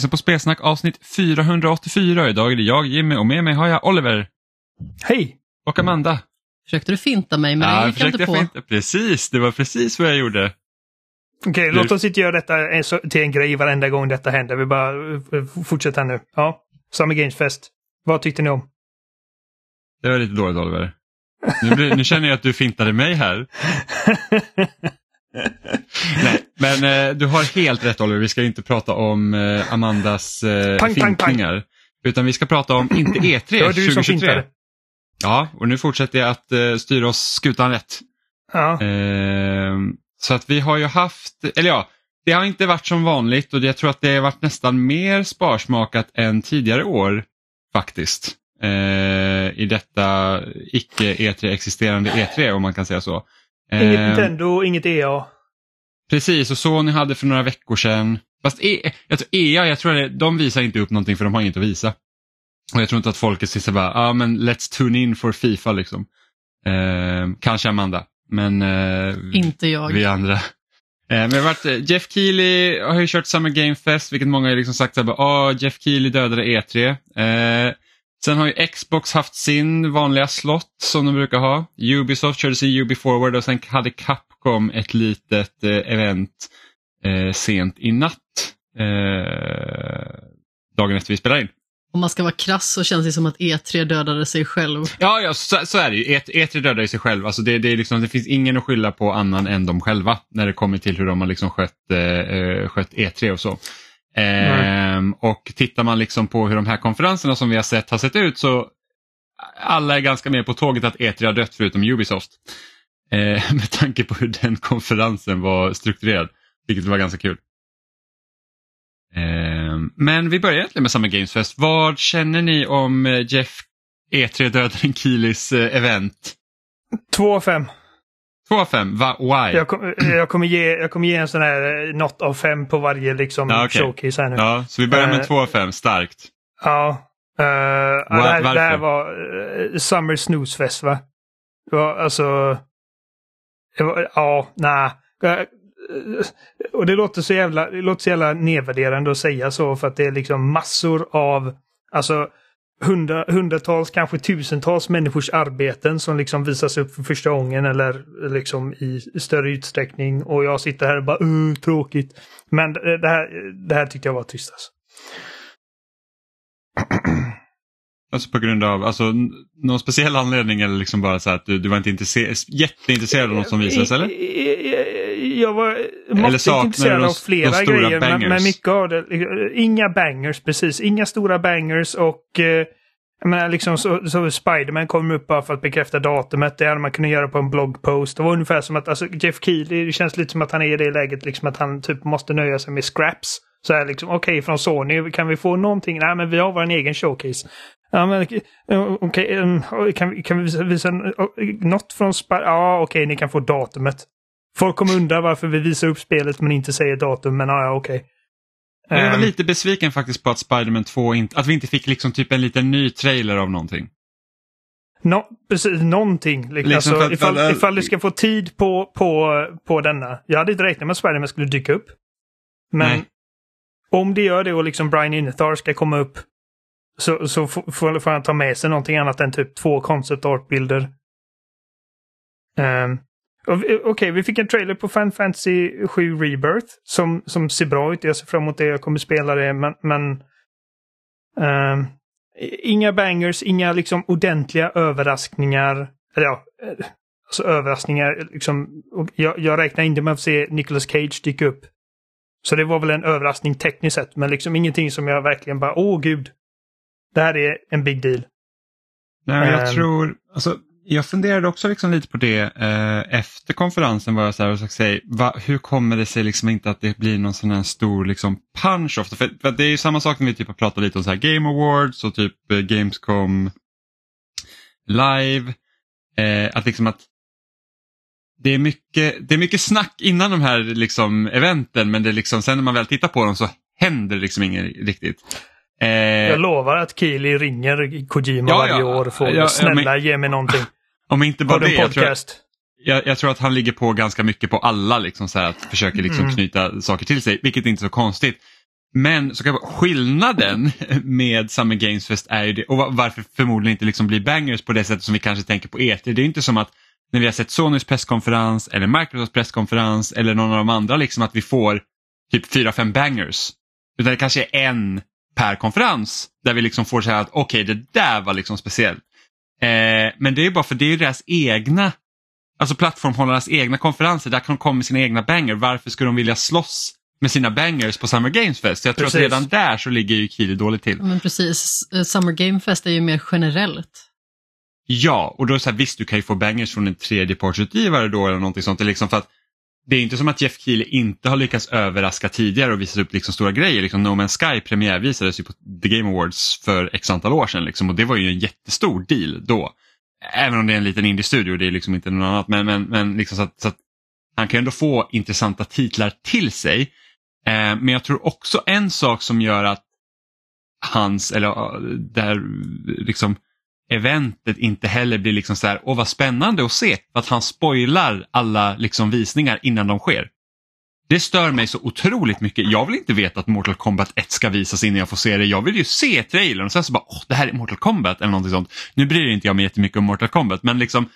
Lyssnar på Spelsnack avsnitt 484. Idag är det jag, Jimmy, och med mig har jag Oliver Hej! och Amanda. Försökte du finta mig men Ja, det gick jag inte på. finta. Precis, det var precis vad jag gjorde. Okej, låt oss inte göra detta till en grej varenda gång detta händer. Vi bara eh, fortsätter här nu. Ja, Summer Games Fest. Vad tyckte ni om? Det var lite dåligt Oliver. Nu, blir, nu känner jag att du fintade mig här. Nej, men eh, du har helt rätt Oliver, vi ska inte prata om eh, Amandas eh, Pang, pang, pang. fintningar. Utan vi ska prata om, inte E3 Det var du som 2023. fintade. Ja, och nu fortsätter jag att eh, styra oss skutan rätt. Ja. Ehm, så att vi har ju haft, eller ja, det har inte varit som vanligt och jag tror att det har varit nästan mer sparsmakat än tidigare år faktiskt. Eh, I detta icke E3-existerande E3 om man kan säga så. Inget Ehm, Nintendo, inget EA. Precis, och Sony hade för några veckor sedan. Fast e, jag tror, EA, jag tror det, de visar inte upp någonting för de har inget att visa. Och jag tror inte att folket sitter bara, ja ah, men let's tune in for Fifa liksom. Eh, kanske Amanda, men eh, Inte jag. vi andra. Eh, men det har varit, eh, Jeff Keely har ju kört Summer Game Fest, vilket många har liksom sagt så här, bara, ah, Jeff Keely dödade E3. Eh, sen har ju Xbox haft sin vanliga slott som de brukar ha. Ubisoft körde sin Ubi Forward och sen hade Capcom ett litet eh, event eh, sent i natt. Eh, dagen efter vi spelade in. Om man ska vara krass så känns det som att E3 dödade sig själv. Ja, ja så, så är det ju. E- E3 dödar ju sig själv. Alltså det, det, liksom, det finns ingen att skylla på annan än de själva när det kommer till hur de har liksom skött, eh, skött E3 och så. Ehm, och tittar man liksom på hur de här konferenserna som vi har sett har sett ut så alla är ganska med på tåget att E3 har dött förutom Ubisoft. Eh, med tanke på hur den konferensen var strukturerad, vilket var ganska kul. Ehm, men vi börjar egentligen med Summer Games Fest. Vad känner ni om eh, Jeff E3 dödaren Kilis eh, event? 2 av 5. 2 av 5, Va, why? Jag, kom, eh, jag, kommer ge, jag kommer ge en sån här eh, not av 5 på varje liksom Ja, okej. showcase här nu. Ja, så vi börjar med Eh, 2 av 5, starkt. Ja. Uh, ja, Var- det, här, det här var uh, Summer Snooze Fest va? Det var alltså... Det var, ja, nej. Eh, och det låter så jävla, det låter så jävla nedvärderande att säga så för att det är liksom massor av, alltså hundra, hundratals, kanske tusentals människors arbeten som liksom visas upp för första gången eller liksom i större utsträckning. Och jag sitter här och bara uh, tråkigt. Men det här, det här tyckte jag var trist alltså. alltså. På grund av, alltså någon speciell anledning eller liksom bara så att du, du var inte intresse- jätteintresserad av något som visades eller? Jag var Eller måttligt intresserad av flera de grejer. Men, men mycket av det, inga bangers precis. Inga stora bangers och eh, jag menar, liksom så, så Spiderman kommer upp bara för att bekräfta datumet. Det hade man kunnat göra på en bloggpost. Det var ungefär som att alltså, Jeff Keely, det känns lite som att han är i det läget liksom att han typ måste nöja sig med scraps. Så här liksom, okej från Sony, kan vi få någonting? Nej men vi har vår egen showcase. Ja men eh, okej, um, kan, vi- kan vi visa, uh, något från Spider... Ja okej, ni kan få datumet. Folk kommer undra varför vi visar upp spelet men inte säger datum, men ja, ja okej. Jag var Ehm, lite besviken faktiskt på att Spider-Man 2 inte, att vi inte fick liksom typ en liten ny trailer av någonting. nå- precis, någonting. Liksom, Liksom alltså, att- ifall, att- ifall du ska få tid på, på, på denna. Jag hade inte räknat med att Spiderman skulle dyka upp. Men Nej. om det gör det och liksom Brian Inethar ska komma upp så, så får, får han ta med sig någonting annat än typ två concept art-bilder. Um, Okej, vi fick en trailer på Fan Fantasy 7 Rebirth som, som ser bra ut. Jag ser fram emot det. Jag kommer spela det, men... men um, inga bangers, inga liksom ordentliga överraskningar. Eller ja, eh, alltså överraskningar. Liksom, jag, jag räknar inte med att se Nicolas Cage dyka upp. Så det var väl en överraskning tekniskt sett, men liksom ingenting som jag verkligen bara, åh gud. Det här är en big deal. Nej, jag Ehm. tror, alltså, jag funderade också liksom lite på det eh, efter konferensen var jag så här och så va, hur kommer det sig liksom inte att det blir någon sån här stor liksom punch ofta? För, för det är ju samma sak när vi typ har pratat lite om så här Game Awards och typ eh, Gamescom live. Eh, att liksom att det är, mycket, det är mycket snack innan de här liksom eventen men det är liksom, sen när man väl tittar på dem så händer det liksom inget riktigt. Eh, Jag lovar att Keely ringer Kojima Ja, varje ja. år får Ja, snälla men- ge mig någonting. om inte bara det, jag tror, podcast? jag, jag tror att han ligger på ganska mycket på alla, liksom, så här, att försöka liksom, Mm. knyta saker till sig, vilket inte är så konstigt. Men så kan jag, skillnaden med Summer Games Fest är ju det, och varför förmodligen inte liksom blir bangers på det sättet som vi kanske tänker på E3. Det är inte som att när vi har sett Sonys presskonferens eller Microsofts presskonferens eller någon av de andra liksom att vi får typ fyra fem bangers. Utan det kanske är en per konferens där vi liksom får säga att okej okay, det där var liksom speciellt. Eh, men det är bara för det är deras egna, alltså plattformhållarnas egna konferenser, där kan de komma med sina egna banger. Varför skulle de vilja slåss med sina bangers på Summer Games Fest? Jag tror precis. att redan där så ligger ju Kili dåligt till. Men precis, eh, Summer Game Fest är ju mer generellt. Ja, och då är det så här, visst du kan ju få bangers från en tredjepartsutgivare då eller någonting sånt. Liksom för att det är inte som att Jeff Keely inte har lyckats överraska tidigare och visat upp liksom stora grejer. Liksom no Man's Sky premiärvisades ju på The Game Awards för x antal år sedan liksom, och det var ju en jättestor deal då. Även om det är en liten indie-studio, det är liksom inte något annat. Men, men, men liksom så att, så att han kan ändå få intressanta titlar till sig. Eh, men jag tror också en sak som gör att hans, eller eh, där liksom eventet inte heller blir liksom så här, åh vad spännande att se, för att han spoilar alla liksom visningar innan de sker. Det stör mig så otroligt mycket. Jag vill inte veta att Mortal Kombat 1 ska visas innan jag får se det. Jag vill ju se trailern och sen så bara, åh det här är Mortal Kombat eller någonting sånt. Nu bryr inte jag mig jättemycket om Mortal Kombat men liksom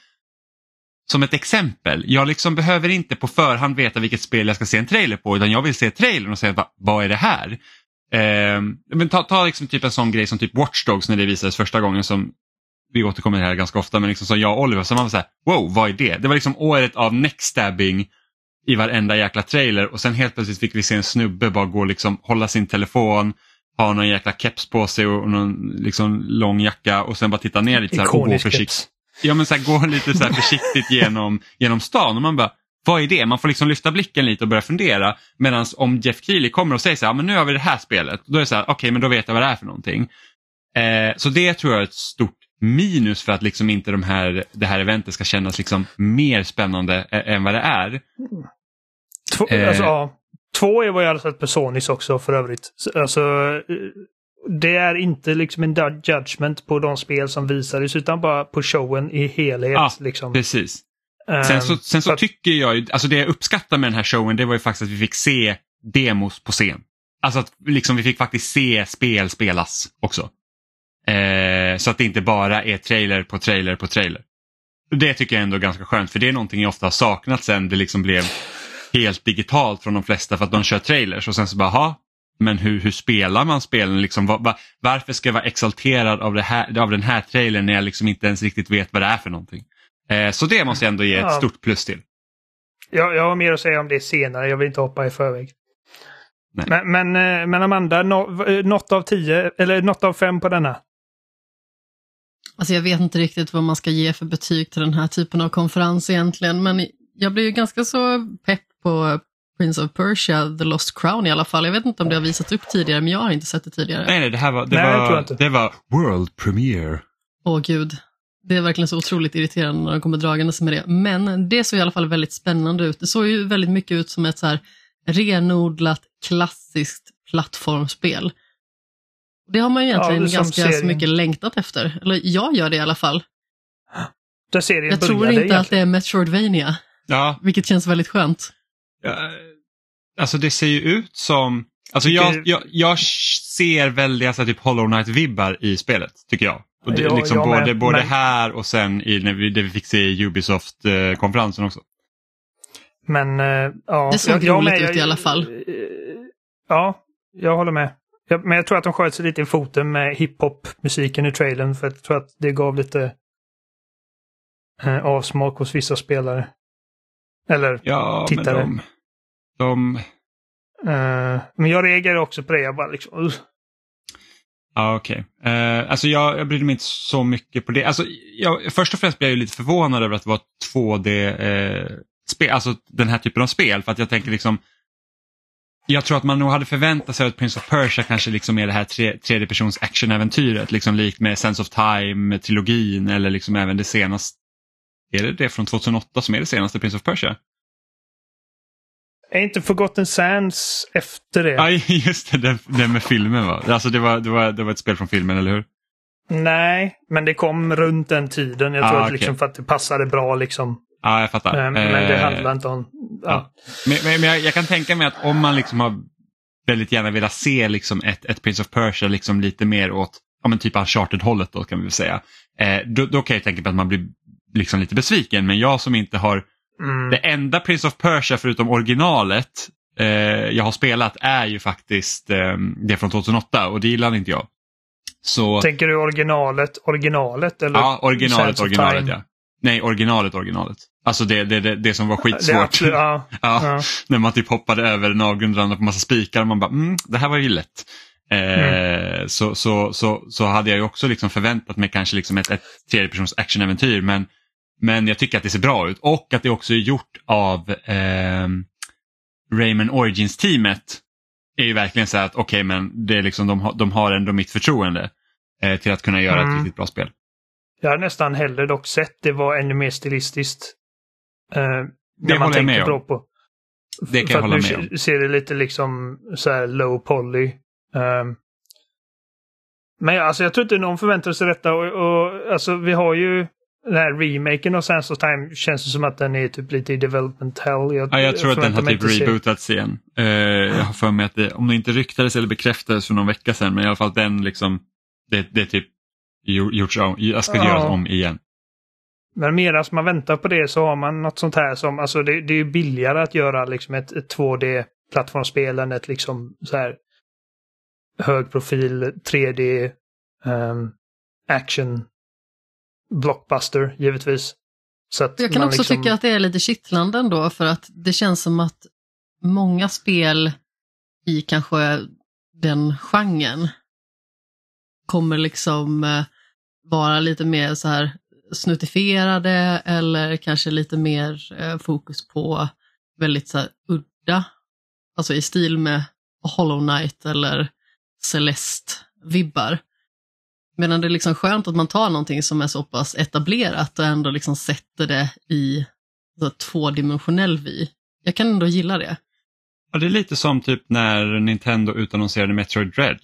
som ett exempel, jag liksom behöver inte på förhand veta vilket spel jag ska se en trailer på utan jag vill se trailern och säga vad är det här? Eh, men ta, ta liksom typ en sån grej som typ Watch Dogs när det visades första gången som vi återkommer till det här ganska ofta, men liksom som jag och Oliver, så man var så här, wow, vad är det? Det var liksom året av neckstabbing i varenda jäkla trailer och sen helt plötsligt fick vi se en snubbe bara gå och liksom hålla sin telefon, ha någon jäkla keps på sig och någon liksom lång jacka och sen bara titta ner lite så här och gå försiktigt. Ja men så här, gå lite så här försiktigt genom, genom stan och man bara, vad är det? Man får liksom lyfta blicken lite och börja fundera. Medan om Jeff Keely kommer och säger så här, men nu har vi det här spelet, då är det så här, okej okay, men då vet jag vad det är för någonting. Eh, så det tror jag är ett stort minus för att liksom inte de här, det här eventet ska kännas liksom mer spännande än vad det är. Två, eh. alltså, ja. Två är vad jag hade sett på Sonys också för övrigt. Alltså, det är inte liksom en judgment på de spel som visades utan bara på showen i helhet. Ja, liksom. precis. Sen så, sen så, så tycker jag, alltså det jag uppskattar med den här showen det var ju faktiskt att vi fick se demos på scen. Alltså att liksom vi fick faktiskt se spel spelas också. Eh, så att det inte bara är trailer på trailer på trailer. Det tycker jag ändå är ganska skönt för det är någonting jag ofta har saknat sen det liksom blev helt digitalt från de flesta för att de kör trailers och sen så bara, ha, men hur, hur spelar man spelen? Liksom, var, var, varför ska jag vara exalterad av, det här, av den här trailern när jag liksom inte ens riktigt vet vad det är för någonting? Eh, så det måste jag ändå ge ett ja. stort plus till. Jag, jag har mer att säga om det senare, jag vill inte hoppa i förväg. Men, men, eh, men, Amanda, no, eh, något av tio, eller något av fem på denna? Alltså jag vet inte riktigt vad man ska ge för betyg till den här typen av konferens egentligen, men jag blir ju ganska så pepp på Prince of Persia, The Lost Crown i alla fall. Jag vet inte om det har visats upp tidigare, men jag har inte sett det tidigare. Nej, nej det här var, det nej, var, det var World Premiere. Åh gud. Det är verkligen så otroligt irriterande när de kommer dragandes med det. Men det såg i alla fall väldigt spännande ut. Det såg ju väldigt mycket ut som ett så här renodlat klassiskt plattformsspel. Det har man ju egentligen ja, ganska så mycket längtat efter. Eller jag gör det i alla fall. Där serien jag tror inte egentligen. att det är Metroidvania. Ja. Vilket känns väldigt skönt. Ja, alltså det ser ju ut som... Alltså jag, jag, jag ser väldiga så typ Hollow Knight-vibbar i spelet, tycker jag. Och det, ja, liksom både, med, både men... här och sen i, när vi, det vi fick se i Ubisoft-konferensen också. Men uh, ja. Det såg jag, roligt ut i alla fall. Ja, jag håller med. Men jag tror att de sköt sig lite i foten med hiphop-musiken i trailern för jag tror att det gav lite eh, avsmak hos vissa spelare. Eller ja, tittare. Men de, de... Uh, men jag reagerar också på det. Jag bara liksom... Uh. Ja, okej. Okay. Uh, alltså jag, jag brydde mig inte så mycket på det. Alltså, jag, först och främst blev jag lite förvånad över att det var 2D-spel, uh, alltså den här typen av spel. För att jag tänker liksom, jag tror att man nog hade förväntat sig att Prince of Persia kanske liksom är det här tre, tredjepersons actionäventyret, liksom likt med Sense of Time-trilogin eller liksom även det senaste. Är det det från 2008 som är det senaste Prince of Persia? Är inte Forgotten Sands efter det? Ja, just det, den, den med filmen va? Alltså det var, det, var, det var ett spel från filmen, eller hur? Nej, men det kom runt den tiden. Jag tror ah, att liksom för att det passade bra liksom. Ja, jag fattar. Men, men det eh, handlar inte om... Ja. ja. Men, men, men jag, jag, kan tänka mig att om man liksom har väldigt gärna velat se liksom ett, ett Prince of Persia liksom lite mer åt ja, men typ Uncharted-hållet då kan vi väl säga. Eh, då, då kan jag tänka på att man blir liksom lite besviken men jag som inte har Mm. det enda Prince of Persia förutom originalet eh, jag har spelat är ju faktiskt eh, det från 2008 och det gillade inte jag. Så, Tänker du originalet, originalet? Eller ja, originalet, originalet ja. Nej, originalet, originalet. Alltså det, det, det, det som var skitsvårt. absolut, ja, ja. När man typ hoppade över en avgrundsrand på massa spikar och man bara, mm, det här var ju lätt. Eh, så, så, så, så hade jag ju också liksom förväntat mig kanske liksom ett, ett tredjepersons actionäventyr men, men jag tycker att det ser bra ut och att det också är gjort av eh, Rayman Origins-teamet är ju verkligen så att okej men det är liksom, de, har, de har ändå mitt förtroende eh, till att kunna göra Mm. ett riktigt bra spel. Jag hade nästan hellre dock sett det var ännu mer stilistiskt. Uh, Det håller jag med om. På. Det kan För jag hålla med om. se- ser det lite liksom så här low poly. Ehm, men alltså jag tror inte någon förväntar sig detta och, och alltså vi har ju den här remaken av Sands of Time känns det som att den är typ lite i development hell. Ja, jag tror att den har typ rebootats igen. Eh, jag har för mig att det, om det inte ryktades eller bekräftades för någon vecka sedan, men i alla fall den liksom, det, det är typ gjo- gjorts om, jag ska Ja. göras om igen. Men medan man väntar på det så har man något sånt här som, alltså det, det är ju billigare att göra liksom ett, ett 2D-plattformsspel än ett liksom så här hög profil 3D ehm, action blockbuster givetvis. Så att Jag kan också liksom, tycka att det är lite kittlande ändå för att det känns som att många spel i kanske den genren kommer liksom eh, vara lite mer så här snuttifierade eller kanske lite mer eh, fokus på väldigt så här udda, alltså i stil med Hollow Knight eller Celeste-vibbar. Medan det är liksom skönt att man tar någonting som är så pass etablerat och ändå liksom sätter det i så tvådimensionell vy. Jag kan ändå gilla det. Ja, det är lite som typ när Nintendo utannonserade Metroid Dread.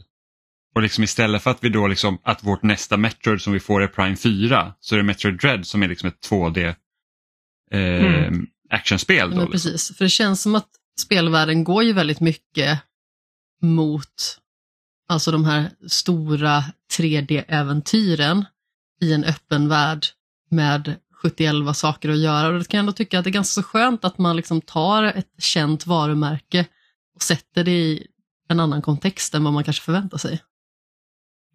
Och liksom istället för att vi då liksom, att vårt nästa Metroid som vi får är Prime 4, så är det Metroid Dread som är liksom ett 2D eh, Mm. actionspel. Då, liksom. precis, för det känns som att spelvärlden går ju väldigt mycket mot alltså de här stora 3D-äventyren i en öppen värld med 71 saker att göra. Och det kan jag ändå tycka att det är ganska så skönt att man liksom tar ett känt varumärke och sätter det i en annan kontext än vad man kanske förväntar sig.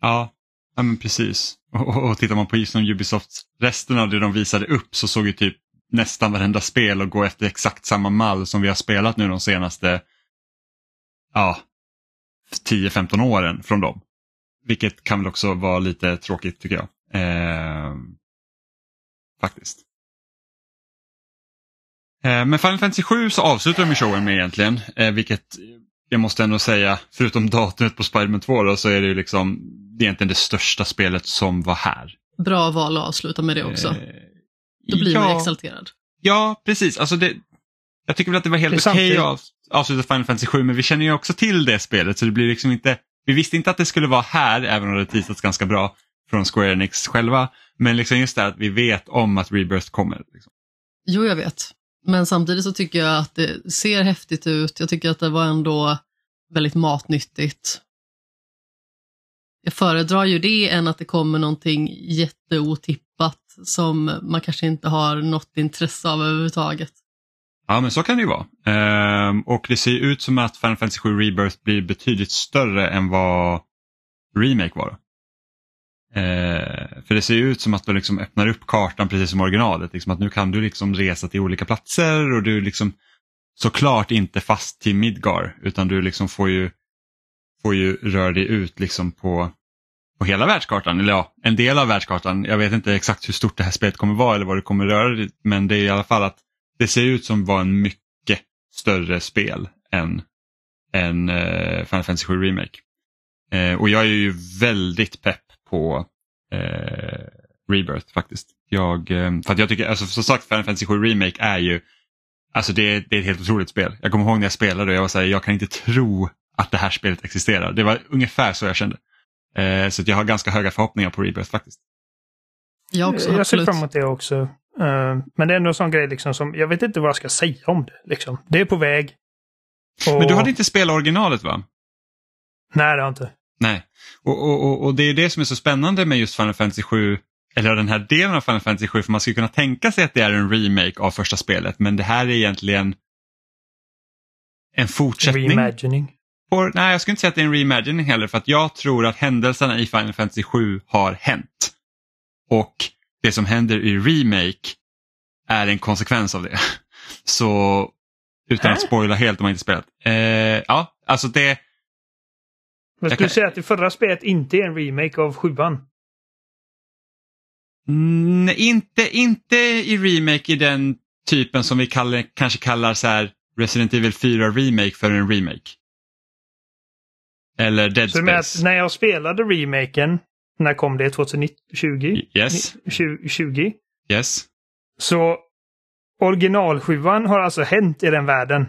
Ja, ja men precis. Och, och, och tittar man på som Ubisoft, resten av det de visade upp så såg ju typ nästan varenda spel och gå efter exakt samma mall som vi har spelat nu de senaste ja, 10-15 åren från dem. Vilket kan väl också vara lite tråkigt tycker jag. Eh, faktiskt. Eh, men Final Fantasy 7 så avslutar de showen med egentligen, eh, vilket jag måste ändå säga, förutom datumet på Spiderman 2 då, så är det ju liksom egentligen det största spelet som var här. Bra val att avsluta med det också. Eh, Då blir man ja, exalterad. Ja, precis. Alltså det, jag tycker väl att det var helt Det är okej samtidigt- att av- avsluta Final Fantasy 7, men vi känner ju också till det spelet så det blir liksom inte, vi visste inte att det skulle vara här, även om det teasats ganska bra från Square Enix själva. Men liksom just det här att vi vet om att Rebirth kommer. Liksom. Jo, jag vet. Men samtidigt så tycker jag att det ser häftigt ut. Jag tycker att det var ändå väldigt matnyttigt. Jag föredrar ju det än att det kommer någonting jätteotippat som man kanske inte har något intresse av överhuvudtaget. Ja, men så kan det ju vara. Ehm, och det ser ju ut som att Final Fantasy 7 Rebirth blir betydligt större än vad Remake var. Ehm, för det ser ju ut som att de liksom öppnar upp kartan precis som originalet. Liksom att nu kan du liksom resa till olika platser och du liksom såklart inte fast till Midgar utan du liksom får ju, får ju röra dig ut liksom på, på hela världskartan. Eller ja, en del av världskartan. Jag vet inte exakt hur stort det här spelet kommer vara eller vad det kommer röra dig men det är i alla fall att det ser ut som var en mycket större spel än, än uh, Final Fantasy 7 Remake. Eh, och jag är ju väldigt pepp på eh, Rebirth faktiskt. Jag, eh, för att jag tycker, alltså som sagt Final Fantasy 7 Remake är ju, alltså det, det är ett helt otroligt spel. Jag kommer ihåg när jag spelade och jag var såhär, jag kan inte tro att det här spelet existerar. Det var ungefär så jag kände. Eh, så att jag har ganska höga förhoppningar på Rebirth faktiskt. Jag också, jag ser fram emot det också. Eh, men det är ändå en sån grej liksom som, jag vet inte vad jag ska säga om det. Liksom. Det är på väg. Och- Men du hade inte spelat originalet va? Nej, det har jag inte. Nej, och, och, och, och det är det som är så spännande med just Final Fantasy 7 eller den här delen av Final Fantasy 7 för man skulle kunna tänka sig att det är en remake av första spelet men det här är egentligen en fortsättning. Reimagining. På, nej, jag skulle inte säga att det är en reimagining heller för att jag tror att händelserna i Final Fantasy 7 har hänt. Och det som händer i remake är en konsekvens av det. Så utan att Hä? spoila helt om man inte spelat. Eh, ja, alltså det, Men skulle kan- du säga att det förra spelet inte är en remake av sjuan? Mm, inte, inte i remake i den typen som vi kallar, kanske kallar så här Resident Evil 4 Remake för en remake. Eller Dead Så Space. att när jag spelade remaken, när kom det? 2020? Yes, 20, 20? yes. Så originalsjuan har alltså hänt i den världen.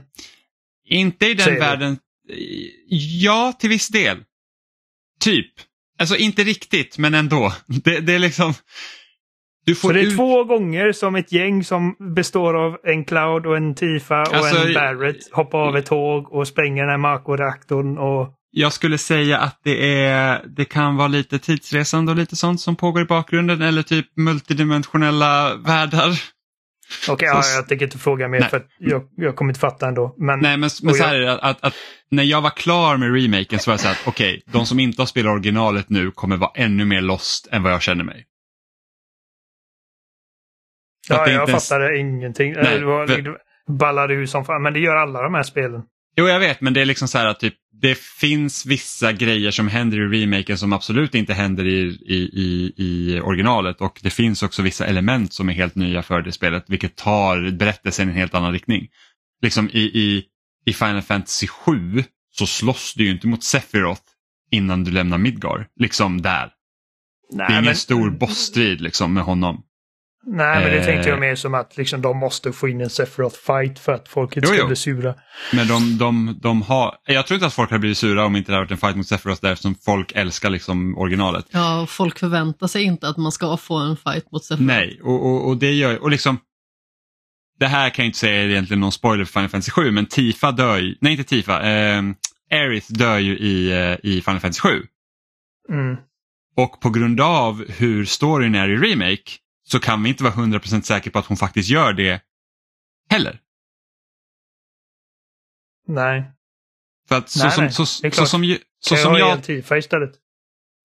Inte i den Säger du? världen. Ja, till viss del. Typ. Alltså inte riktigt, men ändå. Det, det är liksom... Du får Så det är ut... två gånger som ett gäng som består av en Cloud och en Tifa och Alltså, en Barrett hoppar av ett tåg och spränger den här Mako-reaktorn och... Jag skulle säga att det, är, det kan vara lite tidsresande och lite sånt som pågår i bakgrunden eller typ multidimensionella världar. Okej, Så- ja, jag tänker inte fråga mer Nej. för att jag, jag kommer inte fatta ändå. Men Nej, men, men så jag- här är det att, att, när jag var klar med remaken så var jag så här att okej, de som inte har spelat originalet nu kommer vara ännu mer lost än vad jag känner mig. Ja, jag ens- fattade ingenting. Nej, det var, för- ballade ur som fan. Men det gör alla de här spelen. Jo, jag vet, men det är liksom så här att typ, det finns vissa grejer som händer i remaken som absolut inte händer i, i, i, i originalet och det finns också vissa element som är helt nya för det spelet vilket tar berättelsen i en helt annan riktning. Liksom i, i, i Final Fantasy 7 så slåss du ju inte mot Sephiroth innan du lämnar Midgar. Liksom där. Nej, Det är ingen men, stor bossstrid liksom med honom. Nej, men det Eh. tänkte jag mer som att liksom, de måste få in en Sephiroth-fight för att folk inte Jo, ska bli sura. Men de, de, de har, jag tror inte att folk hade blivit sura om inte det hade varit en fight mot Sephiroth där eftersom folk älskar liksom originalet. Ja, och folk förväntar sig inte att man ska få en fight mot Sephiroth. Nej, och, och, och det gör och liksom Det här kan jag inte säga är egentligen någon spoiler för Final Fantasy 7 men Tifa dör ju, nej inte Tifa, eh, Aerith dör ju i, eh, i Final Fantasy 7. Mm. Och på grund av hur storyn är i Remake så kan vi inte vara 100% säkra på att hon faktiskt gör det heller. Nej, För att så Nej, som, nej, så, så klart. som, så som jag Tifa istället?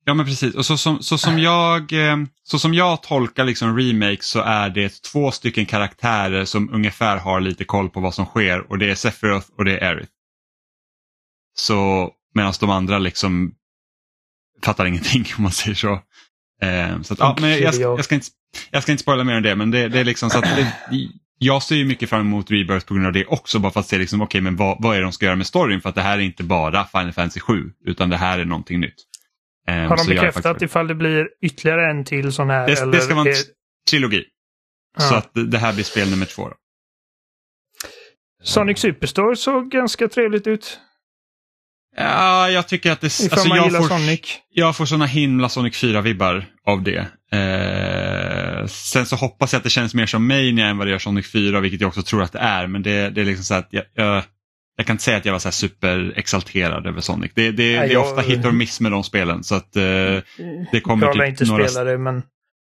Ja men precis, och så som, så som, jag, eh, så som jag tolkar liksom remake så är det två stycken karaktärer som ungefär har lite koll på vad som sker och det är Sephiroth och det är Aerith. Så medan de andra liksom fattar ingenting om man säger så. Eh, så att, ja, men jag, jag, ska- jag, ska inte, jag ska inte spoila mer än det men det, det är liksom så att det, jag ser ju mycket fram emot Rebirth på grund av det också bara för att se liksom, okej men vad, vad är det de ska göra med storyn för att det här är inte bara Final Fantasy 7 utan det här är någonting nytt. Eh, Har de bekräftat faktiskt- ifall det blir ytterligare en till sån här? det, eller det ska vara en trilogi. Ja. Så att det här blir spel nummer två. Då. Sonic Superstore såg ganska trevligt ut. Ja, jag tycker att det... Ifall Alltså man jag, gillar får, Sonic. jag får såna himla Sonic 4-vibbar av det. Eh, sen så hoppas jag att det känns mer som Mania än vad det gör Sonic 4, vilket jag också tror att det är. Men det, det är liksom så att jag, jag, jag kan inte säga att jag var så superexalterad över Sonic. Det, det, Nej, det är jag- ofta hit och miss med de spelen. Så att eh, det kommer jag lär typ inte några, spela det, men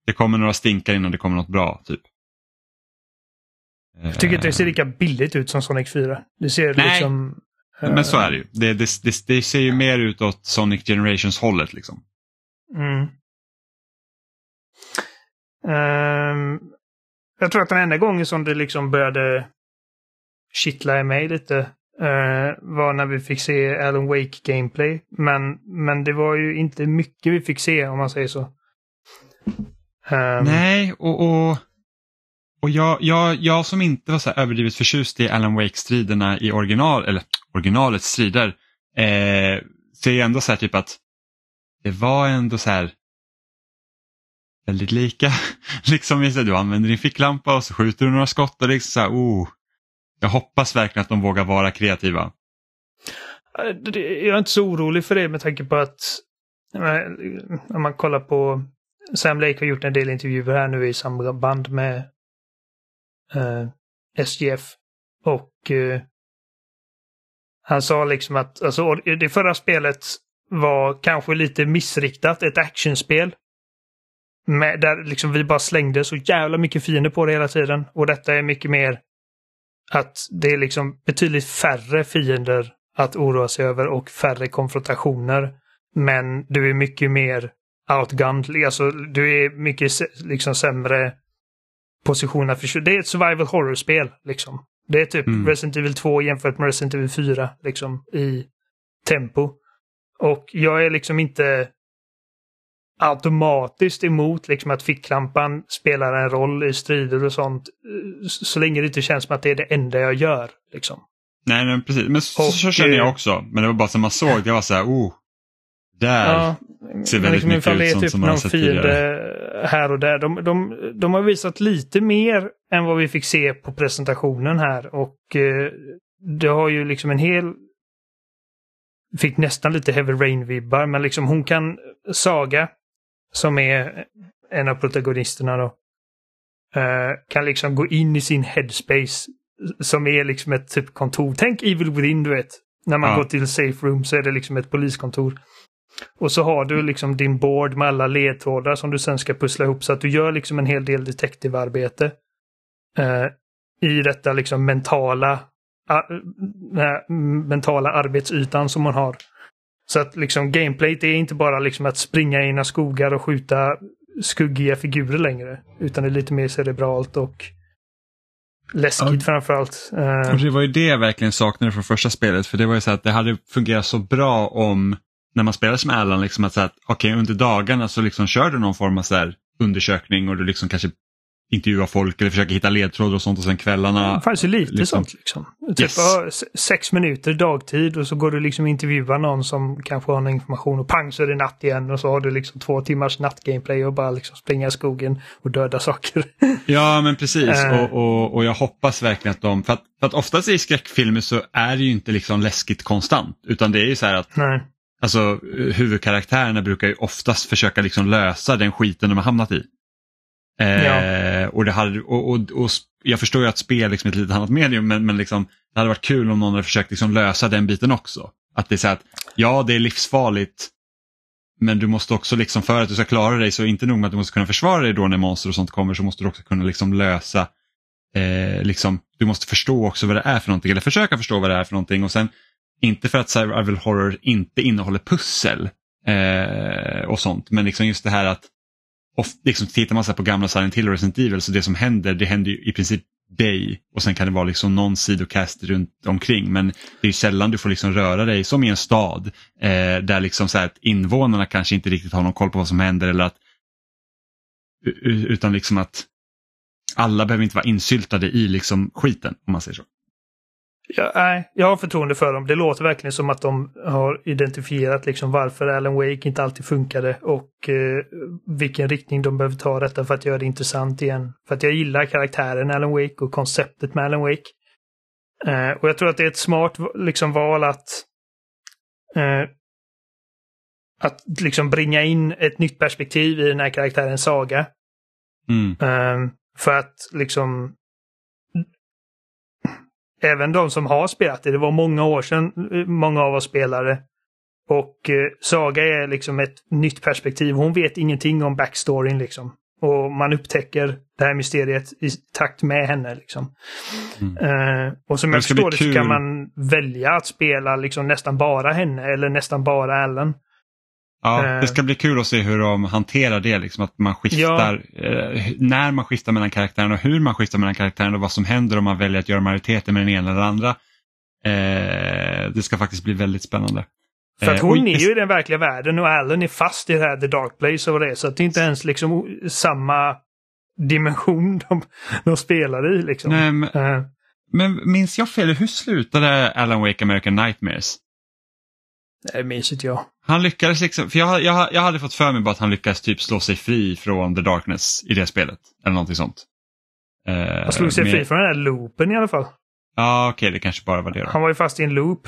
det kommer några stinkar innan det kommer något bra. Typ. jag tycker inte det ser lika billigt ut som Sonic 4. Det ser Nej. liksom... Men så är det ju. Det, det, det, det ser ju mer ut åt Sonic Generations hållet liksom. Mm. Ehm, jag tror att den enda gången som det liksom började kittla i mig lite eh, var när vi fick se Alan Wake gameplay. Men, men det var ju inte mycket vi fick se om man säger så. Ehm, Nej, och, och, och jag, jag, jag som inte var så här överdrivet förtjust i Alan Wake-striderna i original, eller originalets strider, eh, ser jag ändå så här typ att det var ändå så här väldigt lika. liksom du använder din ficklampa och så skjuter du några skott och det är liksom så här, oh, jag hoppas verkligen att de vågar vara kreativa. Eh, jag är inte så orolig för det med tanke på att om man kollar på Sam Lake har gjort en del intervjuer här nu i samband med eh, SGF. Och eh, han sa liksom att alltså, det förra spelet var kanske lite missriktat, ett actionspel. Med, där liksom vi bara slängde så jävla mycket fiender på det hela tiden. Och detta är mycket mer att det är liksom betydligt färre fiender att oroa sig över och färre konfrontationer. Men du är mycket mer outgunned, alltså du är mycket liksom sämre positioner. För, det är ett survival horror-spel liksom. Det är typ mm. Resident Evil 2 jämfört med Resident Evil 4 liksom i tempo. Och jag är liksom inte automatiskt emot liksom att ficklampan spelar en roll i strider och sånt. Så länge det inte känns som att det är det enda jag gör. Liksom. Nej, nej precis. Men så, och, så känner jag också. Men det var bara som man såg, det var så här, oh, där ja, ser väldigt liksom, mycket ut sånt typ som man har sett tidigare. här och där. De, de, de har visat lite mer än vad vi fick se på presentationen här och eh, det har ju liksom en hel Fick nästan lite Heavy Rain-vibbar men liksom hon kan Saga som är en av protagonisterna då. Uh, kan liksom gå in i sin headspace som är liksom ett typ kontor. Tänk Evil Within du vet. När man ja. går till safe room så är det liksom ett poliskontor. Och så har du liksom din board med alla ledtrådar som du sen ska pussla ihop så att du gör liksom en hel del detektivarbete. Uh, I detta liksom mentala, uh, mentala arbetsytan som man har. Så att liksom gameplayt är inte bara liksom att springa i skogar och skjuta skuggiga figurer längre. Utan det är lite mer cerebralt och läskigt ja. framförallt. Och det var ju det jag verkligen saknade från första spelet. För det var ju så att det hade fungerat så bra om när man spelar som Alan, liksom att, att okej okay, under dagarna så liksom kör du någon form av så undersökning och du liksom kanske intervjua folk eller försöka hitta ledtrådar och sånt och sen kvällarna. Det fanns ju lite liksom, sånt liksom. Typ yes. sex minuter dagtid och så går du liksom intervjua någon som kanske har någon information och pang så är det natt igen och så har du liksom två timmars nattgameplay och bara liksom springa i skogen och döda saker. ja men precis uh. och, och, och, jag hoppas verkligen att de, för att, för att oftast i skräckfilmer så är det ju inte liksom läskigt konstant utan det är ju så här att Nej. Alltså huvudkaraktärerna brukar ju oftast försöka liksom lösa den skiten de har hamnat i. Eh, ja. och, det hade, och, och, och, jag förstår ju att spel liksom är ett lite annat medium men, men liksom, det hade varit kul om någon hade försökt liksom lösa den biten också. Att det är så att ja det är livsfarligt men du måste också liksom för att du ska klara dig så inte nog med att du måste kunna försvara dig då när monster och sånt kommer så måste du också kunna liksom lösa eh, liksom, du måste förstå också vad det är för någonting eller försöka förstå vad det är för någonting och sen inte för att survival horror inte innehåller pussel eh, och sånt men liksom just det här att och liksom tittar man så på gamla Silent Hill och Resident Evil så det som händer det händer ju i princip dig och sen kan det vara liksom någon sidocast runt omkring men det är sällan du får liksom röra dig som i en stad eh, där liksom så att invånarna kanske inte riktigt har någon koll på vad som händer eller att utan liksom att alla behöver inte vara insyltade i liksom skiten om man säger så. Ja, nej, jag har förtroende för dem. Det låter verkligen som att de har identifierat liksom varför Alan Wake inte alltid funkade och eh, vilken riktning de behöver ta detta för att göra det intressant igen. För att jag gillar karaktären Alan Wake och konceptet med Alan Wake. Eh, och jag tror att det är ett smart liksom, val att eh, att liksom bringa in ett nytt perspektiv i den här karaktärens saga. Mm. Eh, för att liksom även de som har spelat det, det var många år sedan många av oss spelade. Och eh, Saga är liksom ett nytt perspektiv. Hon vet ingenting om backstoryn liksom. Och man upptäcker det här mysteriet i takt med henne. Liksom. Mm. Uh, och som jag förstår det så kan man välja att spela liksom nästan bara henne eller nästan bara Allen. Ja, det eh. ska bli kul att se hur de hanterar det, liksom, att man skiftar, ja. eh, när man skiftar mellan karaktärerna och hur man skiftar mellan karaktärerna och vad som händer om man väljer att göra majoriteten med den ena eller andra. Eh, det ska faktiskt bli väldigt spännande. För att hon är ju i den verkliga världen och Allen är fast i det här The Dark Place och det så att det är inte ens liksom samma dimension de, de spelar i. Liksom. Nej, men, uh. men minns jag fel, hur slutade Alan Wake American Nightmares? Det minns inte jag. Han lyckades liksom, för jag, jag, jag hade fått för mig bara att han lyckades typ slå sig fri från The Darkness i det spelet. Eller någonting sånt. Uh, han slog sig med... fri från den här loopen i alla fall. Ja, okej, okay, det kanske bara var det då. Han var ju fast i en loop.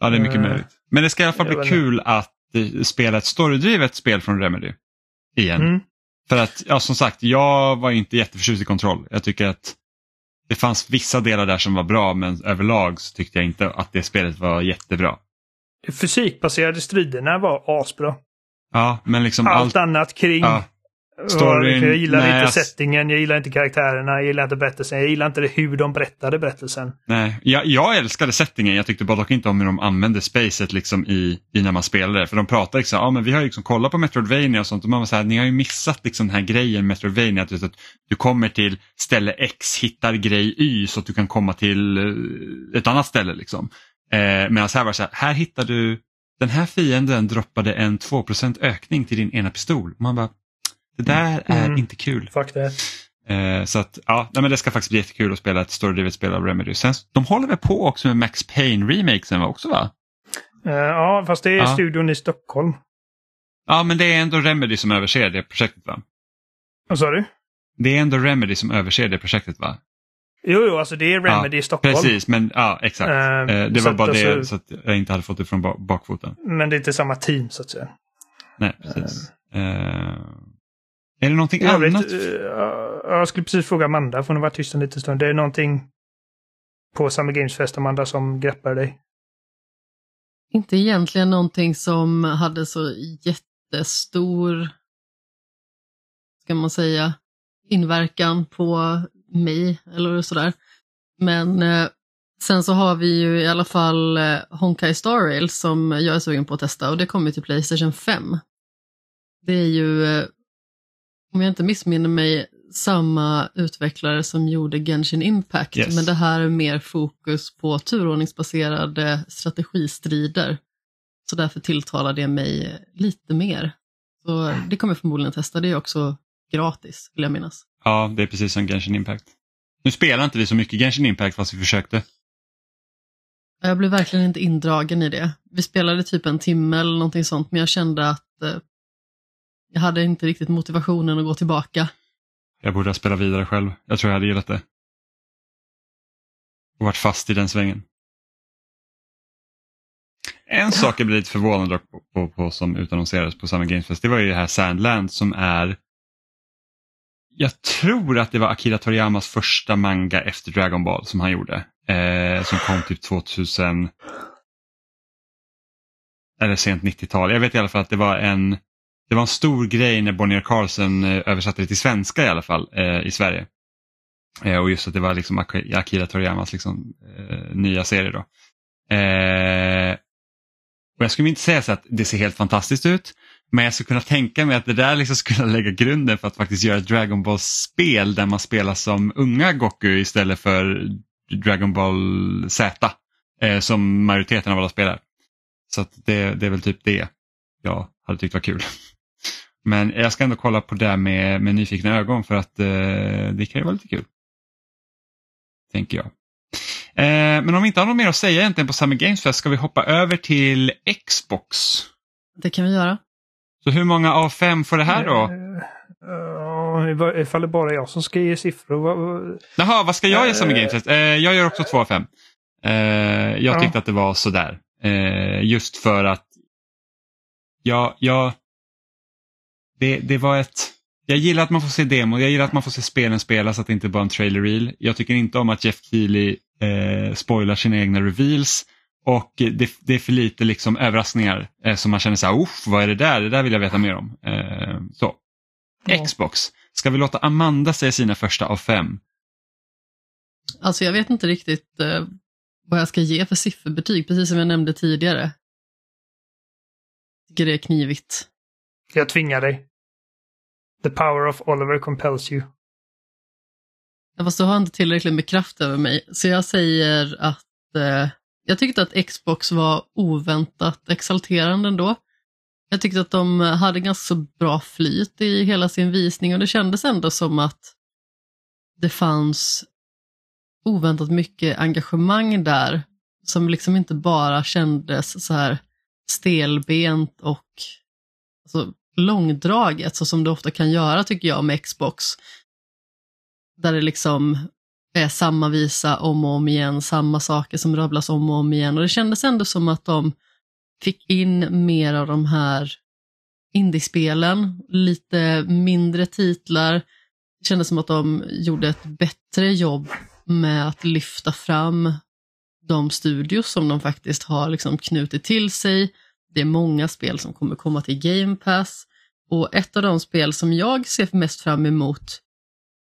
Ja, det är mycket uh, möjligt. Men det ska i alla fall bli kul att uh, spela ett storydrivet spel från Remedy. Igen. Mm. För att, ja som sagt, jag var inte jätteförtjust i kontroll. Jag tycker att det fanns vissa delar där som var bra men överlag så tyckte jag inte att det spelet var jättebra. De fysikbaserade striderna var asbra. Ja, men liksom Allt, allt... annat kring Ja, storyn, Jag gillar nej, inte settingen, jag gillar inte karaktärerna, jag gillar inte berättelsen, jag gillar inte hur de berättade berättelsen. nej. Jag, jag älskade settingen, jag tyckte bara dock inte om hur de använde spacet liksom i, i när man spelade. För de pratar liksom, ja men vi har liksom kollat på Metroidvania och sånt och man var så här, ni har ju missat liksom den här grejen Metroidvania. Att, att du kommer till ställe X, hittar grej Y så att du kan komma till eh, ett annat ställe liksom. Eh, Medan här var det så här, här hittar du, den här fienden droppade en 2% ökning till din ena pistol. Man bara, det där är Mm. inte kul. Fuck det. Eh, så att, ja, nej, men det ska faktiskt bli jättekul att spela ett storydrivet spel av Remedy. Sen, de håller väl på också med Max Payne-remakesen också va? Eh, ja, fast det är Ja. studion i Stockholm. Ja, men det är ändå Remedy som överser det projektet va? Vad sa du? Det är ändå Remedy som överser det projektet va? Jo, jo, alltså det är Remedy i Stockholm. Precis, men ja, exakt. Eh, Eh, det var bara det alltså- så att jag inte hade fått det från ba- bakfoten. Men det är inte samma team så att säga. Nej, precis. Eh, är det någonting övrigt, annat? eh, ja, jag skulle precis fråga Amanda, för hon har varit tyst en liten stund. Det är någonting på Summer Games Fest, Amanda, som greppar dig? Inte egentligen någonting som hade så jättestor, ska man säga, inverkan på mig eller sådär. Men eh, sen så har vi ju i alla fall eh, Honkai Star Rail som jag är sugen på att testa och det kommer till Playstation 5. Det är ju, eh, om jag inte missminner mig, samma utvecklare som gjorde Genshin Impact, Yes. men det här är mer fokus på turordningsbaserade strategistrider. Så därför tilltalar det mig lite mer. Så det kommer jag förmodligen testa, det är också gratis, vill jag minnas. Ja, det är precis som Genshin Impact. Nu spelar inte vi så mycket Genshin Impact fast vi försökte. Jag blev verkligen inte indragen i det. Vi spelade typ en timme eller någonting sånt, men jag kände att eh, jag hade inte riktigt motivationen att gå tillbaka. Jag borde ha spelat vidare själv. Jag tror jag hade gillat det. Och varit fast i den svängen. En sak jag blev lite förvånad på, på, på som utannonserades på Summer Games Fest, det var ju det här Sandland som är jag tror att det var Akira Toriyamas första manga efter Dragon Ball som han gjorde. Eh, som kom typ 2000 eller sent 90-tal. Jag vet i alla fall att det var en det var en stor grej när Bonnier Carlsen eh, översatte det till svenska i alla fall eh, i Sverige. Eh, och just att det var liksom Ak- Akira Toriyamas liksom, eh, nya serie då. Eh, och jag skulle inte säga så att det ser helt fantastiskt ut. Men jag skulle kunna tänka mig att det där liksom skulle lägga grunden för att faktiskt göra ett Dragon Ball-spel där man spelar som unga Goku istället för Dragon Ball Z. Eh, som majoriteten av alla spelar. Så att det, det är väl typ det jag hade tyckt var kul. Men jag ska ändå kolla på det med, med nyfikna ögon för att eh, det kan ju vara lite kul. Tänker jag. Eh, men om vi inte har något mer att säga egentligen på Summer Games Fest ska vi hoppa över till Xbox. Det kan vi göra. Så hur många av fem får det här då? Eh, Ja, ifall det bara är jag som ska ge siffror. Jaha, vad ska jag ge Summer Eh. Games Fest? Eh, jag gör också två av fem. Eh, jag Ja. tyckte att det var sådär. Eh, just för att ja, jag, det, det var ett jag gillar att man får se demo, jag gillar att man får se spelen spelas, att det inte bara är en trailer reel. Jag tycker inte om att Jeff Keely eh, spoilar sina egna reveals. Och det, det är för lite liksom överraskningar eh, som man känner så här, "Uff, vad är det där? Det där vill jag veta mer om. Eh, så. Xbox. Ska vi låta Amanda säga sina första av fem? Alltså jag vet inte riktigt eh, vad jag ska ge för sifferbetyg, precis som jag nämnde tidigare. tycker det är knivigt. Jag tvingar dig. The power of Oliver compels you. Jag Fast du har inte tillräckligt med kraft över mig, så jag säger att eh, jag tyckte att Xbox var oväntat exalterande ändå. Jag tyckte att de hade ganska så bra flyt i hela sin visning och det kändes ändå som att det fanns oväntat mycket engagemang där som liksom inte bara kändes så här stelbent och alltså, långdraget så som det ofta kan göra tycker jag med Xbox. Där det liksom är samma visa om och om igen, samma saker som rabblas om och om igen. Och det kändes ändå som att de fick in mer av de här indiespelen, lite mindre titlar. Det kändes som att de gjorde ett bättre jobb med att lyfta fram de studios som de faktiskt har liksom knutit till sig. Det är många spel som kommer komma till Game Pass. Och ett av de spel som jag ser mest fram emot,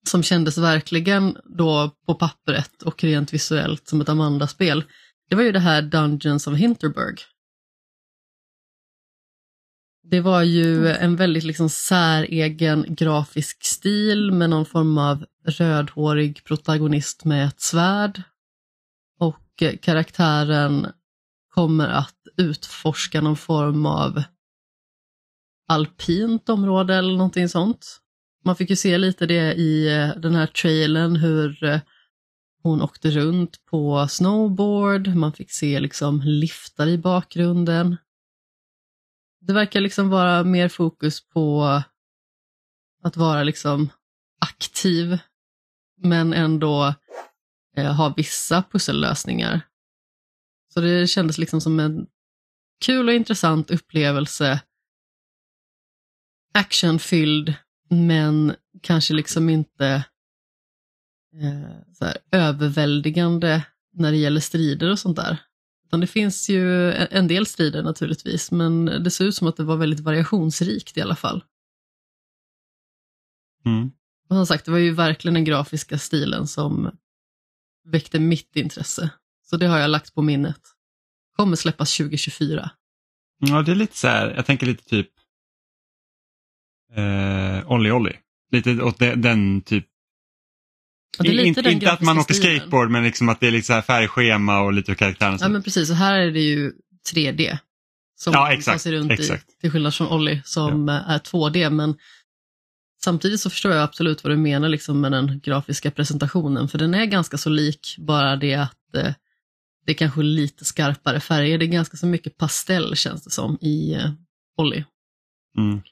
som kändes verkligen då på pappret och rent visuellt som ett Amanda-spel, det var ju det här Dungeons of Hinterburg. Det var ju en väldigt liksom säregen grafisk stil med någon form av rödhårig protagonist med ett svärd. Och karaktären kommer att utforska någon form av alpint område eller någonting sånt. Man fick ju se lite det i eh, den här trailern hur eh, hon åkte runt på snowboard, man fick se liksom liftar i bakgrunden. Det verkar liksom vara mer fokus på att vara liksom aktiv men ändå eh, ha vissa pussellösningar. Så det kändes liksom som en kul och intressant upplevelse. Actionfylld men kanske liksom inte eh, här, överväldigande när det gäller strider och sånt där. Utan det finns ju en del strider naturligtvis, men det ser ut som att det var väldigt variationsrikt i alla fall. Mm. Och som sagt, det var ju verkligen den grafiska stilen som väckte mitt intresse. Så det har jag lagt på minnet. Kommer släppas 2024. Ja, det är lite så här, jag tänker lite typ eh, Olli Olli. Lite åt de, den typ inte inte att man åker stilen. skateboard men liksom att det är så här färgschema och lite karaktären ser Ja men precis, och här är det ju 3D. Som Ja, exakt, sig runt exakt. i, till skillnad från Olli som eh, är 2D. Men samtidigt så förstår jag absolut vad du menar liksom, med den grafiska presentationen, för den är ganska så lik, bara det att eh, det är kanske lite skarpare färger. Det är ganska så mycket pastell känns det som i eh, Olli. Mm.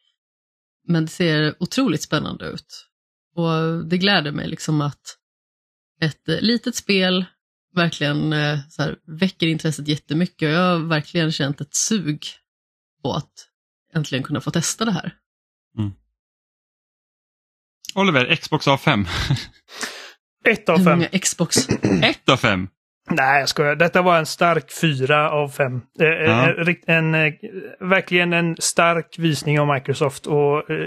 Men det ser otroligt spännande ut. Och det gläder mig liksom att ett eh, litet spel verkligen eh, så här, väcker intresset jättemycket och jag har verkligen känt ett sug på att äntligen kunna få testa det här. Oliver, Xbox A5. Ett av Hur fem. många Xbox? 1 av 5. Nej, jag skojar. Detta var en stark fyra av fem. Eh, Ja. en, en, eh, verkligen en stark visning av Microsoft och eh,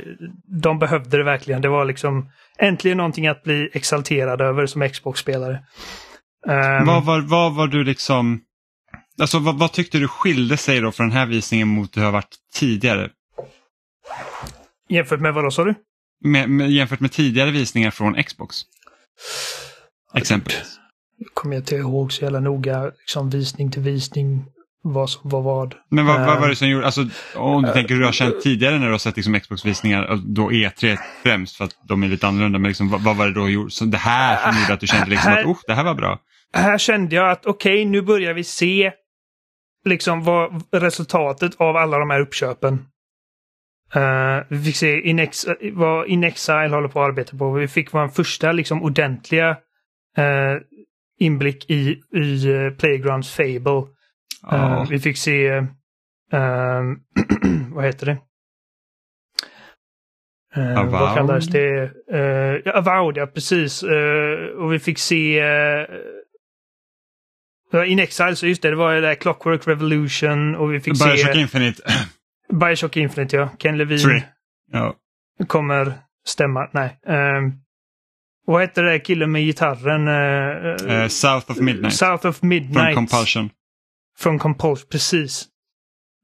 de behövde det verkligen. Det var liksom äntligen någonting att bli exalterad över som Xbox-spelare. Ehm, Vad, var, vad var du liksom, alltså vad, vad tyckte du skilde sig då från den här visningen mot det har varit tidigare? Jämfört med vad då sa du? Med, med, jämfört med tidigare visningar från Xbox? Exempelvis. Kommer jag inte ihåg så jävla noga, liksom visning till visning, vad som var vad. Men vad, vad Ehm, var det som gjorde, alltså om du tänker hur du har känt tidigare när du har sett liksom Xbox-visningar, då E3 främst för att de är lite annorlunda, men liksom, vad, vad var det då gjort, så det här som gjorde att du kände liksom att oh, det här var bra? här kände jag att okej, nu börjar vi se liksom vad resultatet av alla de här uppköpen. Eh, vi fick se In Ex- vad In Exile håller på att arbeta på. Vi fick vår första liksom ordentliga eh, inblick i, i eh, Playgrounds Fable. Ja. vi fick se, eh, vad heter det? Avowed? vad kallades det? Uh, ja, Avowed, ja precis. Eh, och vi fick se ja, In Exile, så just det, det var det där Clockwork Revolution och vi fick Bioshock se Infinite. Bioshock Infinite, ja. Ken Levine Tre. Ja. kommer stämma. Nej. Um, vad hette det killen med gitarren? Eh, South of Midnight. South of Från Midnight. Compulsion. Från Compulsion, precis.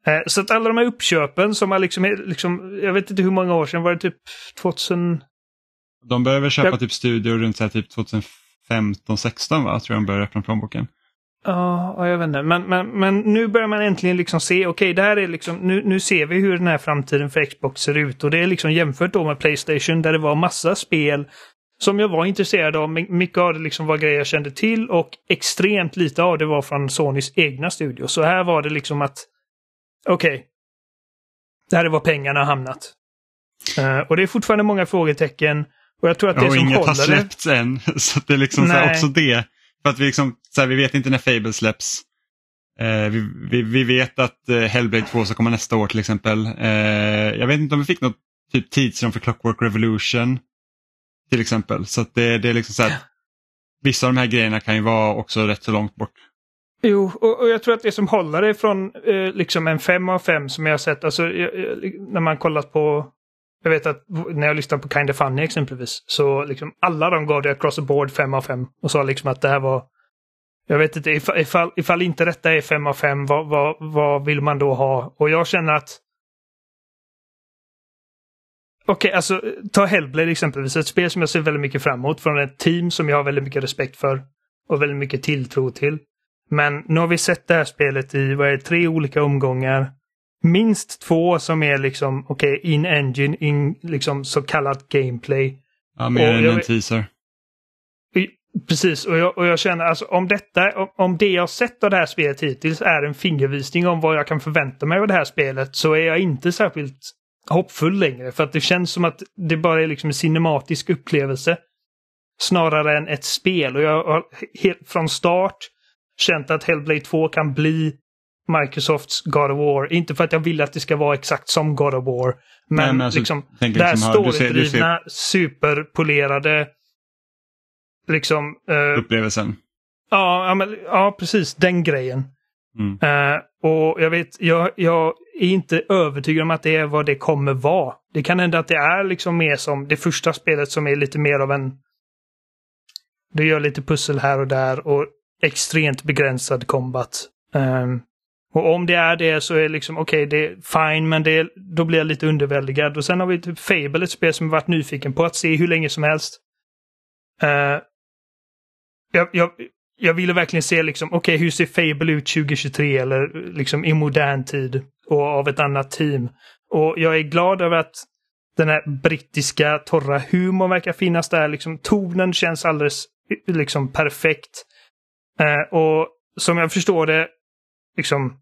Eh, så att alla de här uppköpen som har liksom, liksom, jag vet inte hur många år sedan, var det typ 2000? De började köpa Jag- typ studior runt här, typ 2015-16 va? Tror jag de började öppna plånboken. Ja, ja, jag vet inte. Men, men, men nu börjar man äntligen liksom se, okej, det här är liksom, nu, nu ser vi hur den här framtiden för Xbox ser ut. Och det är liksom jämfört då med Playstation där det var massa spel som jag var intresserad av. My- Mycket av det liksom var grejer jag kände till och extremt lite av det var från Sonys egna studios. Så här var det liksom att, okej, det här är var pengarna har hamnat. Eh, och det är fortfarande många frågetecken. Och jag tror att det och som inget har håller det... släppts än. Så det är liksom så här, också det. För att vi, liksom, så här, vi vet inte när Fable släpps. Eh, vi, vi, vi vet att eh, Hellblade 2 ska komma nästa år till exempel. Eh, jag vet inte om vi fick något typ tidsram för Clockwork Revolution. Till exempel. Så att det, det är liksom så här. Vissa av de här grejerna kan ju vara också rätt så långt bort. Jo, och, och, jag tror att det som håller det från eh, liksom en fem av fem som jag har sett, alltså jag, när man kollat på jag vet att när jag lyssnade på Kind of Funny exempelvis, så liksom alla de gav det across the board fem av fem och sa liksom att det här var jag vet inte, ifall, ifall, ifall inte detta är fem av fem, vad, vad, vad vill man då ha? Och jag känner att Okej, okay, alltså ta Hellblade exempelvis, ett spel som jag ser väldigt mycket fram emot från ett team som jag har väldigt mycket respekt för och väldigt mycket tilltro till. Men nu har vi sett det här spelet i, vad är det, tre olika omgångar. Minst två som är liksom, okej, okay, in-engine, in liksom så kallat gameplay. Ja, mer än en teaser. Precis, och jag, och jag känner alltså om detta, om, om det jag sett av det här spelet hittills är en fingervisning om vad jag kan förvänta mig av det här spelet så är jag inte särskilt hoppfull längre. För att det känns som att det bara är liksom en cinematisk upplevelse. Snarare än ett spel. Och jag har helt från start känt att Hellblade 2 kan bli Microsofts God of War. Inte för att jag vill att det ska vara exakt som God of War. Men, Nej, men alltså, liksom det här liksom, storydrivna, superpolerade liksom... Uh, Upplevelsen. Ja, ja, men, ja, precis. Den grejen. Mm. Uh, och jag vet, jag, jag är inte övertygad om att det är vad det kommer vara. Det kan hända att det är liksom mer som det första spelet som är lite mer av en... Du gör lite pussel här och där och extremt begränsad combat. Um, och om det är det så är liksom okej, okay, det är fine, men det, då blir jag lite underväldigad. Och sen har vi typ Fable, ett spel som jag varit nyfiken på att se hur länge som helst. Uh, jag, jag, jag ville verkligen se liksom, okej okay, hur ser Fable ut 2023 eller liksom i modern tid och av ett annat team. Och jag är glad över att den här brittiska torra humorn verkar finnas där. Liksom, tonen känns alldeles liksom perfekt. Eh, och som jag förstår det, liksom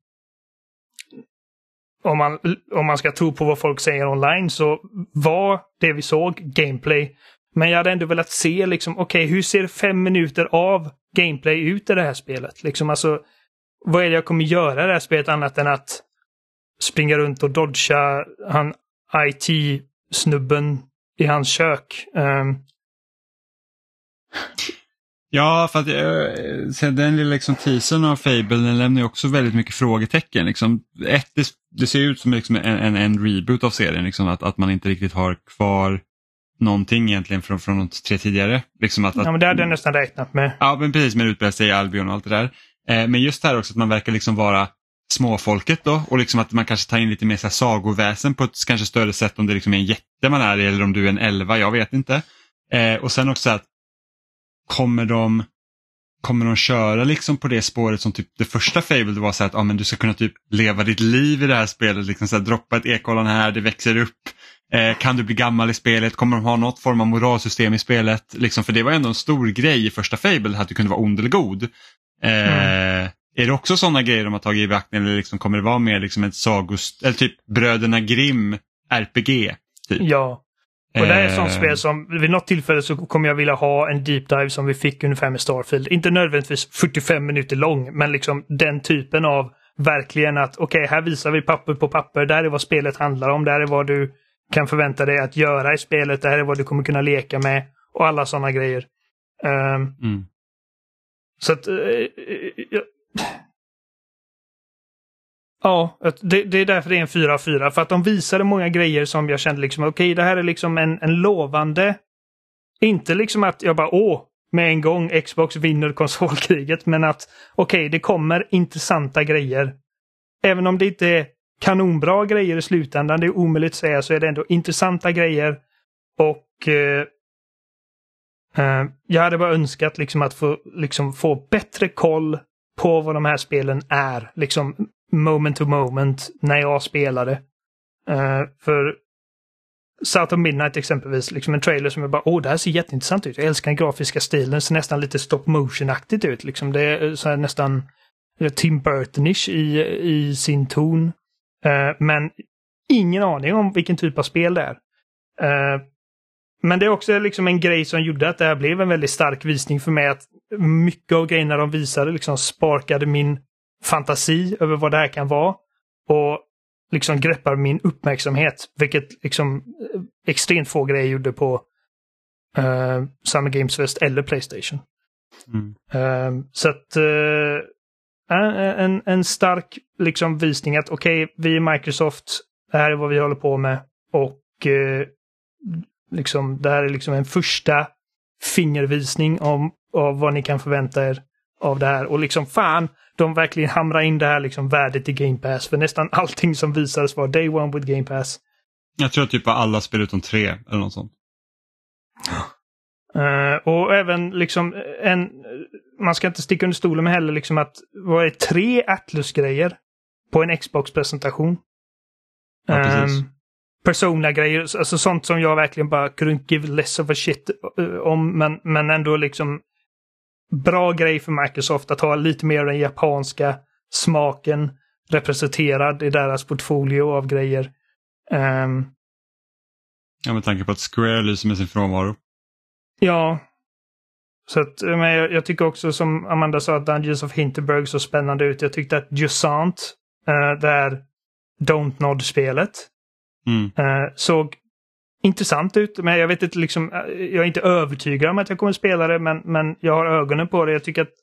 om man, om man ska tro på vad folk säger online så var det vi såg gameplay men jag hade ändå velat se liksom, okej, okay, hur ser fem minuter av gameplay ut i det här spelet? Liksom alltså, vad är det jag kommer göra i det här spelet annat än att springa runt och dodga han IT-snubben i hans kök? Um... Ja, för att äh, den lilla liksom, teasern av Fable den lämnar ju också väldigt mycket frågetecken. Liksom, ett, det, det ser ut som liksom en, en, en reboot av serien, liksom, att, att man inte riktigt har kvar någonting egentligen från, från de tre tidigare. Liksom att, ja, men det hade jag nästan räknat med. Ja, men precis med utbredd sig i Albion och allt det där. Eh, men just det här också att man verkar liksom vara småfolket då och liksom att man kanske tar in lite mer så här sagoväsen på ett kanske större sätt om det liksom är en jätte man är eller om du är en elva, jag vet inte. Eh, och sen också att kommer de kommer de köra liksom på det spåret som typ det första Fable det var så att ah, men du ska kunna typ leva ditt liv i det här spelet, liksom så här, droppa ett ekollon här, det växer upp, Eh, kan du bli gammal i spelet? Kommer de ha något form av moralsystem i spelet? Liksom, för det var ändå en stor grej i första Fable att du kunde vara ond eller god. Eh, mm. Är det också sådana grejer de har tagit i beaktning eller liksom, kommer det vara mer liksom ett sagost eller typ Bröderna Grimm RPG? Typ? Ja. Och det är ett sånt eh. spel som vid något tillfälle så kommer jag vilja ha en deep dive som vi fick ungefär med Starfield. Inte nödvändigtvis 45 minuter lång, men liksom den typen av verkligen att okej, okay, här visar vi papper på papper. Där är vad spelet handlar om. Där är vad du kan förvänta dig att göra i spelet. Det här är vad du kommer kunna leka med och alla sådana grejer. Um, mm. Så att... Ja, det, det, är därför det är en 4 av 4. För att de visade många grejer som jag kände liksom, okej, okay, det här är liksom en, en lovande... Inte liksom att jag bara, åh, med en gång Xbox vinner konsolkriget, men att okej, okay, det kommer intressanta grejer. Även om det inte är kanonbra grejer i slutändan. Det är omöjligt att säga så är det ändå intressanta grejer. Och eh, eh, jag hade bara önskat liksom att få, liksom, få bättre koll på vad de här spelen är. Liksom moment to moment när jag spelade. Uh, för South of Midnight exempelvis, liksom en trailer som jag bara åh, det här ser jätteintressant ut. Jag älskar den grafiska stilen, det ser nästan lite stop motion-aktigt ut. Liksom det är eh, så nästan eh, Tim Burtonish i, i sin ton. Uh, men ingen aning om vilken typ av spel det är. Uh, men det är också liksom en grej som gjorde att det här blev en väldigt stark visning för mig. Att mycket av grejerna de visade liksom sparkade min fantasi över vad det här kan vara. Och liksom greppar min uppmärksamhet. Vilket liksom eh, extremt få grejer gjorde på uh, Summer Games Fest eller Playstation. Mm. Uh, så att uh, en, en, stark liksom visning att okej, okay, vi är Microsoft, det här är vad vi håller på med och liksom, det här är liksom en första fingervisning om, av vad ni kan förvänta er av det här. Och liksom fan, de verkligen hamrar in det här liksom värdet i Game Pass. För nästan allting som visades var Day One with Game Pass. Jag tror typ alla spel utom tre eller något sånt. Uh, och även liksom en, man ska inte sticka under stolen med heller liksom att, vad är tre Atlus-grejer på en Xbox-presentation? Ja, um, Persona-grejer, alltså sånt som jag verkligen bara couldn't give less of a shit uh, om, men, men ändå liksom bra grej för Microsoft att ha lite mer den japanska smaken representerad i deras portfolio av grejer. Um, ja, med tanke på att Square lyser med sin frånvaro. Ja. Så att, men jag, jag, tycker också som Amanda sa att Dungeons of Hinterberg så spännande ut. Jag tyckte att Jusant, uh, det här Don't Nod-spelet, mm. uh, såg intressant ut. Men jag vet inte, liksom, eh, jag är inte övertygad om att jag kommer att spela det, men, men jag har ögonen på det. Jag tycker att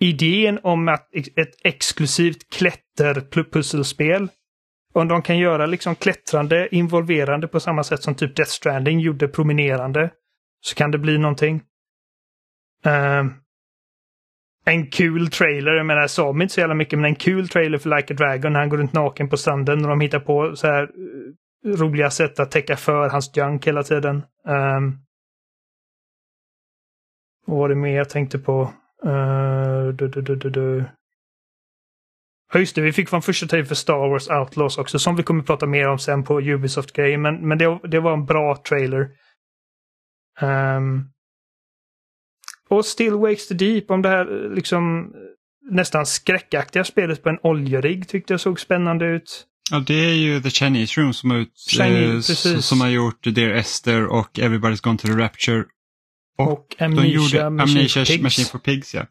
idén om att ett exklusivt klätterpusselspel, om de kan göra liksom klättrande involverande på samma sätt som typ Death Stranding gjorde promenerande, så kan det bli någonting. Uh, en kul trailer, jag menar jag sa inte så jävla mycket, men en kul trailer för Like a Dragon när han går runt naken på stranden och de hittar på så här eh, roliga sätt att täcka för hans junk hela tiden. Um, vad var det mer jag tänkte på? Uh, du, du, du, du, du. Ja, just det, vi fick från första trailer för Star Wars Outlaws också, som vi kommer prata mer om sen på Ubisoft-grejen. Men, men det, det var en bra trailer. Um, och Still Wakes the Deep, om det här liksom nästan skräckaktiga spelet på en oljerigg tyckte jag såg spännande ut. Ja, det är ju The Chinese Room som har, ut, Chinese, eh, som har gjort Dear Esther och Everybody's Gone to the Rapture. Och, och Amnesia, de gjorde Machine, Amnesia for Machine for Pigs. Ja.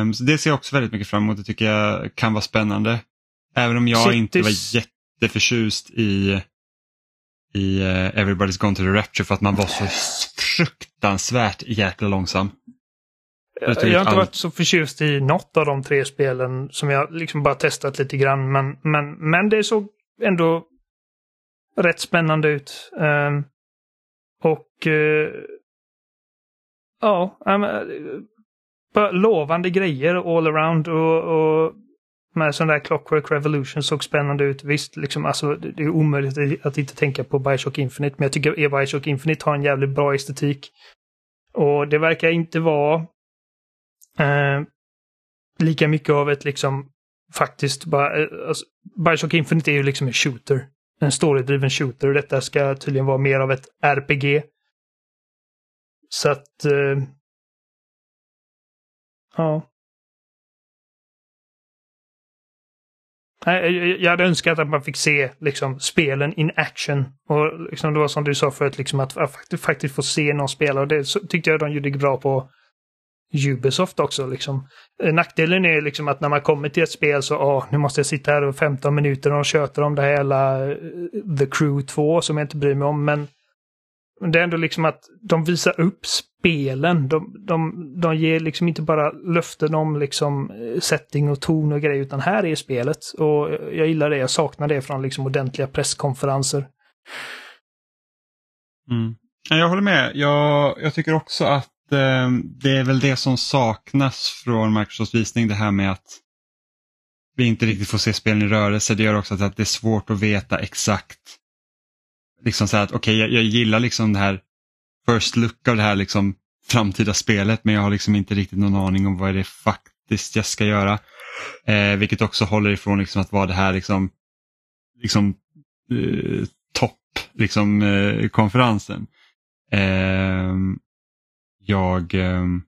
um, så det ser jag också väldigt mycket fram emot. Det tycker jag kan vara spännande. Även om jag Cities. inte var jätteförtjust i, i uh, Everybody's Gone to the Rapture för att man var så fruktansvärt jäkla långsam. Jag, jag har inte varit så förtjust i något av de tre spelen som jag liksom bara testat lite grann. Men, men, men det såg ändå rätt spännande ut. Um, och uh, ja, um, bara lovande grejer all around. Och, och med sån där Clockwork Revolution såg spännande ut. Visst, liksom, alltså, det är omöjligt att inte tänka på Bioshock Infinite. Men jag tycker att Bioshock Infinite har en jävligt bra estetik. Och det verkar inte vara Eh, lika mycket av ett liksom faktiskt bara, eh, alltså, Bioshock Infinite är ju liksom en shooter. En storydriven shooter och detta ska tydligen vara mer av ett RPG. Så att... Eh, ja. Jag hade önskat att man fick se liksom, spelen in action. Och liksom, det var som du sa förut, liksom, att, att faktiskt få se någon spela. Och det tyckte jag de gjorde bra på Ubisoft också. Liksom. Eh, nackdelen är liksom att när man kommer till ett spel så, åh, nu måste jag sitta här och 15 minuter och köta om det här hela eh, The Crew 2 som jag inte bryr mig om. Men det är ändå liksom att de visar upp spelen. De, de, de ger liksom inte bara löften om liksom eh, setting och ton och grejer, utan här är spelet. Och jag gillar det, jag saknar det från liksom ordentliga presskonferenser. Mm. Jag håller med. Jag, jag tycker också att Eh, det är väl det som saknas från Microsofts visning, det här med att vi inte riktigt får se spelen i rörelse. Det gör också att det är svårt att veta exakt. Liksom så att okej, okay, jag, jag, gillar liksom det här first look av det här liksom framtida spelet men jag har liksom inte riktigt någon aning om vad det är faktiskt jag ska göra. Eh, vilket också håller ifrån liksom att vara det här liksom, liksom eh, topp liksom, eh, konferensen. Eh, jag, ehm,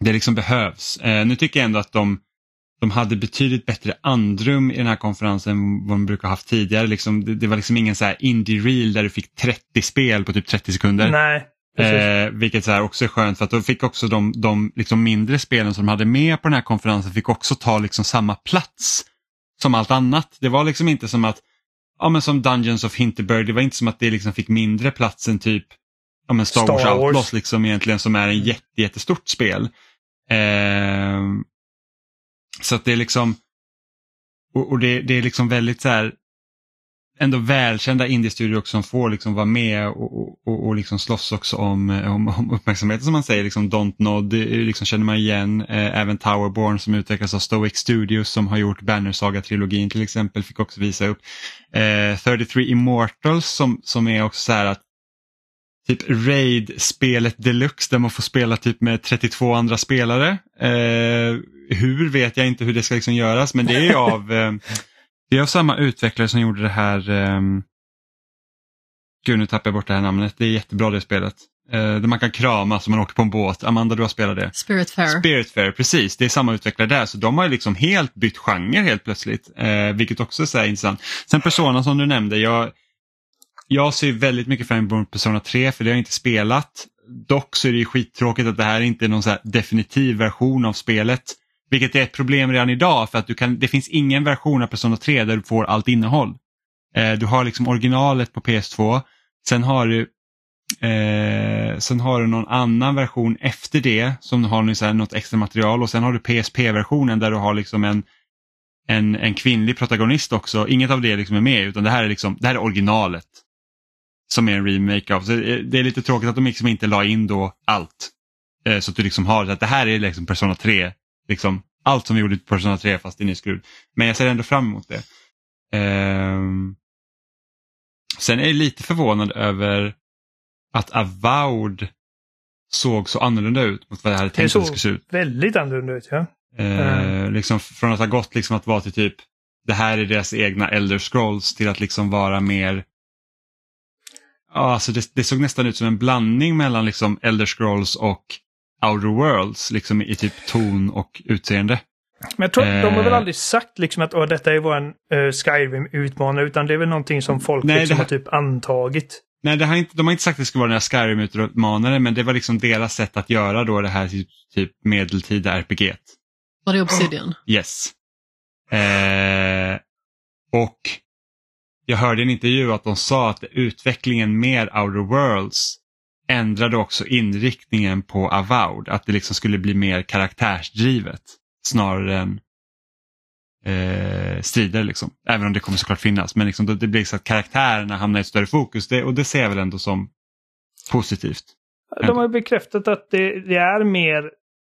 det liksom behövs. Eh, nu tycker jag ändå att de, de hade betydligt bättre andrum i den här konferensen än vad de brukar ha haft tidigare. Liksom, det, det, var liksom ingen så här indie-reel där du fick 30 spel på typ 30 sekunder. Nej. Eh, vilket så också är skönt för att då fick också de, de liksom mindre spelen som de hade med på den här konferensen fick också ta liksom samma plats som allt annat. Det var liksom inte som att, ja men som Dungeons of Hinterberg, det var inte som att det liksom fick mindre plats än typ ja, men Star, Star Wars, Wars Outlaws liksom egentligen som är en jätte, jättestort spel. Eh, Så att det är liksom, och, och det, det, är liksom väldigt så här, ändå välkända indiestudior också som får liksom vara med och, och, och liksom slåss också om, om, om uppmärksamheten som man säger. Liksom Don't Nod liksom känner man igen. Eh, även Towerborn som utvecklas av Stoic Studios som har gjort Banner Saga-trilogin till exempel fick också visa upp. Eh, 33 Immortals som, som är också så här att typ Raid-spelet deluxe där man får spela typ med 32 andra spelare. Eh, hur vet jag inte hur det ska liksom göras men det är av eh, det är av samma utvecklare som gjorde det här, um... gud nu tappar jag bort det här namnet, det är jättebra det spelet. Uh, där man kan krama så man åker på en båt. Amanda du har spelat det? Spiritfarer. Spiritfarer, precis. Det är samma utvecklare där så de har liksom helt bytt genre helt plötsligt. Uh, vilket också är så intressant. Sen Persona som du nämnde, jag, jag ser väldigt mycket fram emot Persona 3 för det har jag inte spelat. Dock så är det ju skittråkigt att det här inte är någon så definitiv version av spelet. Vilket är ett problem redan idag för att du kan, det finns ingen version av Persona 3 där du får allt innehåll. Eh, du har liksom originalet på PS2, sen har du eh, sen har du någon annan version efter det som har så här, något extra material och sen har du PSP-versionen där du har liksom en, en, en kvinnlig protagonist också. Inget av det liksom är med utan det här är, liksom, det här är originalet. Som är en remake av. Så det är lite tråkigt att de liksom inte la in då allt. Eh, så att du liksom har att det här är liksom Persona 3 liksom, allt som vi gjorde på Persona 3 fast i ny skrud. Men jag ser ändå fram emot det. Um, sen är jag lite förvånad över att Avowed såg så annorlunda ut mot vad jag hade tänkt att det skulle se ut. väldigt annorlunda ut ja. Uh, liksom från att ha gått liksom att vara till typ det här är deras egna Elder Scrolls till att liksom vara mer Ja, alltså det, det, såg nästan ut som en blandning mellan liksom Elder Scrolls och Outer Worlds liksom i typ ton och utseende. Men jag tror eh, de har väl eh. aldrig sagt liksom att detta är vår uh, Skyrim-utmanare utan det är väl någonting som folk nej, liksom har, har typ antagit. Nej, det har inte, de har inte sagt att det ska vara den här Skyrim-utmanare men det var liksom deras sätt att göra då det här typ, typ medeltida RPG. Var det Obsidian? Yes. Eh, och jag hörde i en intervju att de sa att utvecklingen med Outer Worlds ändrade också inriktningen på Avowed. Att det liksom skulle bli mer karaktärsdrivet snarare än eh, strider. Liksom. Även om det kommer såklart finnas. Men liksom, det blir så att karaktärerna hamnar i ett större fokus det, och det ser jag väl ändå som positivt. De har bekräftat att det, det är mer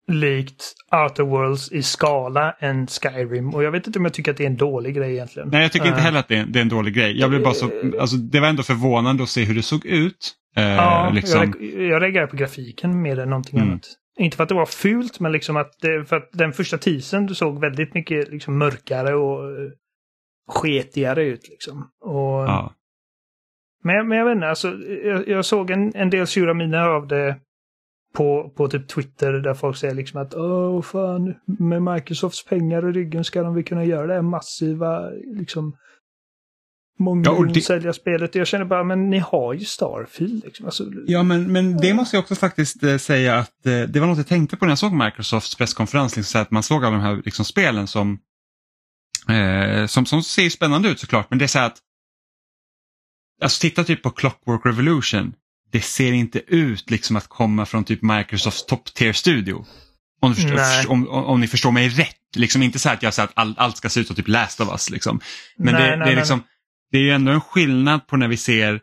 likt Outer Worlds i skala än Skyrim. Och jag vet inte om jag tycker att det är en dålig grej egentligen. Nej, jag tycker inte heller att det är, det är en dålig grej. Jag blev bara så, alltså, det var ändå förvånande att se hur det såg ut. Eh, ja, liksom... jag, jag reagerar på grafiken mer än någonting mm. annat. Inte för att det var fult, men liksom att, det, för att den första teasern såg väldigt mycket liksom mörkare och uh, sketigare ut. Liksom. Och, ja. men, men jag vet inte, alltså, jag, jag såg en, en del sura miner av det på, på typ Twitter där folk säger liksom att åh fan, med Microsofts pengar i ryggen ska de väl kunna göra det här massiva liksom många ja, det... sälja spelet. Jag känner bara, men ni har ju Starfield. Liksom. Alltså... Ja, men, men det måste jag också faktiskt eh, säga att eh, det var något jag tänkte på när jag såg Microsofts presskonferens. Liksom, att man såg alla de här liksom, spelen som, eh, som, som ser spännande ut såklart. Men det är så här att, alltså titta typ på Clockwork Revolution. Det ser inte ut liksom att komma från typ Microsofts top tier studio. Om, förstår, om, om, ni förstår mig rätt. Liksom inte så att jag säger att all, allt ska se ut som typ Last of Us. Liksom. Men nej, det, nej, det, är liksom, det är ju ändå en skillnad på när vi ser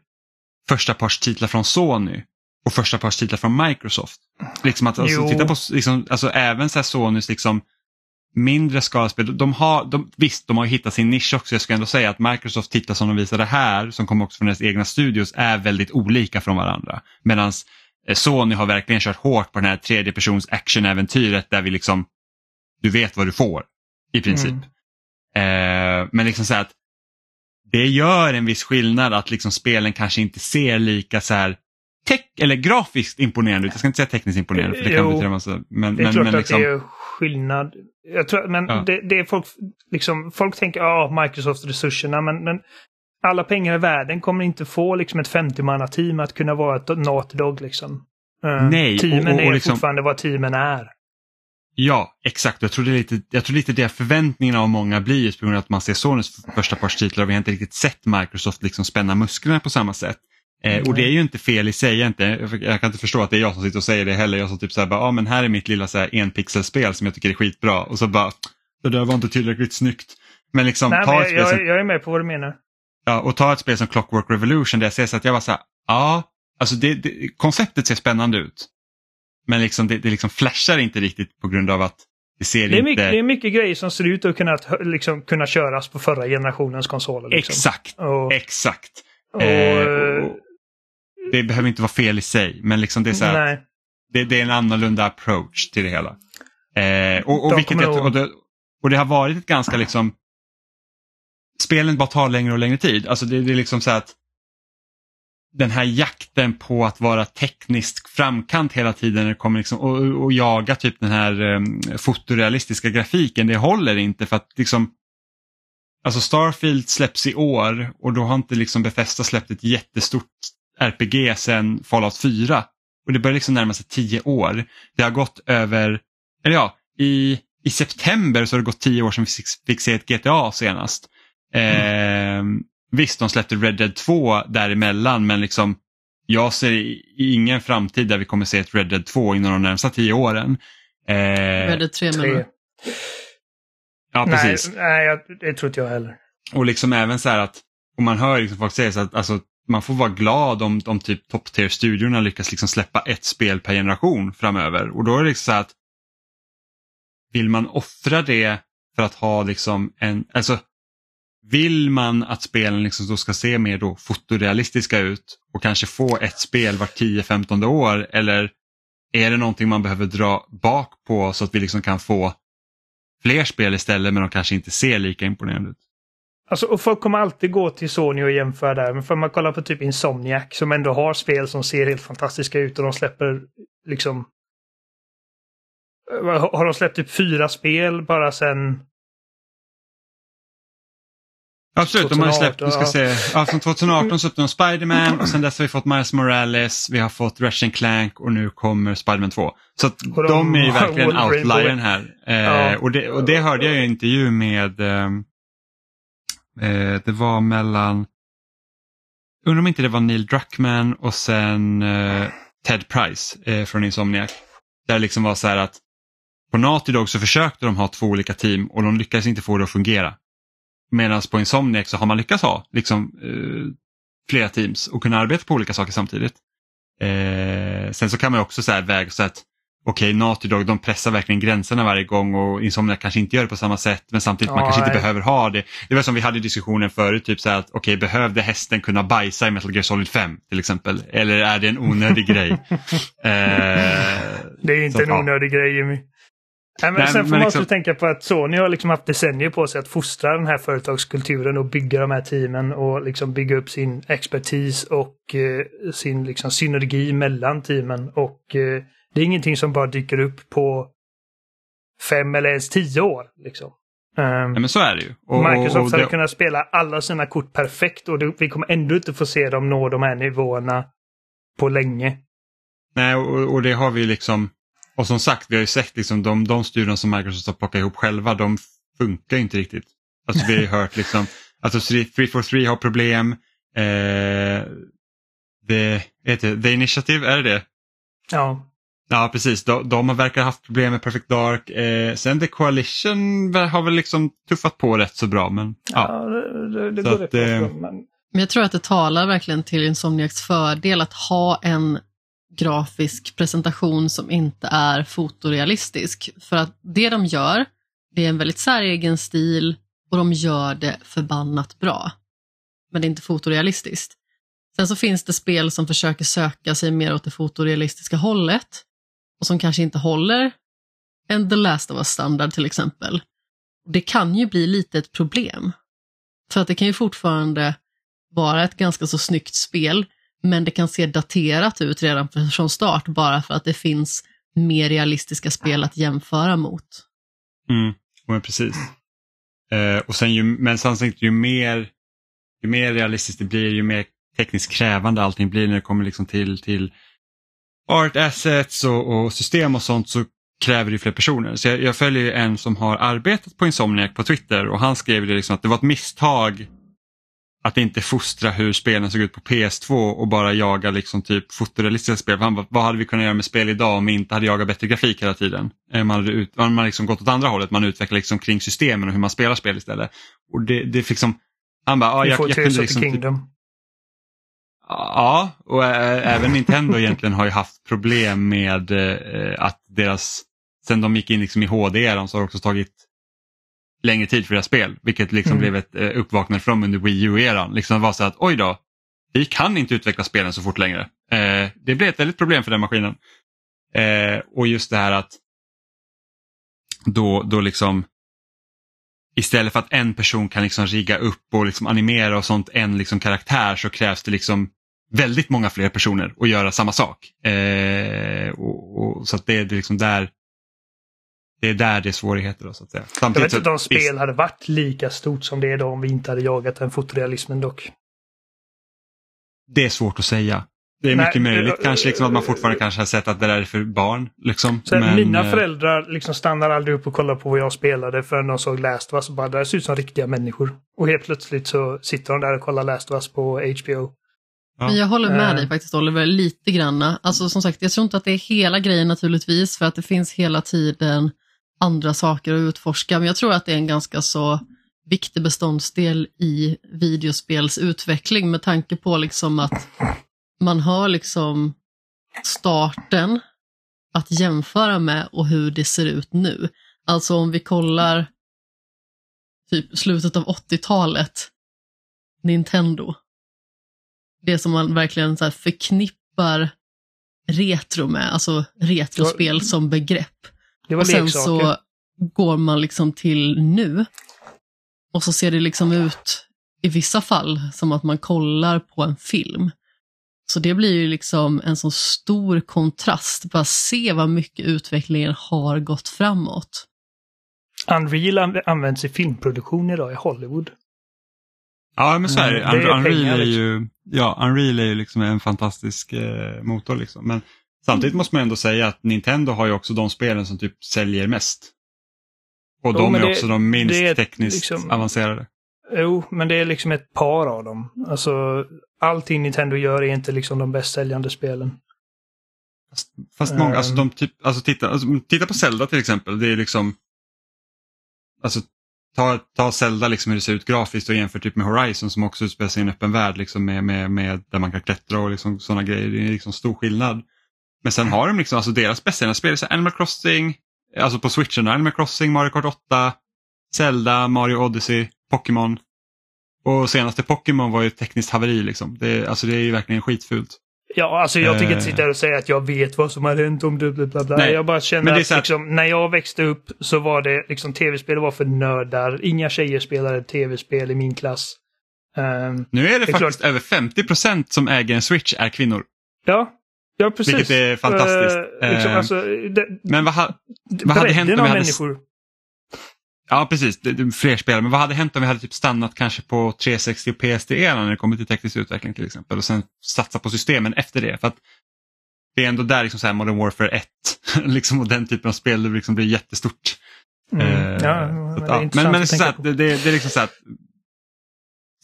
första parts från Sony och första parts från Microsoft. Liksom att alltså, titta på liksom, alltså, även så här Sonys liksom, mindre skalaspel. De har, de, visst, de har hittat sin nisch också. Jag ska ändå säga att Microsoft tittar som de visade här, som kommer också från deras egna studios, är väldigt olika från varandra. Medan eh, Sony har verkligen kört hårt på den här tredje persons actionäventyret där vi liksom, du vet vad du får i princip. Mm. Eh, men liksom så att det gör en viss skillnad att liksom spelen kanske inte ser lika så här eller grafiskt imponerande ut. Jag ska inte säga tekniskt imponerande för det kan betyda massa. Men, det är men, klart men, liksom... att det är skillnad. Jag tror, men ja. det, det, är folk, liksom, folk tänker ja, oh, Microsoft-resurserna, men, men alla pengar i världen kommer inte få liksom ett 50-manna-team att kunna vara ett Naughty Dog. Liksom. Uh, Nej, teamen och, och, och är liksom... fortfarande vad teamen är. Ja, exakt. Jag tror, det är lite, jag tror lite det förväntningarna av många blir just på grund av att man ser Sonys första partstitlar och vi har inte riktigt sett Microsoft liksom spänna musklerna på samma sätt. Eh, och det är ju inte fel i sig, inte, jag kan inte förstå att det är jag som sitter och säger det heller. Jag som typ såhär, ja ah, men här är mitt lilla så här, enpixelspel som jag tycker är skitbra och så bara, det där var inte tillräckligt snyggt. Men liksom Nej, ta men ett jag, spel jag, som, jag är med på vad du menar. ja, och ta ett spel som Clockwork Revolution där jag ser så att jag var så här, ja, alltså det, det, konceptet ser spännande ut. Men liksom det, det liksom flashar inte riktigt på grund av att det ser Det är, inte... mycket, det är mycket grejer som ser ut att kunna, liksom, kunna köras på förra generationens konsoler. Liksom. Exakt, Och, exakt. och, Eh, och- det behöver inte vara fel i sig, men liksom det är så här, det, det är en annorlunda approach till det hela. Eh, och, och, vilket jag, och, det, och det har varit ett ganska liksom Spelen bara tar längre och längre tid. Alltså det, det är liksom så att den här jakten på att vara tekniskt framkant hela tiden när det kommer liksom, och, och jaga typ den här um, fotorealistiska grafiken, det håller inte för att liksom Alltså Starfield släpps i år och då har inte liksom Bethesda släppt ett jättestort RPG sedan Fallout 4. Och det börjar liksom närma sig tio år. Det har gått över, eller ja, i, i september så har det gått tio år sedan vi fick, fick se ett GTA senast. Eh, visst, de släppte Red Dead 2 däremellan men liksom jag ser i- ingen framtid där vi kommer se ett Red Dead 2 inom de närmsta tio åren. Eh, Red Dead 3 menar Tre. du? ja, Nej, precis. nej jag, det tror inte jag heller. Och liksom även så här att, och man hör liksom folk säga så att alltså, man får vara glad om, om typ top tier studiorna lyckas liksom släppa ett spel per generation framöver. Och då är det liksom så att vill man offra det för att ha liksom en, alltså vill man att spelen liksom då ska se mer då fotorealistiska ut och kanske få ett spel vart 10-15 år eller är det någonting man behöver dra bak på så att vi liksom kan få fler spel istället men de kanske inte ser lika imponerande ut? Alltså, och folk kommer alltid gå till Sony och jämföra där. Men för man kollar på typ Insomniac som ändå har spel som ser helt fantastiska ut och de släpper liksom... Eh, Har de släppt typ fyra spel bara sen... Absolut, de har släppt, vi ska 2018, se, ja, från 2018 släppte de Spiderman och sen dess har vi fått Miles Morales, vi har fått Ratchet Clank och nu kommer Spiderman 2. Så att de, de är ju verkligen outliern här. Eh, Ja. och, det, och det hörde jag i en intervju med, eh, eh, det var mellan, undrar om inte det var Neil Druckmann och sen eh, Ted Price eh, från Insomniac. Där det liksom var så här att på Naughty Dog så försökte de ha två olika team och de lyckades inte få det att fungera. Medan på Insomniac så har man lyckats ha liksom, eh, flera teams och kunna arbeta på olika saker samtidigt. Eh, sen så kan man också så här väga så att okej, Naughty Dog de pressar verkligen gränserna varje gång och Insomniac kanske inte gör det på samma sätt men samtidigt man Ja, kanske inte nej. behöver ha det. Det var som vi hade diskussionen förut, typ så här att okej, behövde hästen kunna bajsa i Metal Gear Solid 5 till exempel? Eller är det en onödig grej? Eh, Det är inte så, en ja. onödig grej Jimmy. Nej, men Nej, sen får man liksom- också tänka på att Sony har liksom haft decennier på sig att fostra den här företagskulturen och bygga de här teamen och liksom bygga upp sin expertis och eh, sin liksom synergi mellan teamen. Och eh, det är ingenting som bara dyker upp på fem eller ens tio år. Liksom. Ehm, Nej, men så är det ju. Och, Microsoft och, och hade det, kunnat spela alla sina kort perfekt och det, vi kommer ändå inte få se dem nå de här nivåerna på länge. Nej, och, och det har vi liksom, och som sagt, vi har ju sett liksom de, de studion som Microsoft har plockat ihop själva, de funkar inte riktigt. Alltså vi har ju hört liksom, alltså 343 har problem, eh, the, heter det, the Initiative, är det det? Ja, Ja, precis. De, de har verkar ha haft problem med Perfect Dark. Eh, sen The Coalition har väl liksom tuffat på rätt så bra, men ja. ja. det, det, det Så går att, rätt bra. eh. Men jag tror att det talar verkligen till Insomniacs fördel att ha en grafisk presentation som inte är fotorealistisk. För att det de gör, det är en väldigt säregen stil och de gör det förbannat bra. Men det är inte fotorealistiskt. Sen så finns det spel som försöker söka sig mer åt det fotorealistiska hållet och som kanske inte håller en The Last of Us-standard till exempel. Det kan ju bli lite ett problem. För att det kan ju fortfarande vara ett ganska så snyggt spel, men det kan se daterat ut redan från start bara för att det finns mer realistiska spel att jämföra mot. Mm, men precis. Eh, och sen ju, men samtidigt ju mer, ju mer realistiskt det blir, ju mer tekniskt krävande allting blir när det kommer liksom till, till art assets och, och system och sånt så kräver det fler personer. Så jag, jag följer en som har arbetat på Insomniac på Twitter och han skrev det liksom att det var ett misstag att inte fostra hur spelen såg ut på PS2 och bara jaga liksom typ fotorealistiska spel. Han bara, vad hade vi kunnat göra med spel idag om vi inte hade jagat bättre grafik hela tiden? Eh, man hade ut, man hade liksom gått åt andra hållet, man utvecklar liksom kring systemen och hur man spelar spel istället. Och det, det fick som, han bara, ja, Vi jag, jag Tears kunde liksom... Typ, Kingdom. Ja, och äh, även Nintendo egentligen har ju haft problem med äh, att deras, sen de gick in liksom i HD-eran så har det också tagit längre tid för deras spel, vilket liksom Mm. blev ett äh, uppvaknande dem under Wii U-eran. Liksom var så att oj då, vi kan inte utveckla spelen så fort längre. Eh, det blev ett väldigt problem för den maskinen. Eh, och just det här att då, då liksom istället för att en person kan liksom rigga upp och liksom animera och sånt en liksom karaktär så krävs det liksom väldigt många fler personer att göra samma sak. Eh, och, och, så det är liksom där det är där det är svårigheter. Då, så att säga. Jag vet inte om spel hade varit lika stort som det är idag om vi inte hade jagat den fotorealismen dock. Det är svårt att säga. Det är Nej, mycket möjligt det- kanske liksom att man fortfarande kanske har sett att det där är för barn. Liksom. Här, Men, mina eh, föräldrar liksom stannar aldrig upp och kollar på vad jag spelade förrän de såg Last of Us och bara det här ser ut som riktiga människor. Och helt plötsligt så sitter de där och kollar Last of Us på HBO. Ja. Men jag håller med Eh. dig faktiskt Oliver, lite granna. Alltså som sagt, jag tror inte att det är hela grejen naturligtvis, för att det finns hela tiden andra saker att utforska, men jag tror att det är en ganska så viktig beståndsdel i videospels utveckling med tanke på liksom att man har liksom starten att jämföra med och hur det ser ut nu. Alltså om vi kollar typ slutet av 80-talet, Nintendo, det som man verkligen så förknippar retro med, alltså retrospel Ja. som begrepp. Var Och sen leksaker. så går man liksom till nu och så ser det liksom ut i vissa fall som att man kollar på en film. Så det blir ju liksom en så stor kontrast, bara se vad mycket utvecklingen har gått framåt. Unreal an- används i filmproduktion idag i Hollywood. Ja men så är det. Mm, det är Unreal pengar, är liksom. ju, ja, Unreal är ju liksom en fantastisk eh, motor. Liksom. Men samtidigt Mm. måste man ändå säga att Nintendo har ju också de spelen som typ säljer mest. Och Jo, de är det- också de minst det är tekniskt liksom- avancerade. Jo, men det är liksom ett par av dem. Alltså, allting Nintendo gör är inte liksom de bäst säljande spelen. Fast, fast många, Ehm. alltså, de typ, alltså, titta, alltså titta på Zelda till exempel. Det är liksom, alltså ta, ta Zelda liksom hur det ser ut grafiskt och jämför typ med Horizon som också utspelar sig i en öppen värld liksom med, med, med där man kan klättra och liksom sådana grejer. Det är liksom stor skillnad. Men sen har de liksom, alltså deras bästa spel, så Animal Crossing, alltså på switchen, Animal Crossing, Mario Kart 8, Zelda, Mario Odyssey, Pokémon. Och senaste Pokémon var ju ett tekniskt haveri liksom. Det, alltså det är ju verkligen skitfult. Ja, alltså jag tycker Eh. inte sitta här och säga att jag vet vad som har hänt om det, bla bla bla. Nej, Jag bara känner att, att- liksom, när jag växte upp så var det liksom tv-spel var för nördar. Inga tjejer spelade tv-spel i min klass. Ehm, Nu är det, Det faktiskt över 50% som äger en switch är kvinnor. ja, ja precis. Vilket är fantastiskt. Eh, liksom, Eh, alltså, det, Men vad, ha, vad hade hänt om vi hade- människor. Ja precis, fler spel. Men vad hade hänt om vi hade typ stannat kanske på 360 och PSD-eran när det kommer till teknisk utveckling till exempel och sen satsa på systemen efter det. För att det är ändå där liksom så här Modern Warfare 1 liksom, och den typen av spel liksom blir jättestort. Mm. Eh, ja, men det är ja. intressant men, men att så tänka att, på. det, det, det är liksom så att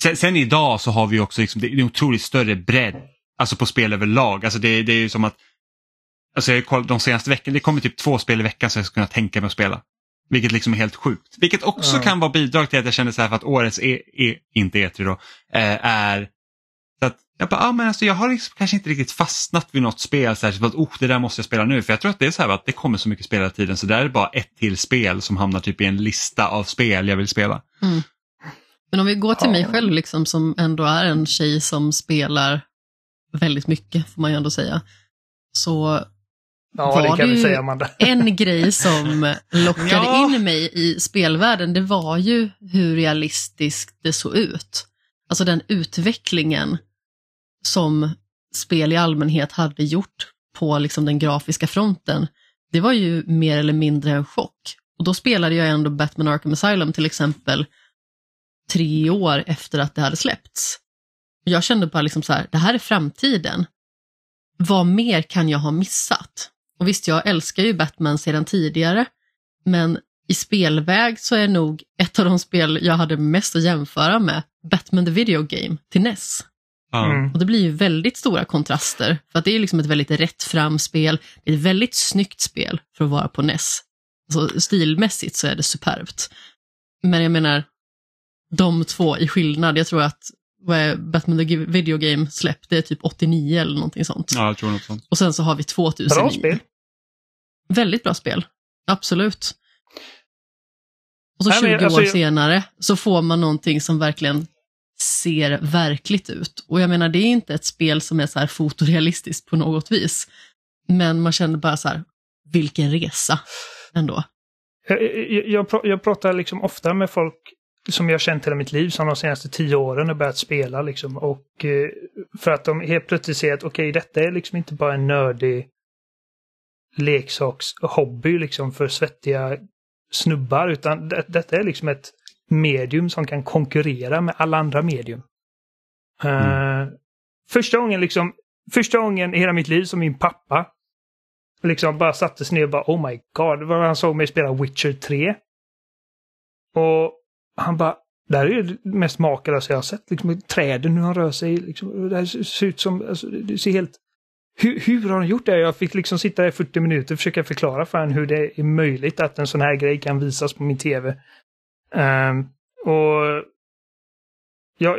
sen, sen idag så har vi också liksom, det är en otroligt större bredd alltså på spel överlag. Alltså det, det är ju som att alltså jag kollat de senaste veckorna, det kommer typ två spel i veckan som jag skulle kunna tänka mig att spela. Vilket liksom är helt sjukt. Vilket också Ja. kan vara bidrag till att jag känner så här för att årets, e, e, inte E3 då, eh, är så att jag bara, ah, men alltså jag har liksom kanske inte riktigt fastnat vid något spel så här, så att oh, det där måste jag spela nu. För jag tror att det är så här att det kommer så mycket spel hela tiden så där är det bara ett till spel som hamnar typ i en lista av spel jag vill spela. Men om vi går till Ja. mig själv, liksom, som ändå är en tjej som spelar väldigt mycket, får man ju ändå säga. Så Ja, var det kan ju- säga Amanda. en grej som lockade Ja. in mig i spelvärlden, det var ju hur realistiskt det såg ut. Alltså den utvecklingen som spel i allmänhet hade gjort på liksom den grafiska fronten, det var ju mer eller mindre en chock. Och då spelade jag ändå Batman Arkham Asylum till exempel tre år efter att det hade släppts. Jag kände bara liksom så här, det här är framtiden. Vad mer kan jag ha missat? Och visst, jag älskar ju Batman sedan tidigare, men i spelväg så är nog ett av de spel jag hade mest att jämföra med Batman the Video Game till NES. Mm. Och det blir ju väldigt stora kontraster, för att det är liksom ett väldigt rätt fram spel. Det är ett väldigt snyggt spel för att vara på NES. Alltså, stilmässigt så är det superbt. Men jag menar, de två i skillnad, jag tror att vad är Batman the Video Game släpp, det är typ 89 eller någonting sånt. ja, jag tror något sånt. Och sen så har vi 2009. Bra spel. Väldigt bra spel, absolut. Och så Nej, 20 men alltså, år senare så får man någonting som verkligen ser verkligt ut. Och jag menar, det är inte ett spel som är så här fotorealistiskt på något vis. Men man känner bara så här, vilken resa ändå. Jag, jag, jag, pra- jag pratar liksom ofta med folk som jag har känt hela mitt liv, som de senaste tio åren har börjat spela. Liksom. Och eh, för att de helt plötsligt ser att okej, detta är liksom inte bara en nördig leksakshobby liksom för svettiga snubbar, utan det, detta är liksom ett medium som kan konkurrera med alla andra medium. Eh, första gången liksom, första gången i hela mitt liv som min pappa liksom bara satte sig ner och bara oh my god, vad han såg mig spela Witcher 3. Och han bara, det här är det mest makalösa jag har sett. Liksom, träden, hur han rör sig. Liksom, det här ser ut som, alltså, det ser helt... Hur, hur har han gjort det? Jag fick liksom sitta där i 40 minuter och försöka förklara för honom hur det är möjligt att en sån här grej kan visas på min tv. Ehm, och Ja,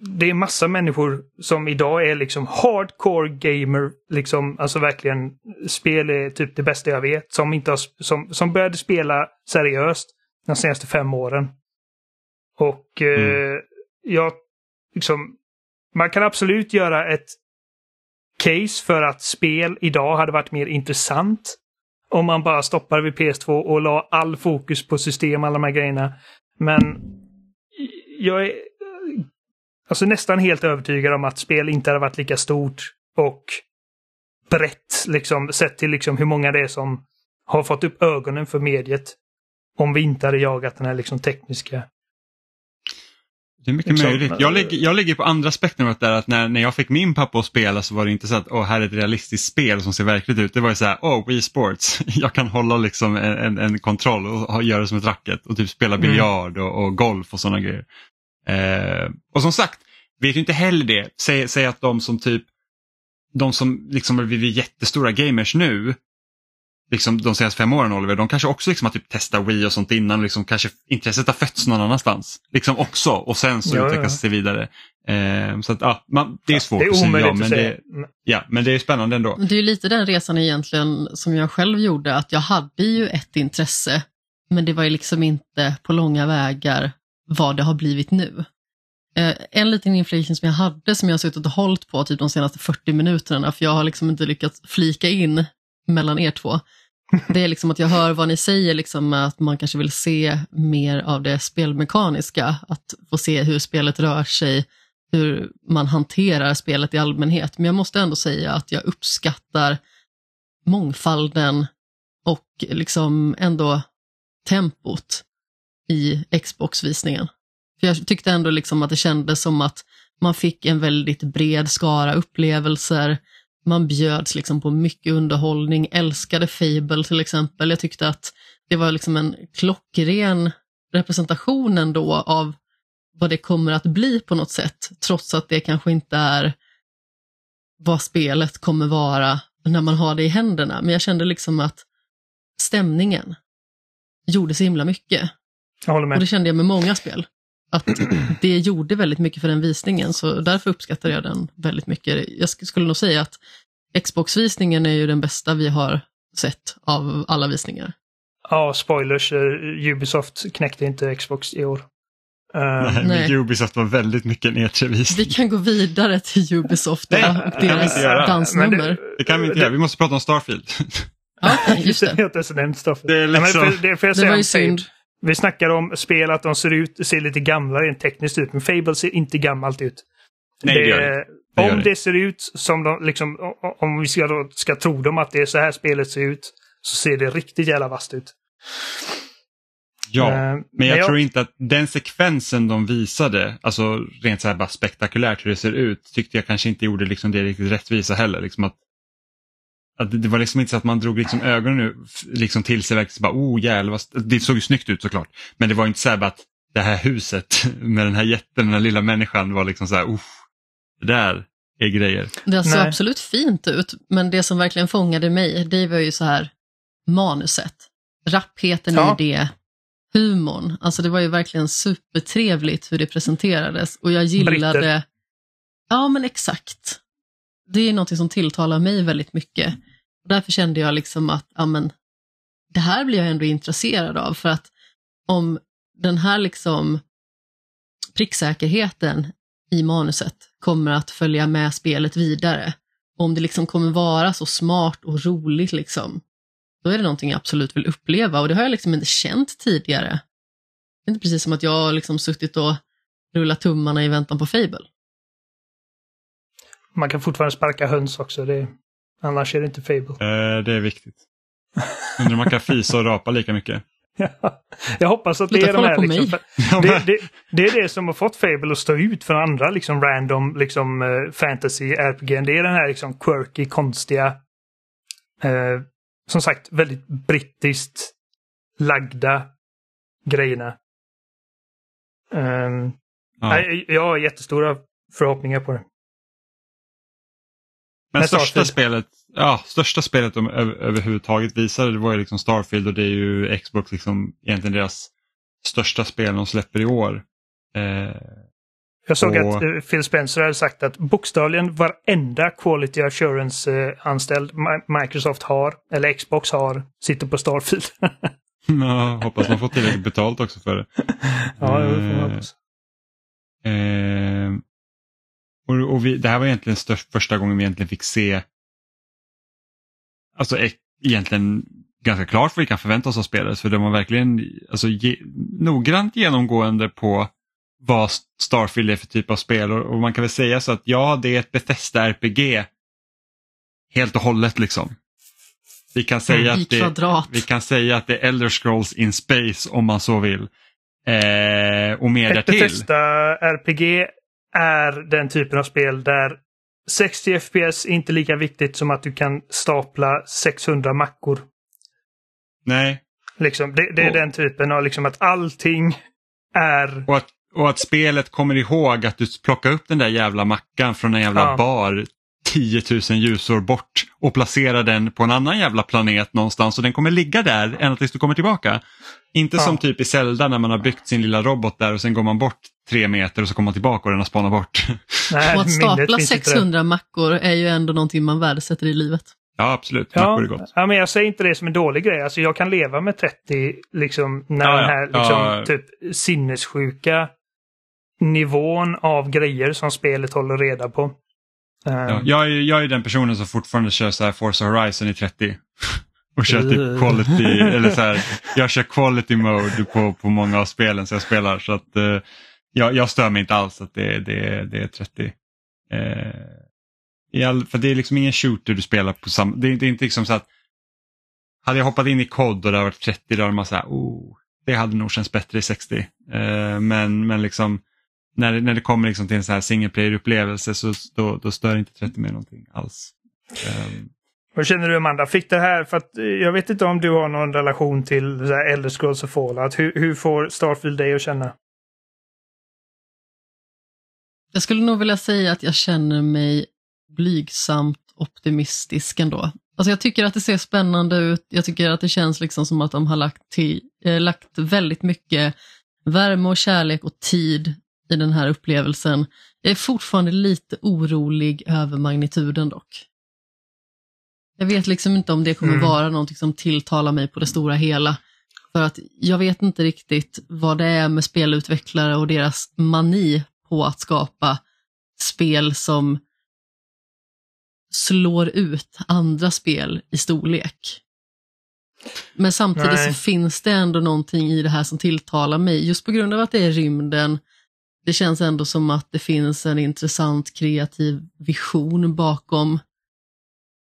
det är massa människor som idag är liksom hardcore gamer, liksom, alltså verkligen spel är typ det bästa jag vet, som, inte har, som, som började spela seriöst de senaste fem åren. Och eh, jag, liksom, man kan absolut göra ett case för att spel idag hade varit mer intressant om man bara stoppar vid PS2 och la all fokus på system, alla de här grejerna. Men jag är alltså nästan helt övertygad om att spel inte hade varit lika stort och brett, liksom, sett till liksom hur många det är som har fått upp ögonen för mediet. Om vi inte hade jagat den här liksom tekniska... Det är mycket Liksom, möjligt. Jag ligger, jag ligger på andra spektrumet där att när, när jag fick min pappa att spela så var det inte så att åh, här är ett realistiskt spel som ser verkligt ut. Det var ju så här, åh, Wii Sports, jag kan hålla liksom en, en, en kontroll och göra det som ett racket och typ spela Mm. biljard och, och golf och sådana grejer. Eh, och som sagt, vet ju inte heller det. Säg, säg att de som typ, de som liksom har blivit jättestora gamers nu, liksom de senaste fem åren Oliver, de kanske också liksom har typ testat Wii och sånt innan, liksom kanske intresset har fötts någon annanstans. Liksom också och sen så Ja, ja. utvecklas det vidare. Eh, så att, ja, man, det är svårt det är att säga, ja, men, säga. det, ja, men det är spännande ändå. Det är lite den resan egentligen som jag själv gjorde, att jag hade ju ett intresse, men det var ju liksom inte på långa vägar vad det har blivit nu. Eh, En liten inflation som jag hade som jag har suttit och hållit på typ de senaste 40 minuterna, för jag har liksom inte lyckats flika in mellan er två. Det är liksom att jag hör vad ni säger, liksom att man kanske vill se mer av det spelmekaniska, att få se hur spelet rör sig, hur man hanterar spelet i allmänhet. Men jag måste ändå säga att jag uppskattar mångfalden och liksom ändå tempot i Xbox-visningen. För jag tyckte ändå liksom att det kändes som att man fick en väldigt bred skara upplevelser. Man bjöds liksom på mycket underhållning, älskade Fable till exempel. Jag tyckte att det var liksom en klockren representation ändå av vad det kommer att bli på något sätt, trots att det kanske inte är vad spelet kommer vara när man har det i händerna. Men jag kände liksom att stämningen gjorde så himla mycket. Jag håller Och med. det kände jag med många spel. Att det gjorde väldigt mycket för den visningen, så därför uppskattar jag den väldigt mycket. Jag sk- skulle nog säga att Xbox-visningen är ju den bästa vi har sett av alla visningar. Ja, spoilers. Ubisoft knäckte inte Xbox i år. Eh, Nej. Ubisoft var väldigt mycket en E3-visning. Vi kan gå vidare till Ubisoft Nej, och det deras dansnummer. Det kan vi inte göra, vi måste prata om Starfield. Ja, Just det, det. Det är liksom- för, det Det var ju synd. Vi snackar om spel att de ser ut, ser lite gamla rent tekniskt ut, men Fable ser inte gammalt ut. Nej, det gör det. Det gör om det. det ser ut som de, liksom, om vi ska, ska tro dem att det är så här spelet ser ut, så ser det riktigt jävla vasst ut. Ja, Eh, men men jag jag- tror inte att den sekvensen de visade, alltså rent så här bara spektakulärt hur det ser ut, tyckte jag kanske inte gjorde liksom det riktigt rättvisa heller. Liksom att, att det- var liksom inte så att man drog liksom ögonen nu, liksom till sig verkligen så bara, oh jävlar, vad st-" det såg ju snyggt ut såklart. Men det var inte så här att det här huset med den här jätten, den här lilla människan var liksom så här, oh, det där är grejer. Det såg Nej. absolut fint ut, men det som verkligen fångade mig, det var ju så här manuset. Rappheten Ja. i det, humorn. Alltså det var ju verkligen supertrevligt hur det presenterades och jag gillade... Britter. Ja, men exakt. Det är något som tilltalar mig väldigt mycket. Därför kände jag liksom att ja, men, det här blir jag ändå intresserad av för att om den här liksom pricksäkerheten i manuset kommer att följa med spelet vidare, om det liksom kommer vara så smart och roligt liksom, då är det någonting jag absolut vill uppleva och det har jag liksom inte känt tidigare. Det är inte precis som att jag har liksom suttit och rullat tummarna i väntan på Fable. Man kan fortfarande sparka höns också. Det, annars är det inte Fable. Eh, det är viktigt. Undrar om man kan fisa och rapa lika mycket. Jag hoppas att det Sluta är de här... Liksom, Ja, det, det, det är det som har fått Fable att stå ut från andra liksom random liksom eh, fantasy RPG. Det är den här liksom quirky, konstiga, eh, som sagt väldigt brittiskt lagda grejerna. Ehm, ja. nej, Jag har jättestora förhoppningar på det. Men största Starfield. spelet, ja, största spelet de över, överhuvudtaget visade det var ju liksom Starfield och det är ju Xbox liksom egentligen deras största spel de släpper i år. Eh, Jag såg Och- att eh, Phil Spencer hade sagt att bokstavligen varenda Quality Assurance-anställd Microsoft har, eller Xbox har, sitter på Starfield. ja, hoppas man får tillräckligt betalt också för det. ja, det får man Eh, hoppas. Eh, och och vi, det här var egentligen störst, första gången vi egentligen fick se alltså e- egentligen ganska klart vad vi kan förvänta oss av spelet. För de var verkligen alltså, ge, noggrant genomgående på vad Starfield är för typ av spel. Och, och man kan väl säga så att ja, det är ett Bethesda-RPG helt och hållet liksom. Vi kan säga, att det, vi kan säga att det är Elder Scrolls in Space om man så vill. Eh, och mer Ett därtill. Bethesda-RPG är den typen av spel där 60 FPS är inte lika viktigt som att du kan stapla 600 mackor. Nej, Liksom, det, det är Och- den typen av liksom att allting är... och att, och att spelet kommer ihåg att du plockar upp den där jävla mackan från en jävla Ja. bar 10 000 ljusår bort och placerar den på en annan jävla planet någonstans och den kommer ligga där ända tills du kommer tillbaka. Inte Ja. som typ i Zelda när man har byggt sin lilla robot där och sen går man bort tre meter och så kommer man tillbaka och den har spanat bort. Nej, Och att stapla finns inte där. 600 mackor är ju ändå någonting man värdesätter i livet. Ja absolut, mackor är Ja, gott. ja, men jag säger inte det som en dålig grej. Alltså jag kan leva med 30, liksom, när Ja, den ja. här liksom, Ja. typ sinnessjuka nivån av grejer som spelet håller reda på. Ja, jag, är, jag är den personen som fortfarande kör så här Forza Horizon i 30. Och kör typ quality, eller så här, jag kör quality mode på, på många av spelen som jag spelar. Så att eh, jag, jag stör mig inte alls att det, det, det är 30. Eh, all, för det är liksom ingen shooter du spelar på samma, det, är- det är inte liksom så att hade jag hoppat in i kod och det hade varit 30 då hade man så här, oh, det hade nog känts bättre i 60. Eh, men, men liksom när, det- när det kommer liksom till en sån här single player-upplevelse så då, då stör inte 30 mig någonting alls. Vad känner du Amanda? Fick det här, för att eh, jag vet inte om du har någon relation till så här Elder Scrolls och Fallout. Hur, hur får Starfield dig att känna? Jag skulle nog vilja säga att jag känner mig blygsamt optimistisk ändå. Alltså jag tycker att det ser spännande ut. Jag tycker att det känns liksom som att de har lagt, till, eh, lagt väldigt mycket värme och kärlek och tid i den här upplevelsen. Jag är fortfarande lite orolig över magnituden dock. Jag vet liksom inte om det kommer Mm. vara någonting som tilltalar mig på det stora hela. För att jag vet inte riktigt vad det är med spelutvecklare och deras mani på att skapa spel som slår ut andra spel i storlek. Men samtidigt Nej. så finns det ändå någonting i det här som tilltalar mig, just på grund av att det är rymden. Det känns ändå som att det finns en intressant kreativ vision bakom.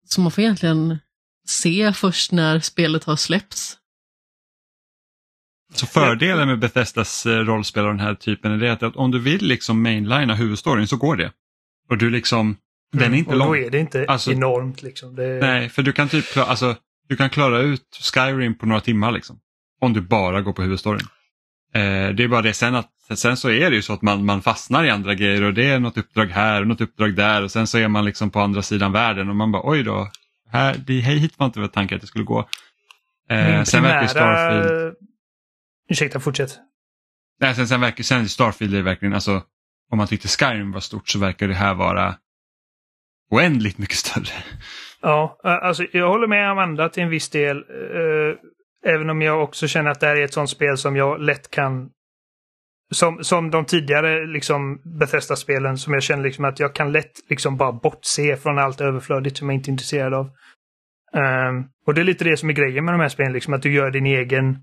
Som man får egentligen se först när spelet har släppts. Så fördelen med Bethesdas eh, rollspel av den här typen är det att om du vill liksom mainlina huvudstoryn så går det. Och du liksom, den är inte Mm, och lång. då är det inte Alltså- enormt liksom. Det, Nej, för du kan typ klara, alltså, du kan klara ut Skyrim på några timmar liksom. Om du bara går på huvudstoryn. Eh, det är bara det sen att sen så är det ju så att man, man fastnar i andra grejer och det är något uppdrag här och något uppdrag där och sen så är man liksom på andra sidan världen och man bara oj då, här, det, hit var inte tanken att det skulle gå. Eh, sen verkar Starfield... Ursäkta, fortsätt. Nej, sen, sen verkar sen Starfield är verkligen, alltså om man tyckte Skyrim var stort så verkar det här vara oändligt mycket större. Ja, alltså jag håller med Amanda till en viss del. Eh, även om jag också känner att det här är ett sånt spel som jag lätt kan som, som de tidigare liksom Bethesda-spelen som jag känner liksom att jag kan lätt liksom bara bortse från allt överflödigt som jag inte är intresserad av. Um, och det är lite det som är grejen med de här spelen, liksom att du gör din egen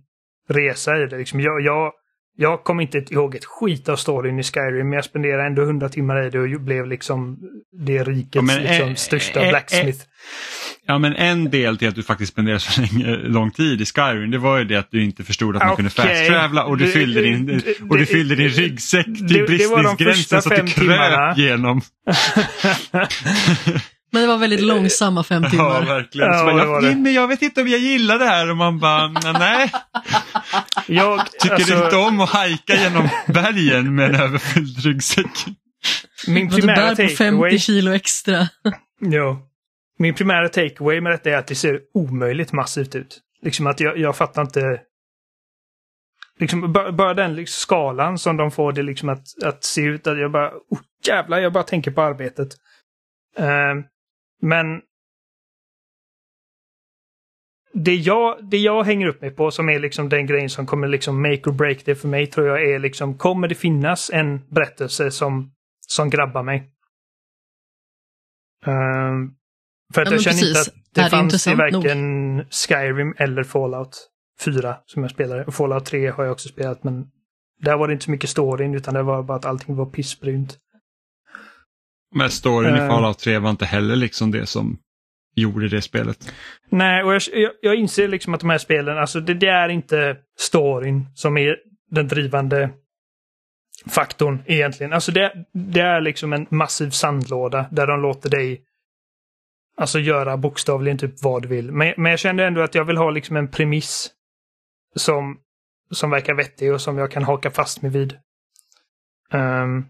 resa i det. Liksom jag, jag, jag kommer inte ihåg ett skit av storyn i Skyrim, men jag spenderade ändå hundra timmar i det och blev liksom det rikets ja, liksom, äh, största äh, blacksmith. Äh, ja, men en del till att du faktiskt spenderade så länge, lång tid i Skyrim, det var ju det att du inte förstod att man okay. kunde fast-travla och du fyllde din, och du fyllde din ryggsäck till bristningsgränsen så att du kröp genom. Men det var väldigt långsamma fem timmar. Ja, verkligen. Ja, bara, jag, Jimmy, jag vet inte om jag gillar det här och man bara, nej. Jag tycker alltså... inte om att hajka genom bergen med en överfylld ryggsäck. Min primära du bär på 50 kilo extra. ja. Min primära takeaway med detta är att det ser omöjligt massivt ut. Liksom att jag, jag fattar inte liksom, bara den liksom, skalan som de får det liksom att, att se ut, att jag bara, oh, jävlar, jag bara tänker på arbetet. Uh, men det jag, det jag hänger upp mig på som är liksom den grejen som kommer liksom make or break det för mig tror jag är liksom kommer det finnas en berättelse som, som grabbar mig? Um, för att ja, jag känner precis. inte att det, det fanns i varken nog. Skyrim eller Fallout 4 som jag spelade. Fallout 3 har jag också spelat men där var det inte så mycket storyn utan det var bara att allting var pissbrunt. Men storyn i eh. Fallout 3 var inte heller liksom det som gjorde det spelet. Nej, och jag, jag, jag inser liksom att de här spelen, alltså det, det, är inte storyn som är den drivande faktorn egentligen. Alltså det, det är liksom en massiv sandlåda där de låter dig alltså göra bokstavligen typ vad du vill. Men, men jag kände ändå att jag vill ha liksom en premiss som, som verkar vettig och som jag kan haka fast mig vid. Um,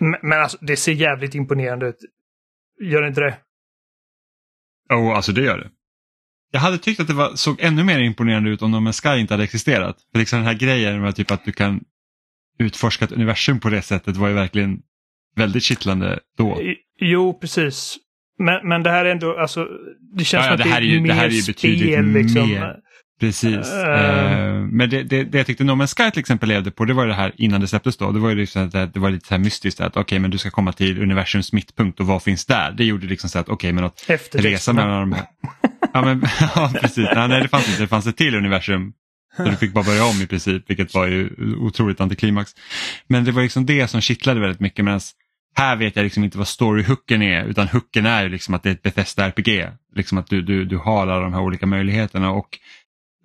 men alltså, det ser jävligt imponerande ut. Gör det inte det? Jo, oh, alltså det gör det. Jag hade tyckt att det var, såg ännu mer imponerande ut om No Man's Sky inte hade existerat. För liksom den här grejen med typ att du kan utforska ett universum på det sättet var ju verkligen väldigt kittlande då. Jo, precis. Men, men det här är ändå, alltså, det känns ja, ja, som att det, här är ju, mer det här är ju spel, liksom. mer. Precis. Uh, men det, det, det jag tyckte No Man's Sky till exempel levde på det var det här innan det släpptes då. Det var ju liksom att det var lite så här mystiskt att okej okay, men du ska komma till universums mittpunkt och vad finns där? Det gjorde liksom så att okej okay, men att resa mellan de här. ja, men, ja precis, nej, nej det fanns inte, det fanns ett till universum. Så du fick bara börja om i princip vilket var ju otroligt antiklimax. Men det var liksom det som kittlade väldigt mycket medan här vet jag liksom inte vad storyhooken är utan hooken är liksom att det är ett Bethesda RPG. Liksom att du, du, du har alla de här olika möjligheterna och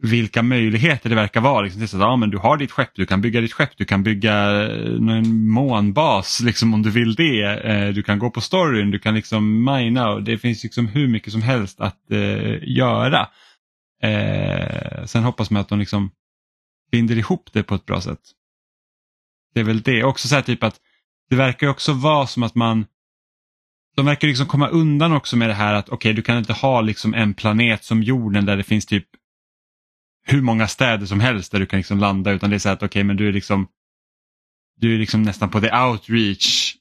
vilka möjligheter det verkar vara. Liksom, så att, ja, men du har ditt skepp, du kan bygga ditt skepp, du kan bygga eh, en månbas liksom, om du vill det. Eh, du kan gå på storyn, du kan liksom mina och det finns liksom hur mycket som helst att eh, göra. Eh, sen hoppas man att de liksom binder ihop det på ett bra sätt. Det är väl det. Också så här typ att det verkar också vara som att man de verkar liksom komma undan också med det här att okej okay, du kan inte ha liksom en planet som jorden där det finns typ hur många städer som helst där du kan liksom landa utan det är så att okej okay, men du är liksom du är liksom nästan på the outreach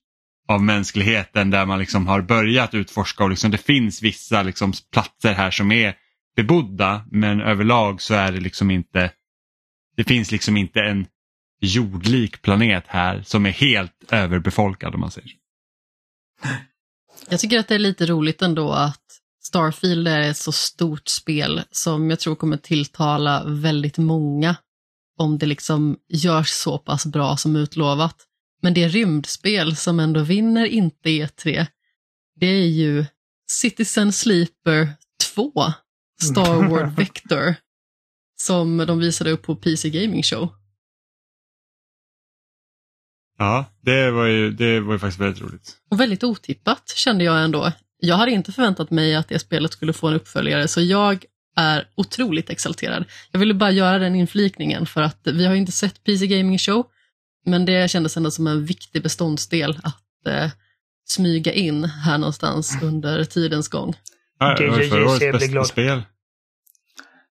av mänskligheten där man liksom har börjat utforska och liksom det finns vissa liksom platser här som är bebodda men överlag så är det liksom inte det finns liksom inte en jordlik planet här som är helt överbefolkad om man säger. Jag tycker att det är lite roligt ändå att Starfield är ett så stort spel som jag tror kommer tilltala väldigt många om det liksom görs så pass bra som utlovat. Men det rymdspel som ändå vinner inte E3, det är ju Citizen Sleeper 2, Star Wars Vector, som de visade upp på PC Gaming Show. Ja, det var ju, det var ju faktiskt väldigt roligt. Och väldigt otippat kände jag ändå. Jag hade inte förväntat mig att det spelet skulle få en uppföljare så jag är otroligt exalterad. Jag ville bara göra den inflikningen för att vi har inte sett PC Gaming Show, men det kändes ändå som en viktig beståndsdel att eh, smyga in här någonstans under tidens gång. Ja, det var förra årets bästa glad. spel.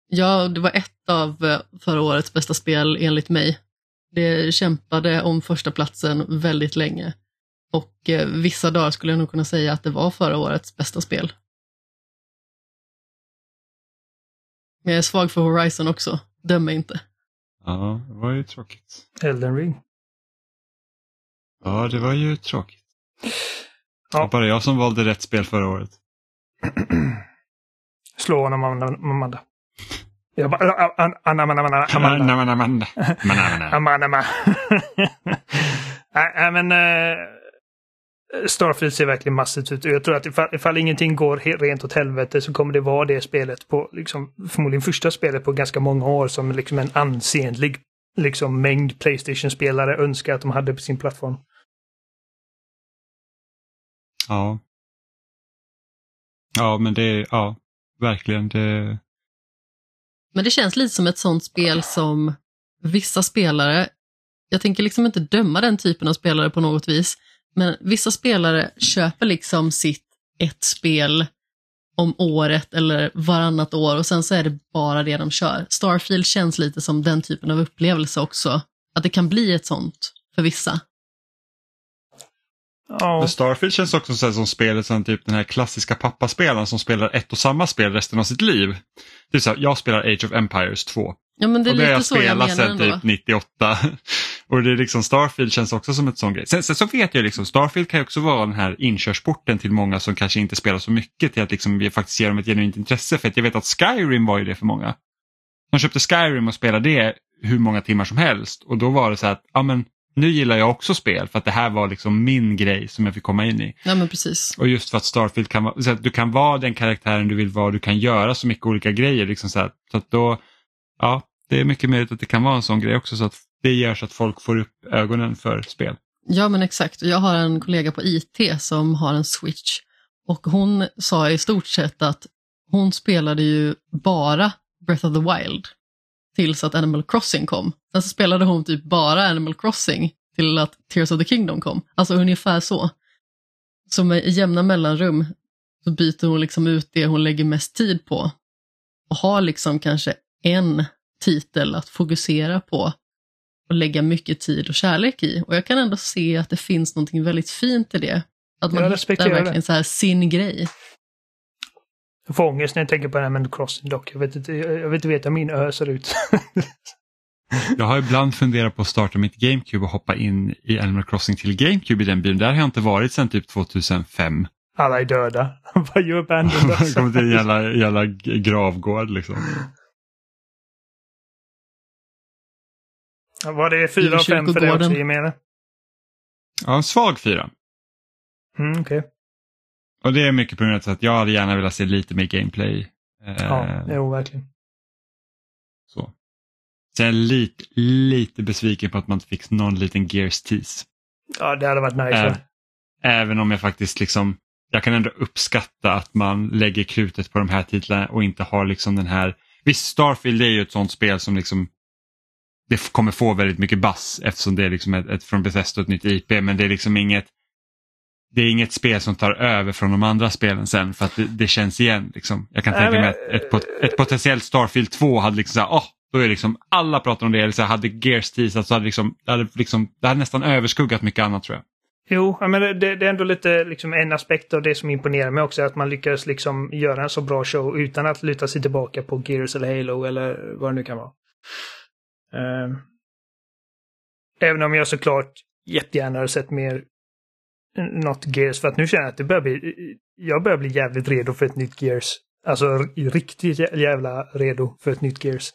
Ja, det var ett av eh, förra årets bästa spel enligt mig. Det kämpade om första platsen väldigt länge. Och eh, vissa dagar skulle jag nog kunna säga att det var förra årets bästa spel. Men jag är svag för Horizon också, döm mig inte. Ja, det var ju tråkigt. Elden ring. Ja, det var ju tråkigt. Ja. Det var bara jag som valde rätt spel förra året. Slå honom, Amanda. Amanda. Jag bara... Amanda, Amanda, Amanda. Nej, nej, men... Starfield ser verkligen massivt ut. Och Jag tror att ifall, ifall ingenting går rent åt helvete så kommer det vara det spelet på, liksom, förmodligen första spelet på ganska många år som liksom en ansenlig liksom, mängd Playstation-spelare önskar att de hade på sin plattform. Ja. Ja, men det, ja, verkligen. Det, Men det känns lite som ett sånt spel som vissa spelare, jag tänker liksom inte döma den typen av spelare på något vis, men vissa spelare köper liksom sitt ett spel om året eller varannat år och sen så är det bara det de kör. Starfield känns lite som den typen av upplevelse också, att det kan bli ett sånt för vissa. Ja, Men Starfield känns också så här som spelet som typ den här klassiska pappaspelaren som spelar ett och samma spel resten av sitt liv. Det är så här, jag spelar Age of Empires 2 Ja men det är och det har lite så jag spelat sedan typ 98. Och det är liksom Starfield känns också som ett sån grej. Sen, sen så vet jag liksom, Starfield kan ju också vara den här inkörsporten till många som kanske inte spelar så mycket till att liksom vi faktiskt ger dem ett genuint intresse. För att jag vet att Skyrim var ju det för många. De köpte Skyrim och spelade det hur många timmar som helst och då var det så att, ja men nu gillar jag också spel för att det här var liksom min grej som jag fick komma in i. Ja men precis. Och just för att Starfield kan vara, så att du kan vara den karaktären du vill vara, du kan göra så mycket olika grejer. Liksom så, här, så att då, ja, det är mycket möjligt att det kan vara en sån grej också så att det gör så att folk får upp ögonen för spel. Ja men exakt, jag har en kollega på IT som har en switch och hon sa i stort sett att hon spelade ju bara Breath of the Wild tills att Animal Crossing kom. Sen så spelade hon typ bara Animal Crossing till att Tears of the Kingdom kom. Alltså ungefär så. Så med jämna mellanrum så byter hon liksom ut det hon lägger mest tid på och har liksom kanske en titel att fokusera på och lägga mycket tid och kärlek i. Och jag kan ändå se att det finns något väldigt fint i det. Att man hittar det. verkligen så här sin grej. jag får ångest när jag tänker på Animal Crossing dock. Jag vet inte, jag vet inte veta min ö ser ut. Jag har ibland funderat på att starta mitt GameCube och hoppa in i Animal Crossing till GameCube i den bilen. Där har jag inte varit sedan typ 2005. Alla är döda. Vad gör? Jag kommer till en jävla, jävla gravgård liksom. Var det fyra av fem för det också, eller? Ja, en svag fyra. Mm, okej. Och det är mycket på grund av att jag hade gärna velat se lite mer gameplay. Eh, Ja, jo, verkligen. Så. Sen är jag lite, lite besviken på att man inte fick någon liten Gears tease. Ja, det hade varit nice. Äh? Även om jag faktiskt liksom, jag kan ändå uppskatta att man lägger krutet på de här titlarna och inte har liksom den här, visst Starfield är ju ett sånt spel som liksom det kommer få väldigt mycket bass eftersom det är liksom ett, ett från Bethesda ett nytt IP men det är liksom inget det är inget spel som tar över från de andra spelen sen för att det, det känns igen. Liksom. Jag kan tänka mig att ett, pot- ett potentiellt Starfield 2 hade liksom såhär, åh, då är liksom alla pratar om det, eller så hade Gears teasat så hade liksom, det hade liksom, det hade nästan överskuggat mycket annat tror jag. Jo, men det, det är ändå lite liksom en aspekt av det som imponerar mig också. Att man lyckas liksom göra en så bra show utan att luta sig tillbaka på Gears eller Halo eller vad det nu kan vara. Ehm. även om jag såklart jättegärna hade sett mer eh, något Gears. För att nu känner jag att det börjar bli... Jag börjar bli jävligt redo för ett nytt Gears. Alltså riktigt jä- jävla redo för ett nytt Gears.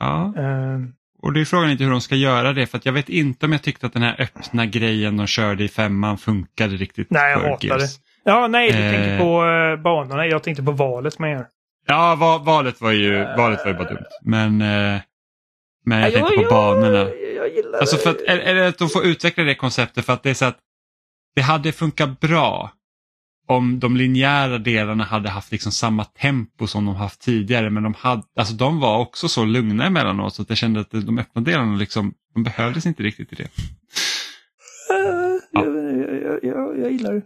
Ja. Ehm. Och det är frågan inte hur de ska göra det för jag vet inte om jag tyckte att den här öppna grejen de körde i femman funkade riktigt Nej, jag hatar Gears. Ja, nej, du Eh. tänker på uh, banorna. Jag tänkte på valet man gör. Ja, va- valet var ju, valet var ju bara dumt. Men, eh, men jag Ja, tänkte på ja, banorna. Jag gillar Alltså för att, är, är det att de får utveckla det konceptet för att det är så att det hade funkat bra om de linjära delarna hade haft liksom samma tempo som de haft tidigare men de, hade, alltså de var också så lugna emellanåt så att jag kände att de öppna delarna liksom, de behövdes inte riktigt i det. Uh, ja. jag, jag, jag, jag, gillar det.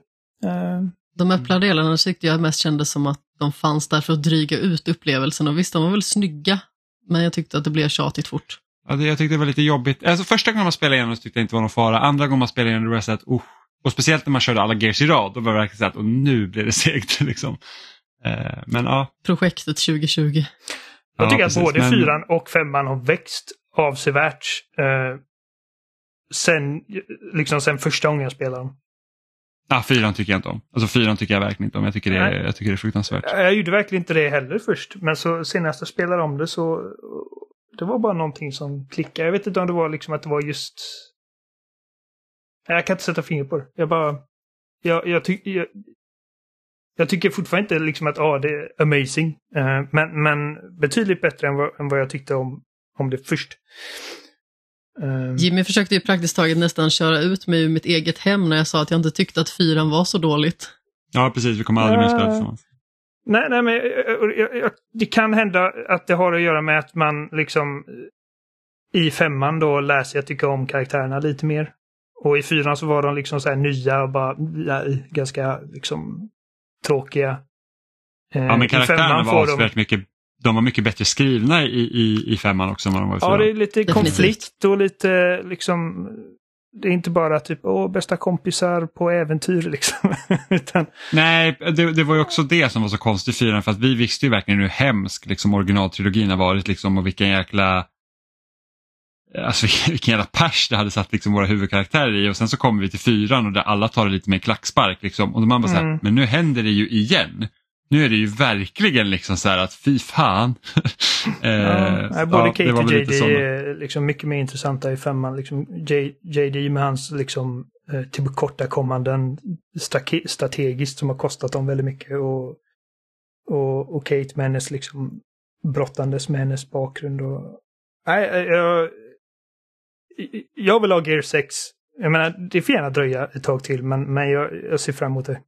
Uh. De öppna delarna tyckte jag mest kändes som att de fanns där för att dryga ut upplevelsen och visst, de var väl snygga, men jag tyckte att det blev tjatigt fort. Ja, det, jag tyckte det var lite jobbigt. Alltså, första gången man spelade igenom så tyckte jag inte det var någon fara. Andra gången man spelade igenom det var så att, oh. Och speciellt när man körde alla gears i rad, då var det verkligen så att och nu blir det segt. Liksom. Eh, men ja. Projektet 2020. Jag tycker ja, att både men... fyran och femman har växt avsevärt eh, sen, liksom sen första gången jag spelade dem. Ah, fyran tycker jag inte om. Alltså fyran tycker jag verkligen inte om. Jag tycker det, är, jag tycker det är fruktansvärt. Jag gjorde verkligen inte det heller först. Men så senast jag spelade om det så det var bara någonting som klickade. Jag vet inte om det var liksom att det var just... Jag kan inte sätta fingret på det. Jag bara... Jag, jag, ty, jag, jag tycker fortfarande inte liksom att ah, det är amazing. Uh, men, men betydligt bättre än vad, än vad jag tyckte om, om det först. Uh, Jimmy försökte ju praktiskt taget nästan köra ut mig ur mitt eget hem när jag sa att jag inte tyckte att fyran var så dåligt. Ja, precis. Vi kommer aldrig mer spela tillsammans. Nej, nej men jag, jag, det kan hända att det har att göra med att man liksom i femman då lär sig att tycka om karaktärerna lite mer. Och i fyran så var de liksom så här nya och bara nej, ganska liksom tråkiga. Eh, ja, men karaktärerna var avsevärt de... mycket de var mycket bättre skrivna i, i, i femman också än vad de var i. Ja, det är lite konflikt och lite liksom det är inte bara typ åh, bästa kompisar på äventyr liksom. Utan... Nej, det, det, var ju också det som var så konstigt i fyran för att vi visste ju verkligen hur hemsk liksom, originaltrilogin har varit liksom, och vilken jäkla Alltså vilken jävla pers det hade satt liksom våra huvudkaraktärer i och sen så kommer vi till fyran och där alla tar det lite mer klackspark liksom och då man bara mm. så här, mm. men nu händer det ju igen. Nu är det ju verkligen liksom så här att fy fan. eh, ja, både ja, Kate och JD är liksom mycket mer intressanta i femman. Liksom JD med hans liksom eh, tillkortakommanden strategiskt som har kostat dem väldigt mycket. Och, och, och Kate med hennes liksom brottandes med hennes bakgrund. Och, nej, eh, jag, jag vill ha Gear 6. Jag menar, det får gärna dröja ett tag till men, men jag, jag ser fram emot det.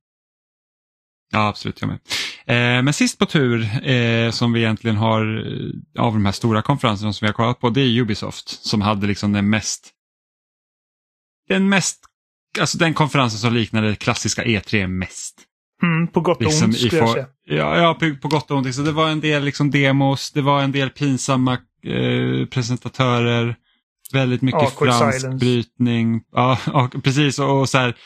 Ja, absolut, jag med. Eh, men sist på tur eh, som vi egentligen har eh, av de här stora konferenserna som vi har kollat på det är Ubisoft som hade liksom den mest den mest, alltså den konferensen som liknade klassiska E3 mest. Mm, på gott och liksom ont skulle jag säga. Ja, ja på, på gott och ont. Så det var en del liksom demos, det var en del pinsamma eh, presentatörer, väldigt mycket Awkward fransk silence. brytning. Ja, och, precis och, och så här,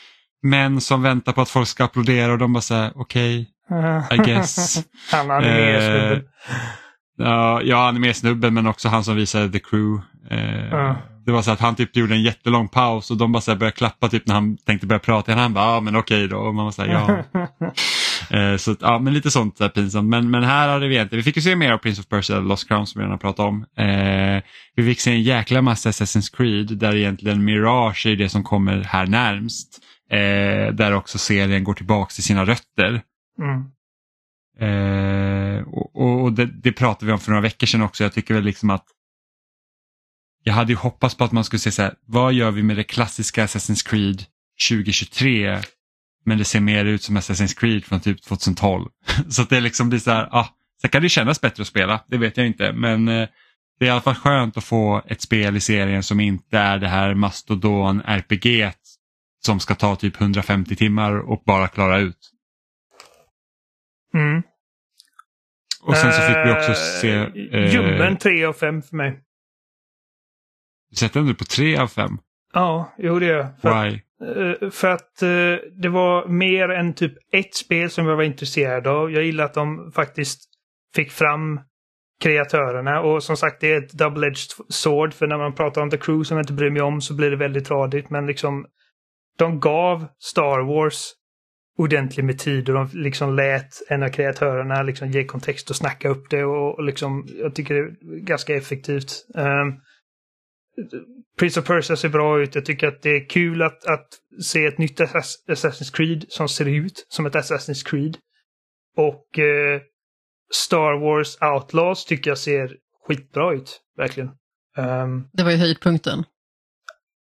män som väntar på att folk ska applådera och de bara säger okej, okay, I guess. han animesnubben. Eh, ja, ja, animesnubben men också han som visade The Crew. Eh, uh. Det var så att han typ gjorde en jättelång paus och de bara så började klappa typ när han tänkte börja prata. Och han bara, ja men okej då. Och man var så här, ja. eh, så ja, men lite sånt där pinsamt. Men, men här hade vi inte. Vi fick ju se mer av Prince of Persia Lost Crown som vi redan pratat om. Eh, vi fick se en jäkla massa Assassin's Creed där egentligen Mirage är det som kommer här närmst. Eh, där också serien går tillbaka till sina rötter. Mm. Eh, och, och det, det, pratade vi om för några veckor sedan också. Jag tycker väl liksom att jag hade ju hoppats på att man skulle säga så här, vad gör vi med det klassiska Assassin's Creed 2023? Men det ser mer ut som Assassin's Creed från typ 2012. så att det liksom blir så här, ah, sen kan det kännas bättre att spela, det vet jag inte. Men eh, det är i alla fall skönt att få ett spel i serien som inte är det här mastodon RPG som ska ta typ 150 timmar och bara klara ut. Mm. Och sen så fick vi också se... Eh, Ljummen 3 av 5 för mig. Du sätter ändå på 3 av 5? Ja, jo det gör jag. För Why? För att uh, det var mer än typ ett spel som jag var intresserad av. Jag gillar att de faktiskt fick fram kreatörerna och som sagt det är ett double-edged sword för när man pratar om The Crew som jag inte bryr mig om så blir det väldigt tradigt men liksom de gav Star Wars ordentligt med tid och de liksom lät en av kreatörerna liksom ge kontext och snacka upp det och, och liksom jag tycker det är ganska effektivt. Um, Prince of Persia ser bra ut. Jag tycker att det är kul att, att se ett nytt Assassin's Creed som ser ut som ett Assassin's Creed. Och eh, Star Wars Outlaws tycker jag ser skitbra ut, verkligen. Um, det var ju höjdpunkten.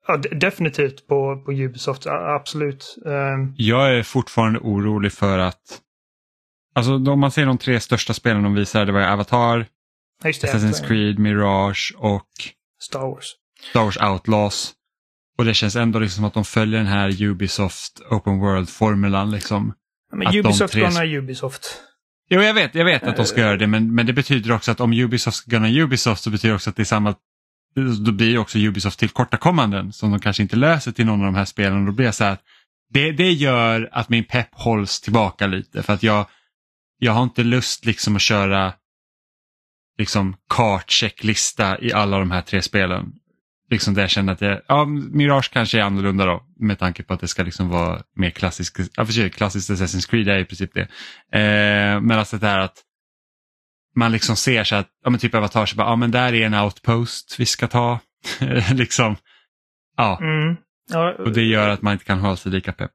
Ja, definitivt på, på Ubisoft, absolut. Um... Jag är fortfarande orolig för att Alltså om man ser de tre största spelen de visade, det var Avatar, Assassin's Creed, Mirage och Star Wars. Star Wars Outlaws. Och det känns ändå liksom att de följer den här Ubisoft Open World-formulan. Liksom. men att Ubisoft tre... gunnar Ubisoft. Jo, jag vet, jag vet att de ska göra det, men, men det betyder också att om Ubisoft ska gunna Ubisoft så betyder det också att det är samma då blir också Ubisoft tillkortakommanden som de kanske inte löser till någon av de här spelen. Då blir jag så här, det, det gör att min pepp hålls tillbaka lite för att jag, jag har inte lust liksom att köra liksom kartchecklista i alla de här tre spelen. Liksom där jag känner att jag, ja, Mirage kanske är annorlunda då med tanke på att det ska liksom vara mer klassiskt, ja för sig, klassiskt Assassin's Creed är i princip det. Eh, men alltså det här att man liksom ser så att, ja men typ Avatar, så bara, ja men där är en outpost vi ska ta. liksom, ja. Mm. ja. Och det gör att man inte kan hålla sig lika pepp.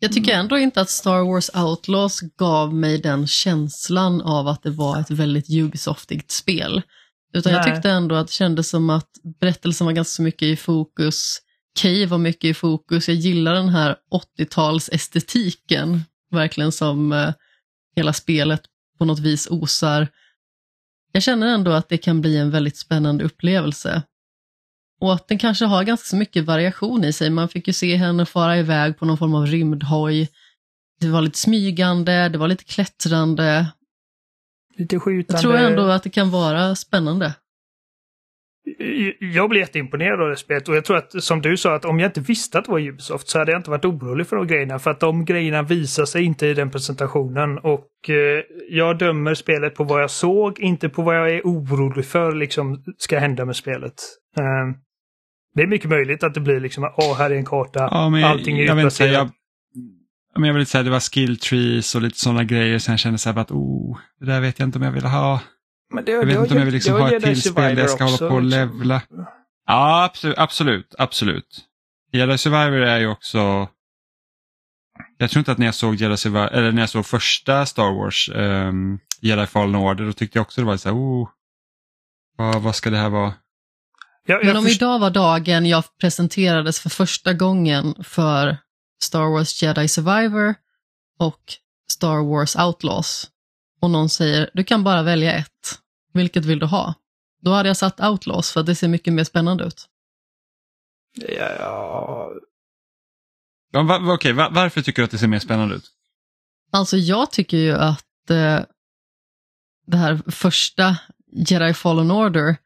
Jag tycker ändå inte att Star Wars Outlaws gav mig den känslan av att det var ett väldigt Ubisoftigt spel. Utan Nej. jag tyckte ändå att det kändes som att berättelsen var ganska mycket i fokus. Kay var mycket i fokus. Jag gillar den här 80-tals estetiken, verkligen som eh, hela spelet på något vis osar. Jag känner ändå att det kan bli en väldigt spännande upplevelse. Och att den kanske har ganska mycket variation i sig. Man fick ju se henne fara iväg på någon form av rymdhoj. Det var lite smygande, det var lite klättrande. Lite skjutande. Jag tror ändå att det kan vara spännande. Jag blev jätteimponerad av det spelet och jag tror att som du sa att om jag inte visste att det var Ubisoft så hade jag inte varit orolig för de grejerna för att de grejerna visar sig inte i den presentationen och eh, jag dömer spelet på vad jag såg, inte på vad jag är orolig för liksom ska hända med spelet. Eh, det är mycket möjligt att det blir liksom, åh, här är en karta, ja, men allting är utplacerat. Jag, men jag vill inte säga det var skill trees och lite sådana grejer så jag kände så här att, oh, det där vet jag inte om jag vill ha. Men det, jag vet det inte om jag vill liksom ha ett till spel där jag ska också, hålla på och liksom. levla. Ja, absolut, absolut, absolut. Jedi Survivor är ju också jag tror inte att när jag såg Jedi Survivor, eller när jag såg första Star Wars, um, Jedi Fallen Order, då tyckte jag också det var så här, oh, vad, vad ska det här vara? Jag, Men om idag var dagen jag presenterades för första gången för Star Wars Jedi Survivor och Star Wars Outlaws och någon säger du kan bara välja ett, vilket vill du ha? Då hade jag satt Outlaws för att det ser mycket mer spännande ut. Ja, ja. ja va, va, okej, va, varför tycker du att det ser mer spännande ut? Alltså jag tycker ju att eh, det här första Jedi Fallen Order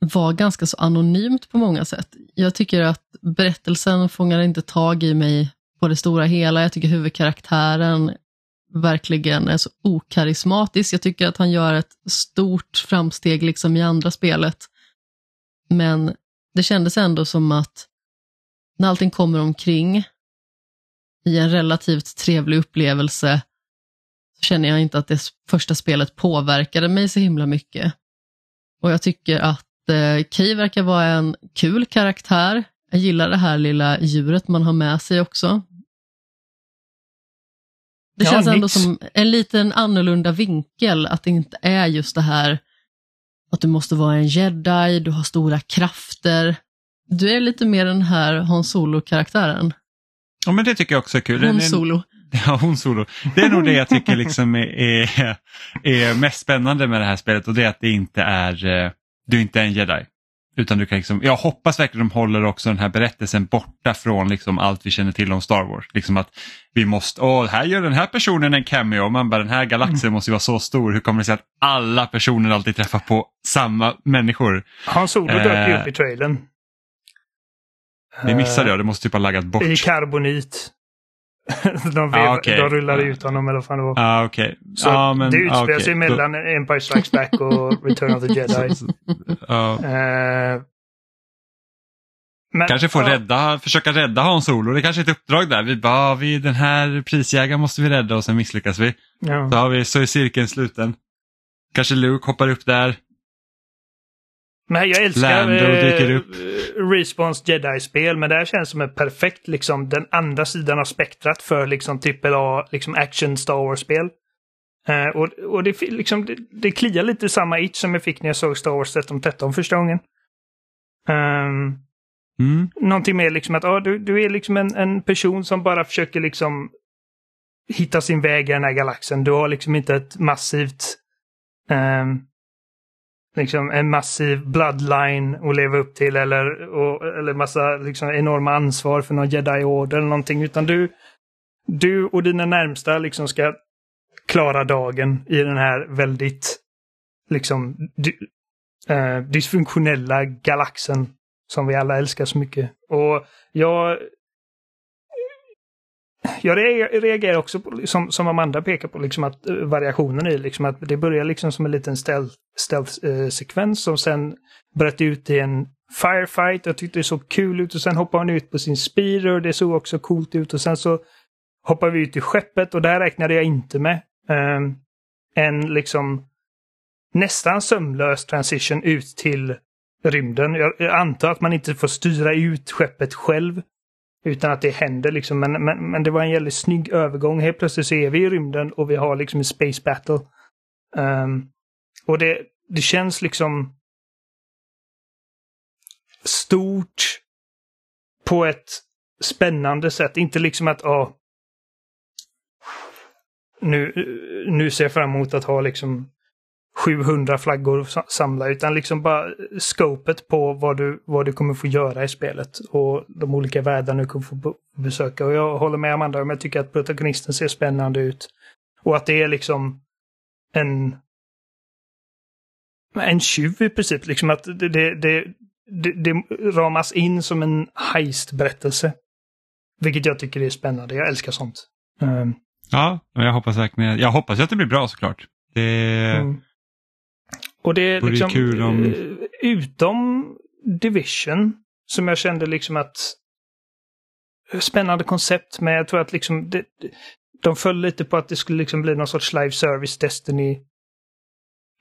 var ganska så anonymt på många sätt. Jag tycker att berättelsen fångar inte tag i mig på det stora hela. Jag tycker huvudkaraktären verkligen är så okarismatisk. Jag tycker att han gör ett stort framsteg liksom i andra spelet. Men det kändes ändå som att när allting kommer omkring i en relativt trevlig upplevelse så känner jag inte att det första spelet påverkade mig så himla mycket. Och jag tycker att eh, verkar vara en kul karaktär. Jag gillar det här lilla djuret man har med sig också. Det känns ändå som en liten annorlunda vinkel, att det inte är just det här att du måste vara en jedi, du har stora krafter. Du är lite mer den här Hon Solo-karaktären. Ja men det tycker jag också är kul. Hon Solo. Ja, hon solo. Det är nog det jag tycker liksom är, är, är mest spännande med det här spelet och det är att det inte är eh, du är inte en jedi. Utan du kan liksom, jag hoppas verkligen de håller också den här berättelsen borta från liksom allt vi känner till om Star Wars. Liksom att vi måste, åh, här gör den här personen en cameo. Man bara, den här galaxen mm. måste vara så stor. Hur kommer det sig att alla personer alltid träffar på samma människor? Han Solo dök ju upp i trailern. Det missade jag, det måste typ ha laggat bort. I karbonit. de, vev, ah, okay. de rullade ut honom eller vad fan det var. Ah, okay. Så ah, men, det utspelar okay. sig mellan. Empire Strikes Back och Return of the Jedi. ah. uh, men, kanske får rädda, försöka rädda Hans Solo. Det kanske är ett uppdrag där. Vi bara, vi, den här prisjägaren måste vi rädda och sen misslyckas vi. Ja. Så, har vi, så är cirkeln sluten. Kanske Luke hoppar upp där. Men jag älskar eh, Respawns Jedi-spel, men det här känns som en perfekt, liksom, den andra sidan av spektrat för liksom AAA, liksom action Star Wars-spel. Uh, och och det, liksom, det, det kliar lite samma itch som jag fick när jag såg Star Wars 1313 första gången. Um, Mm. Någonting mer liksom att ja, du, du är liksom en, en person som bara försöker liksom hitta sin väg i den här galaxen. Du har liksom inte ett massivt ehm, liksom en massiv bloodline att leva upp till eller, och, eller massa liksom enorma ansvar för någon jedi-order eller någonting. Utan du, du och dina närmsta liksom ska klara dagen i den här väldigt liksom dy, eh, dysfunktionella galaxen som vi alla älskar så mycket. Och jag jag reagerar också på, som, som Amanda pekar på, liksom att uh, variationen i liksom att det börjar liksom som en liten stealth-sekvens stealth, uh, som sen bröt ut i en firefight. Jag tyckte det såg kul ut och sen hoppar hon ut på sin speeder och det såg också coolt ut och sen så hoppar vi ut i skeppet och där räknade jag inte med um, en liksom nästan sömlös transition ut till rymden. Jag, jag antar att man inte får styra ut skeppet själv. Utan att det händer liksom. Men, men, men det var en jävligt snygg övergång. Helt plötsligt så är vi i rymden och vi har liksom en space battle. Um, och det, det känns liksom stort på ett spännande sätt. Inte liksom att, ja, nu, nu ser jag fram emot att ha liksom 700 flaggor att samla utan liksom bara scopet på vad du, vad du kommer få göra i spelet och de olika världarna du kommer få besöka. Och jag håller med Amanda om jag tycker att protagonisten ser spännande ut. Och att det är liksom en en tjuv i princip. Liksom att det, det, det, det, ramas in som en heist-berättelse. Vilket jag tycker är spännande. Jag älskar sånt. Um, ja, jag hoppas verkligen Jag hoppas att det blir bra såklart. Det... Mm. Och det är liksom kul om... Eh, utom Division som jag kände liksom att spännande koncept men jag tror att liksom det, de föll lite på att det skulle liksom bli någon sorts live service Destiny.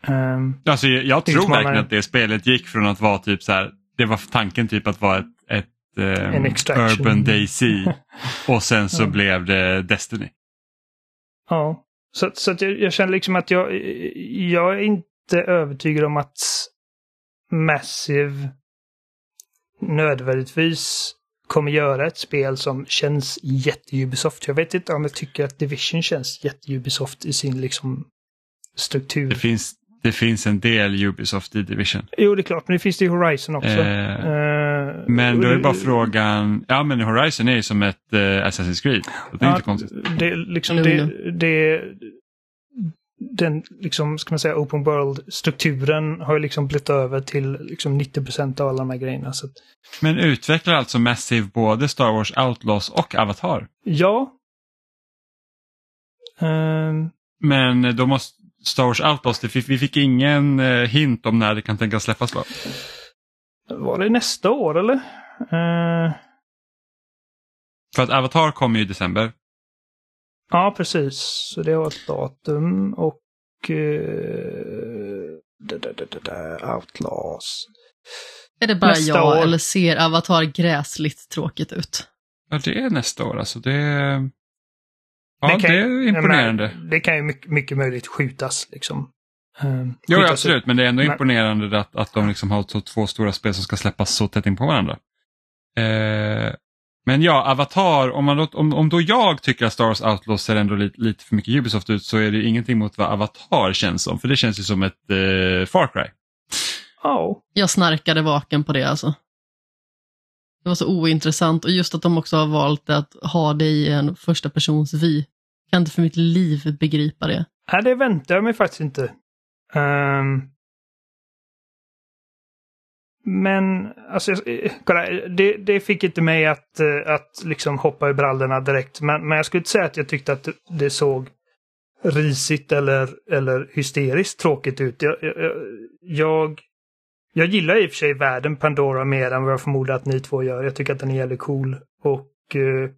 Um, alltså jag, jag tror verkligen att det spelet gick från att vara typ så här, det var tanken typ att vara ett, ett um, Urban Daisy och sen så ja. blev det Destiny. Ja, så, så jag, jag känner liksom att jag, jag är inte inte övertygad om att Massive nödvändigtvis kommer göra ett spel som känns jätte-Ubisoft. Jag vet inte om jag tycker att Division känns jätte-Ubisoft i sin liksom struktur. Det finns, det finns en del Ubisoft i Division. Jo, det är klart, men det finns det i Horizon också. Eh, eh, men då är bara frågan, ja men Horizon är ju som ett eh, Assassin's Creed. Det är ja, inte konstigt. Det, liksom, det, det, den liksom, ska man säga, open world-strukturen har ju liksom blivit över till liksom 90% av alla de här grejerna. Så att... Men utvecklar alltså Massive både Star Wars Outlaws och Avatar? Ja. Um... Men då måste Star Wars Outlaws, vi fick ingen eh, hint om när det kan tänkas släppas va? Var det nästa år eller? Uh... För att Avatar kommer ju i december. Ja, precis. Så det har ett datum och uh, da, da, da, da, Outlaws. Är det bara nästa jag år. eller ser Avatar gräsligt tråkigt ut? Ja, det är nästa år alltså. Det, ja, det, kan, det är imponerande. Menar, det kan ju mycket, mycket möjligt skjutas liksom. Um, jo, absolut, ut. men det är ändå men... imponerande att, att de liksom har så två stora spel som ska släppas så tätt in på varandra. Eh, men ja, Avatar, om, man, om, om då jag tycker att Star Wars Outlaws ser ändå lite, lite för mycket Ubisoft ut så är det ingenting mot vad Avatar känns som. För det känns ju som ett eh, Far Cry. Oh. Jag snarkade vaken på det alltså. Det var så ointressant och just att de också har valt att ha det i en första persons vy. Kan inte för mitt liv begripa det. Nej, det väntar jag mig faktiskt inte. Um, men alltså, kolla, det, det fick inte mig att, eh, att liksom hoppa i brallorna direkt. Men, men jag skulle inte säga att jag tyckte att det såg risigt eller, eller hysteriskt tråkigt ut. Jag, jag, jag, jag gillar i och för sig världen Pandora mer än vad jag förmodar att ni två gör. Jag tycker att den är jävligt cool. Och eh,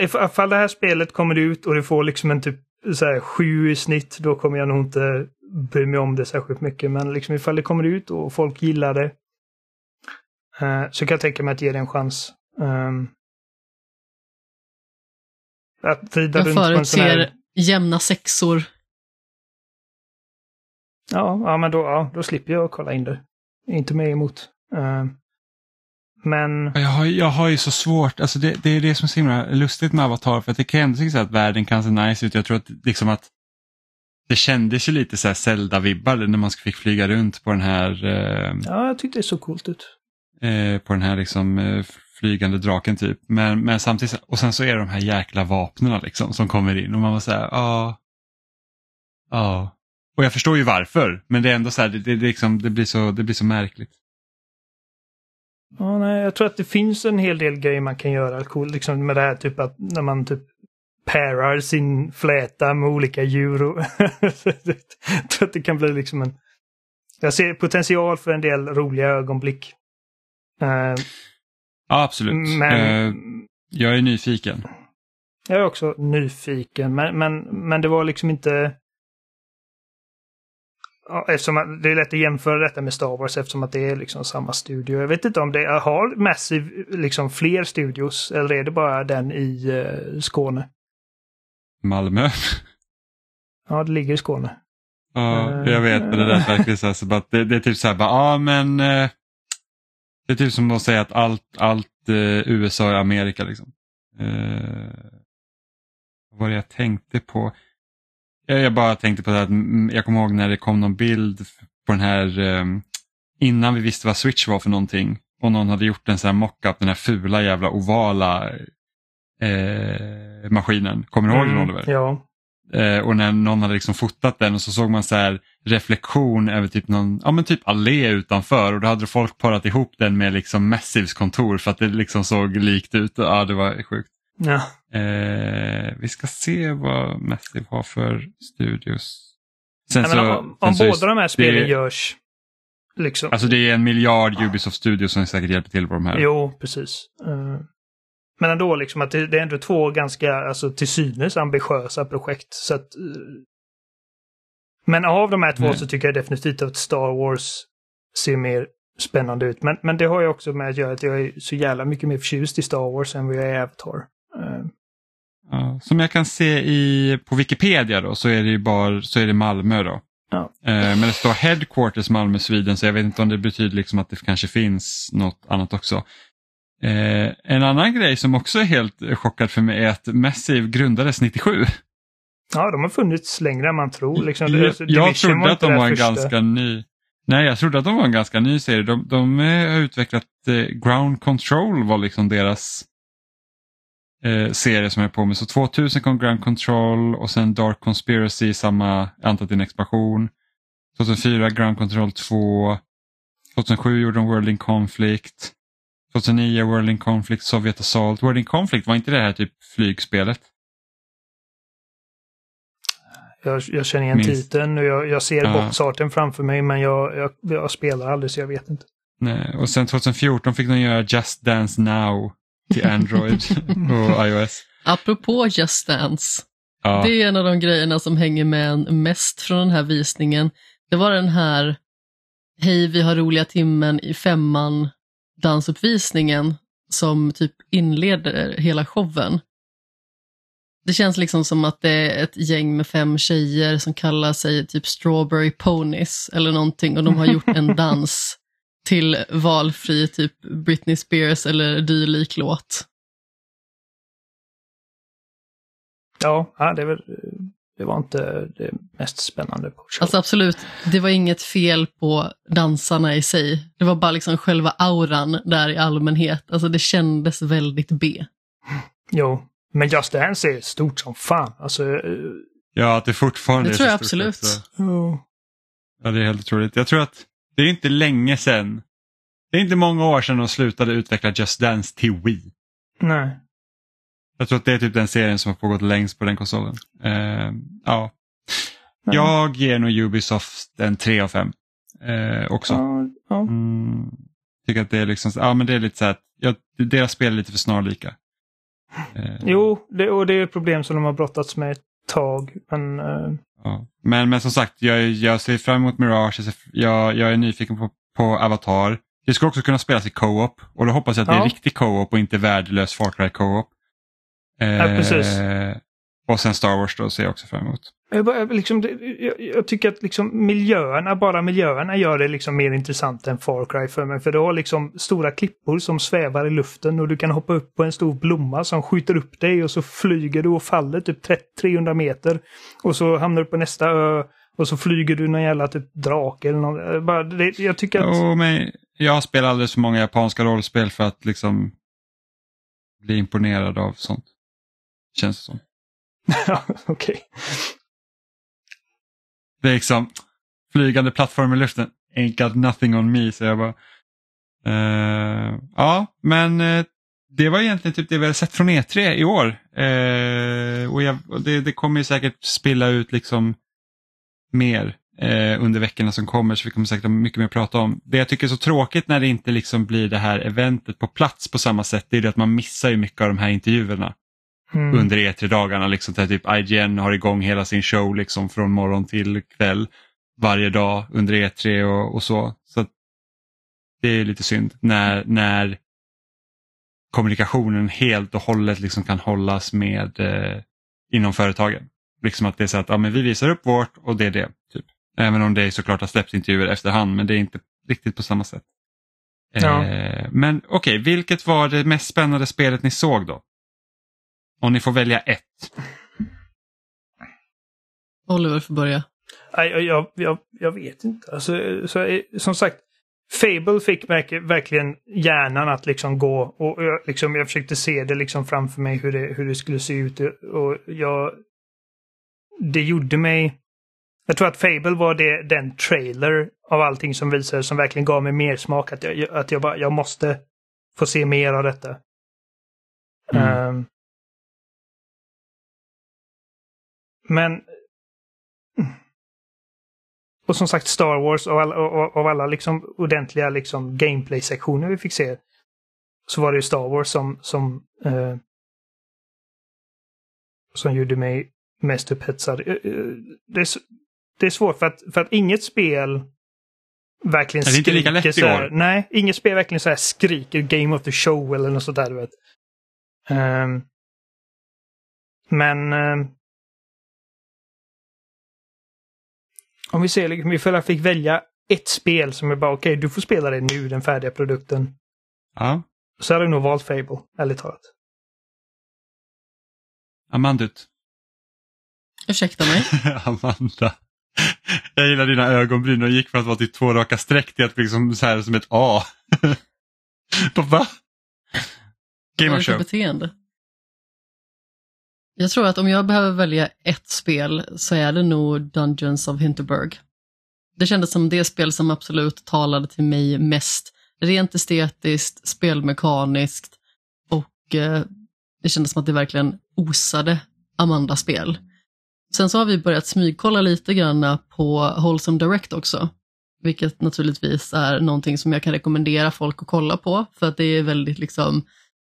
Ifall det här spelet kommer ut och det får liksom en typ så här, sju i snitt, då kommer jag nog inte bry mig om det särskilt mycket. Men liksom ifall det kommer ut och folk gillar det uh, så kan jag tänka mig att ge det en chans. Um, att rida jag runt förutser här... jämna sexor. Ja, ja men då, ja, då slipper jag kolla in det. inte mer emot. Uh, men... Jag har, jag har ju så svårt, alltså det, det är det som är så himla lustigt med Avatar för att det kan ändå tycka att världen kan se nice ut. Jag tror att, liksom att det kändes ju lite så här Zelda-vibbar när man fick flyga runt på den här eh, Ja, jag tyckte det såg coolt ut. eh, på den här liksom eh, flygande draken typ. Men, men samtidigt, och sen så är det de här jäkla vapnen liksom som kommer in och man var så här, ja. Ja. Och jag förstår ju varför, men det är ändå så här, det, det, det, liksom, det, blir, så, det blir så märkligt. Ja, nej, jag tror att det finns en hel del grejer man kan göra cool, liksom med det här typ att när man typ parar sin fläta med olika djur. Och jag tror att det kan bli liksom en... Jag ser potential för en del roliga ögonblick. Uh, ja, absolut. Men... Uh, jag är nyfiken. Jag är också nyfiken, men, men, men det var liksom inte... Ja, eftersom det är lätt att jämföra detta med Star Wars eftersom att det är liksom samma studio. Jag vet inte om det har Massive liksom fler studios eller är det bara den i uh, Skåne? Malmö. Ja, det ligger i Skåne. Ja, jag vet, men det där verkligen så, här, så att det, det, är typ så här, bara, ja men eh, det är typ som att säga att allt, allt eh, USA är Amerika liksom. Eh, vad var det jag tänkte på? Jag, jag bara tänkte på det att jag kommer ihåg när det kom någon bild på den här eh, innan vi visste vad Switch var för någonting och någon hade gjort en sån här mockup, den här fula jävla ovala eh, maskinen. Kommer du ihåg den Mm, Oliver? ja. Eh, och när någon hade liksom fotat den och så såg man så här reflektion över typ någon, ja men typ allé utanför och då hade folk parat ihop den med liksom Massives kontor för att det liksom såg likt ut. Ja, det var sjukt. ja. Eh, vi ska se vad Massive har för studios. Sen Nej, så, om om sen så- båda de här spelen det- görs liksom. Alltså det är en miljard Ubisoft Studios som säkert hjälper till på de här. Jo, precis. Eh, Men ändå liksom att det, det är ändå två ganska, alltså till synes ambitiösa projekt. Så att, eh, men av de här två Nej. så tycker jag definitivt att Star Wars ser mer spännande ut. Men, men det har ju också med att göra att jag är så jävla mycket mer förtjust i Star Wars än vad jag är i Avatar. Eh, Ja, som jag kan se i, på Wikipedia då, så är det ju bara så är det Malmö då. Ja. Eh, men det står Headquarters Malmö, Sweden, så jag vet inte om det betyder liksom att det kanske finns något annat också. Eh, en annan grej som också är helt chockad för mig är att Massive grundades 97. Ja, de har funnits längre än man tror. Liksom. jag Alltså, jag Division trodde att de var en första. ganska ny. Nej, jag trodde att de var en ganska ny serie. De, de eh, har utvecklat eh, Ground Control var liksom deras eh, serie som jag är på med. Så 2000 kom Ground Control och sen Dark Conspiracy, samma, jag en expansion. 2004 Ground Control 2. 2007 gjorde de World in Conflict. 2009 World in Conflict, Sovjet Assault. World in Conflict, var inte det här typ flygspelet? Jag, jag känner igen Minst. titeln och jag, jag ser Ja. boxarten framför mig men jag, jag, jag spelar aldrig så jag vet inte. Nej, och sen 2014 fick de göra Just Dance Now till Android och iOS. Apropå Just Dance, Ja, det är en av de grejerna som hänger med en mest från den här visningen. Det var den här Hej, vi har roliga timmen i femman dansuppvisningen som typ inleder hela showen. Det känns liksom som att det är ett gäng med fem tjejer som kallar sig typ Strawberry Ponies eller någonting och de har gjort en dans till valfri typ Britney Spears eller dylik låt. Ja, ja det, är väl, det var inte det mest spännande på show. Alltså absolut, det var inget fel på dansarna i sig. Det var bara liksom själva auran där i allmänhet. Alltså det kändes väldigt B. Jo, men Just Dance är stort som fan. Alltså, eh, ja, att det fortfarande Det är tror jag absolut. ja. Ja, det är helt otroligt. Jag tror att det är inte länge sedan. Det är inte många år sedan de slutade utveckla Just Dance till Wii. nej. Jag tror att det är typ den serien som har pågått längst på den konsolen. Eh, ja. Jag ger nog Ubisoft en 3 av 5 eh, också. Ja, ja. Mm, tycker att det är liksom, ja men det är lite så här, att ja, deras spel är lite för snarlika. Eh, Jo, det, och det är ett problem som de har brottats med ett tag. Men eh, Ja. Men, men som sagt, jag, jag ser fram emot Mirage, jag, ser, jag, jag är nyfiken på, på Avatar. Det ska också kunna spelas i co-op och då hoppas jag att det är riktig co-op och inte värdelös Far Cry co-op. Eh, Ja, precis. Och sen Star Wars då ser jag också fram emot. Jag, liksom, jag, jag tycker att liksom miljöerna, bara miljöerna gör det liksom mer intressant än Far Cry för mig. För du har liksom stora klippor som svävar i luften och du kan hoppa upp på en stor blomma som skjuter upp dig och så flyger du och faller typ 30 300 meter. Och så hamnar du på nästa ö och så flyger du någon jävla typ drake eller något. Bara, det, jag tycker att... Jo, men jag spelar alldeles för många japanska rollspel för att liksom bli imponerad av sånt. Känns det som. Okej. Det är liksom flygande plattform i luften. Ain't got nothing on me, så jag bara. eh, ja, men eh, det var egentligen typ det vi hade sett från E3 i år. Eh, och jag, och det, det kommer ju säkert spilla ut liksom mer under veckorna som kommer så vi kommer säkert ha mycket mer att prata om. Det jag tycker är så tråkigt när det inte liksom blir det här eventet på plats på samma sätt, det är det att man missar ju mycket av de här intervjuerna Mm. under E3-dagarna. Liksom, där typ IGN har igång hela sin show liksom, från morgon till kväll varje dag under E3 och, och så. så det är lite synd när, när kommunikationen helt och hållet liksom kan hållas med eh, inom företagen. Liksom att det är så att ja, men vi visar upp vårt och det är det. Typ. Även om det såklart har släppts intervjuer efterhand men det är inte riktigt på samma sätt. Ja. Eh, men okej, vilket var det mest spännande spelet ni såg då? Om ni får välja ett. Oliver får börja. Nej, jag, jag, jag, vet inte. Alltså, så, eh, som sagt, Fable fick verk, verkligen hjärnan att liksom gå och jag, liksom, jag försökte se det liksom framför mig hur det, hur det skulle se ut och jag... Det gjorde mig... Jag tror att Fable var det, den trailer av allting som visades som verkligen gav mig mer smak. Att jag, att jag bara, jag måste få se mer av detta. Mm. Ehm. Men och som sagt Star Wars och alla, och alla liksom ordentliga liksom gameplay-sektioner vi fick se. Så var det ju Star Wars som, som, eh, som gjorde mig mest upphetsad. Eh, eh, Det är, det är svårt för att, för att inget spel verkligen det är inte lika lätt så här. Nej, inget spel verkligen så här skriker Game of the Show eller något sånt där du vet. Ehm, men ehm, om vi ser, liksom, ifall jag fick välja ett spel som är bara okej, du får spela det nu, den färdiga produkten. Ja, Så hade jag nog valt Fable, ärligt talat. Amandut. Ursäkta mig. Amanda. Jag gillar dina ögonbryn och gick från att vara till två raka streck till att bli liksom så här som ett A. Va? Game of show. beteende? Jag tror att om jag behöver välja ett spel så är det nog Dungeons of Hinterberg. Det kändes som det spel som absolut talade till mig mest. Rent estetiskt, spelmekaniskt och eh, det kändes som att det verkligen osade Amanda-spel. Sen så har vi börjat smygkolla lite grann på Wholesome Direct också. Vilket naturligtvis är någonting som jag kan rekommendera folk att kolla på för att det är väldigt liksom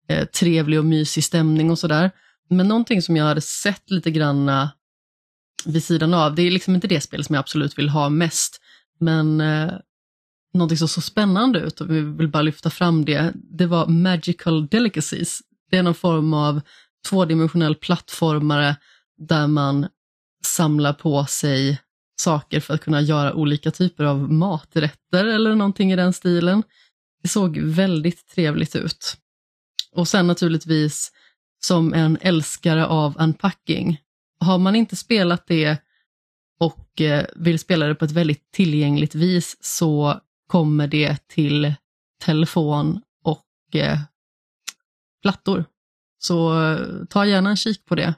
eh, trevlig och mysig stämning och sådär. Men någonting som jag hade sett lite granna eh, vid sidan av, det är liksom inte det spel som jag absolut vill ha mest, men eh, någonting som såg spännande ut och vi vill bara lyfta fram det, det var Magical Delicacies. Det är någon form av tvådimensionell plattformare där man samlar på sig saker för att kunna göra olika typer av maträtter eller någonting i den stilen. Det såg väldigt trevligt ut. Och sen naturligtvis som en älskare av unpacking. Har man inte spelat det och eh, vill spela det på ett väldigt tillgängligt vis så kommer det till telefon och eh, plattor. Så eh, ta gärna en kik på det.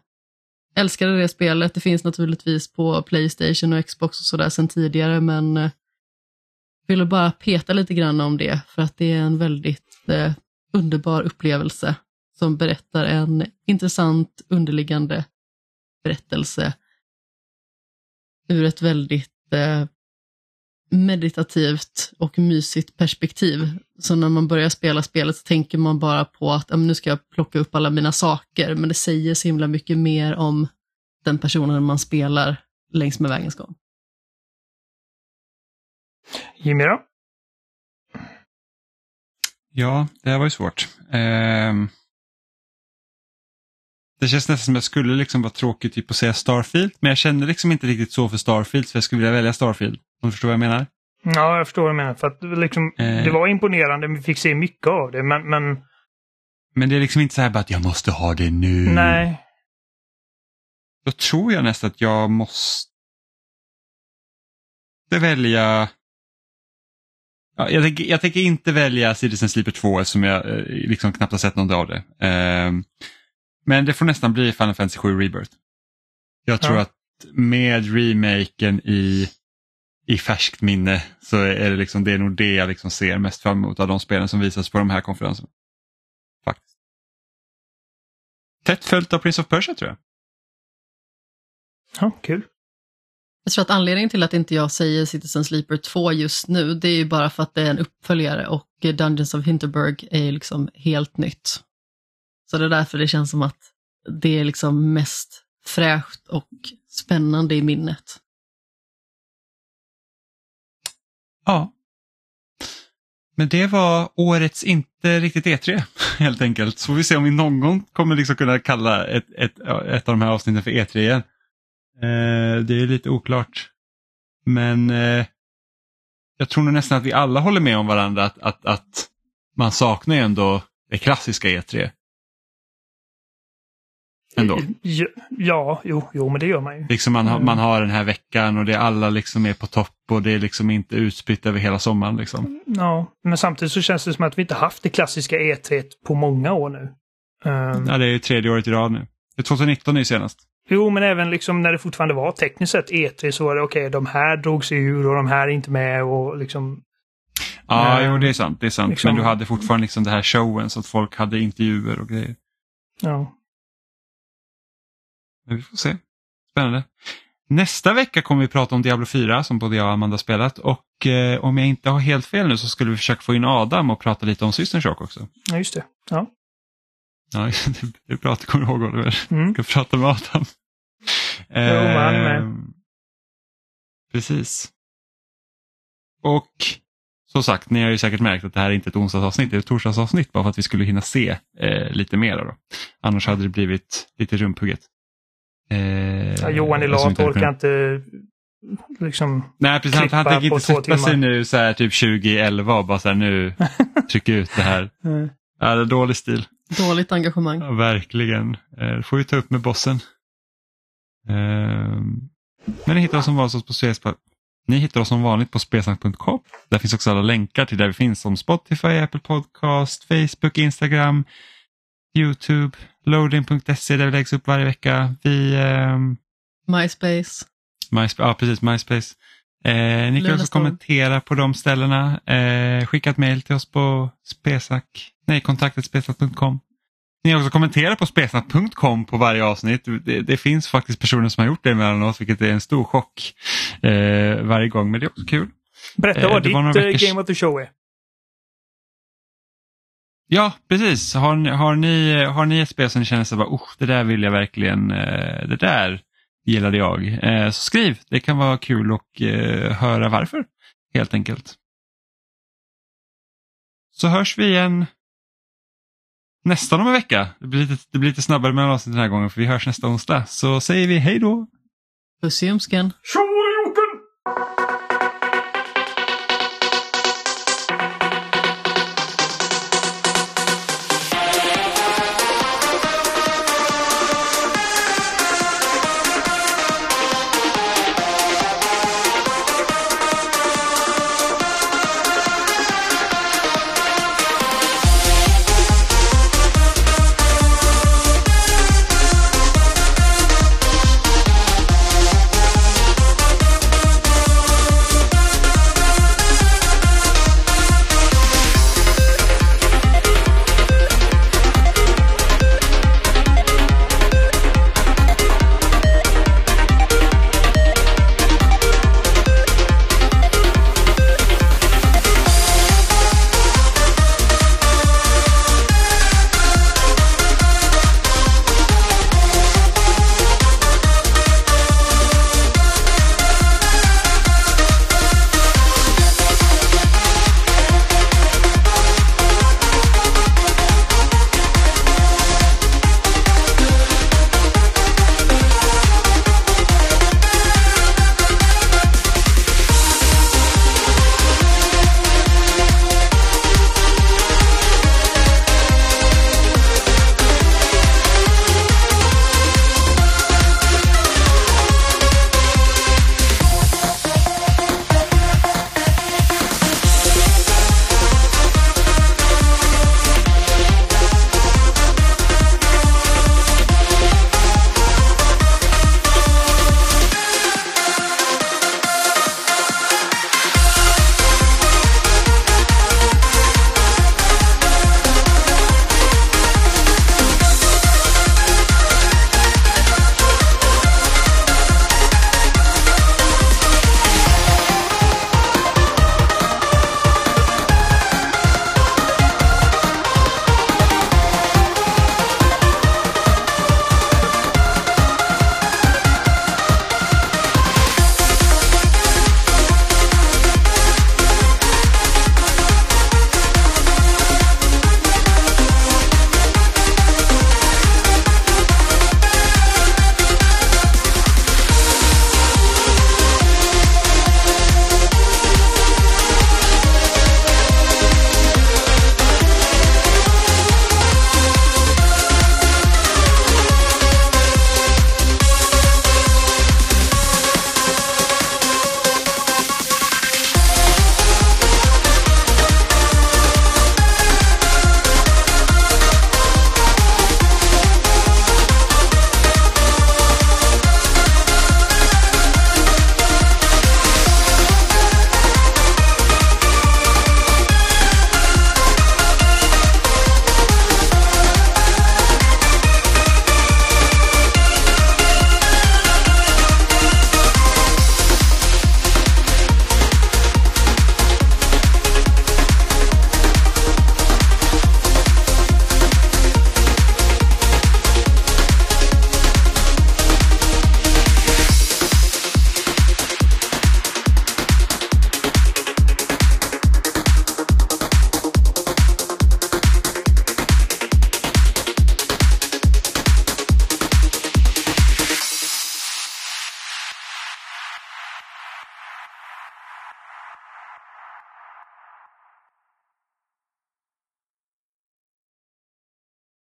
Älskade det spelet. Det finns naturligtvis på Playstation och Xbox och sådär sedan tidigare men eh, ville bara peta lite grann om det för att det är en väldigt eh, underbar upplevelse som berättar en intressant underliggande berättelse ur ett väldigt eh, meditativt och mysigt perspektiv. Så när man börjar spela spelet så tänker man bara på att ja, men nu ska jag plocka upp alla mina saker, men det säger så himla mycket mer om den personen man spelar längs med vägens gång. Jimmy då? Ja, det här var ju svårt. Ehm, det känns nästan som att jag skulle liksom vara tråkig typ att säga Starfield, men jag känner liksom inte riktigt så för Starfield så jag skulle vilja välja Starfield. Om du förstår vad jag menar? Ja, jag förstår vad du menar. För att liksom, Eh. Det var imponerande, vi fick se mycket av det, men, men Men det är liksom inte så här bara att jag måste ha det nu. nej. Då tror jag nästan att jag måste välja Ja, jag, tänker, jag tänker inte välja Citizen Sleeper 2 eftersom jag eh, liksom knappt har sett något av det. Ehm, men det får nästan bli Final Fantasy 7 Rebirth. Jag tror Ja. att med remaken i, i färskt minne så är det, liksom, det är nog det jag liksom ser mest fram emot av de spelen som visas på de här konferenserna. Faktiskt. Tätt följt av Prince of Persia tror jag. Ja, kul. Jag tror att anledningen till att inte jag säger Citizen Sleeper 2 just nu, det är ju bara för att det är en uppföljare och Dungeons of Hinterberg är liksom helt nytt. Så det är därför det känns som att det är liksom mest fräscht och spännande i minnet. Ja. Men det var årets inte riktigt E3 helt enkelt. Så får vi se om vi någon gång kommer liksom kunna kalla ett, ett, ett av de här avsnitten för E3 igen. Eh, det är lite oklart. Men eh, jag tror nog nästan att vi alla håller med om varandra att, att, att man saknar ju ändå det klassiska E3. Ändå. Ja, jo, jo, men det gör man ju. Liksom man, har, Mm. man har den här veckan och det är alla liksom är på topp och det är liksom inte utspritt över hela sommaren. Liksom. Ja, men samtidigt så känns det som att vi inte haft det klassiska E3 på många år nu. Ehm, Ja, det är ju tredje året i rad nu. Det är 2019 nu senast. Jo, men även liksom när det fortfarande var tekniskt sett E3 så var det okej, de här drog sig ur och de här är inte med och liksom... Ja, Eh, jo det är sant. Det är sant. liksom- Men du hade fortfarande liksom det här showen så att folk hade intervjuer och grejer. Ja. Men vi får se. Spännande. Nästa vecka kommer vi prata om Diablo 4 som både jag och Amanda spelat och eh, om jag inte har helt fel nu så skulle vi försöka få in Adam och prata lite om Systern Shock också. ja, just det. Ja. Ja, det- är bra att du kommer ihåg Oliver. Mm. ska prata med Adam. Jo, man med. Ehm, Precis. Och som sagt, ni har ju säkert märkt att det här är inte ett onsdagsavsnitt, det är ett torsdagsavsnitt bara för att vi skulle hinna se eh, lite mer. Då. Annars hade det blivit lite rumphugget. Eh, Ja, Johan eftersom lat orkar inte liksom... Nej, precis. Han, han tänker på inte två sätta sig timmar. nu så här typ 2011 och bara så här nu trycka ut det här. Ja, det är dålig stil. Dåligt engagemang. Ja, verkligen. Eh, Det får vi ta upp med bossen. Ehm, Men ni hittar oss som vanligt på Spelsnack- ni hittar oss som vanligt på spelsnack.com. Där finns också alla länkar till där vi finns som Spotify, Apple Podcast, Facebook, Instagram, Youtube, loading.se där vi läggs upp varje vecka. Vi, ehm, MySpace. MySpace, ja precis, MySpace. Eh, ni kan också kommentera på de ställena. Eh, skicka ett mejl till oss på spesnack, nej, kontaktet spesnack.com. Ni kan också kommentera på spesnack.com på varje avsnitt. Det, det finns faktiskt personer som har gjort det emellanåt, vilket är en stor chock eh, varje gång, men det är också kul. Berätta Eh, vad var ditt eh, veckors- Game of the Show är. Ja, precis. Har, ni- har, ni, har ni ett spel som ni känner så bara, det där vill jag verkligen, eh, det där gillade jag. Eh, så skriv, det kan vara kul att eh, höra varför, helt enkelt. Så hörs vi igen nästan om en vecka. Det blir lite, det blir lite snabbare mellan avsnitt den här gången för vi hörs nästa onsdag. Så säger vi hej då! Puss i ljumsken. Tjo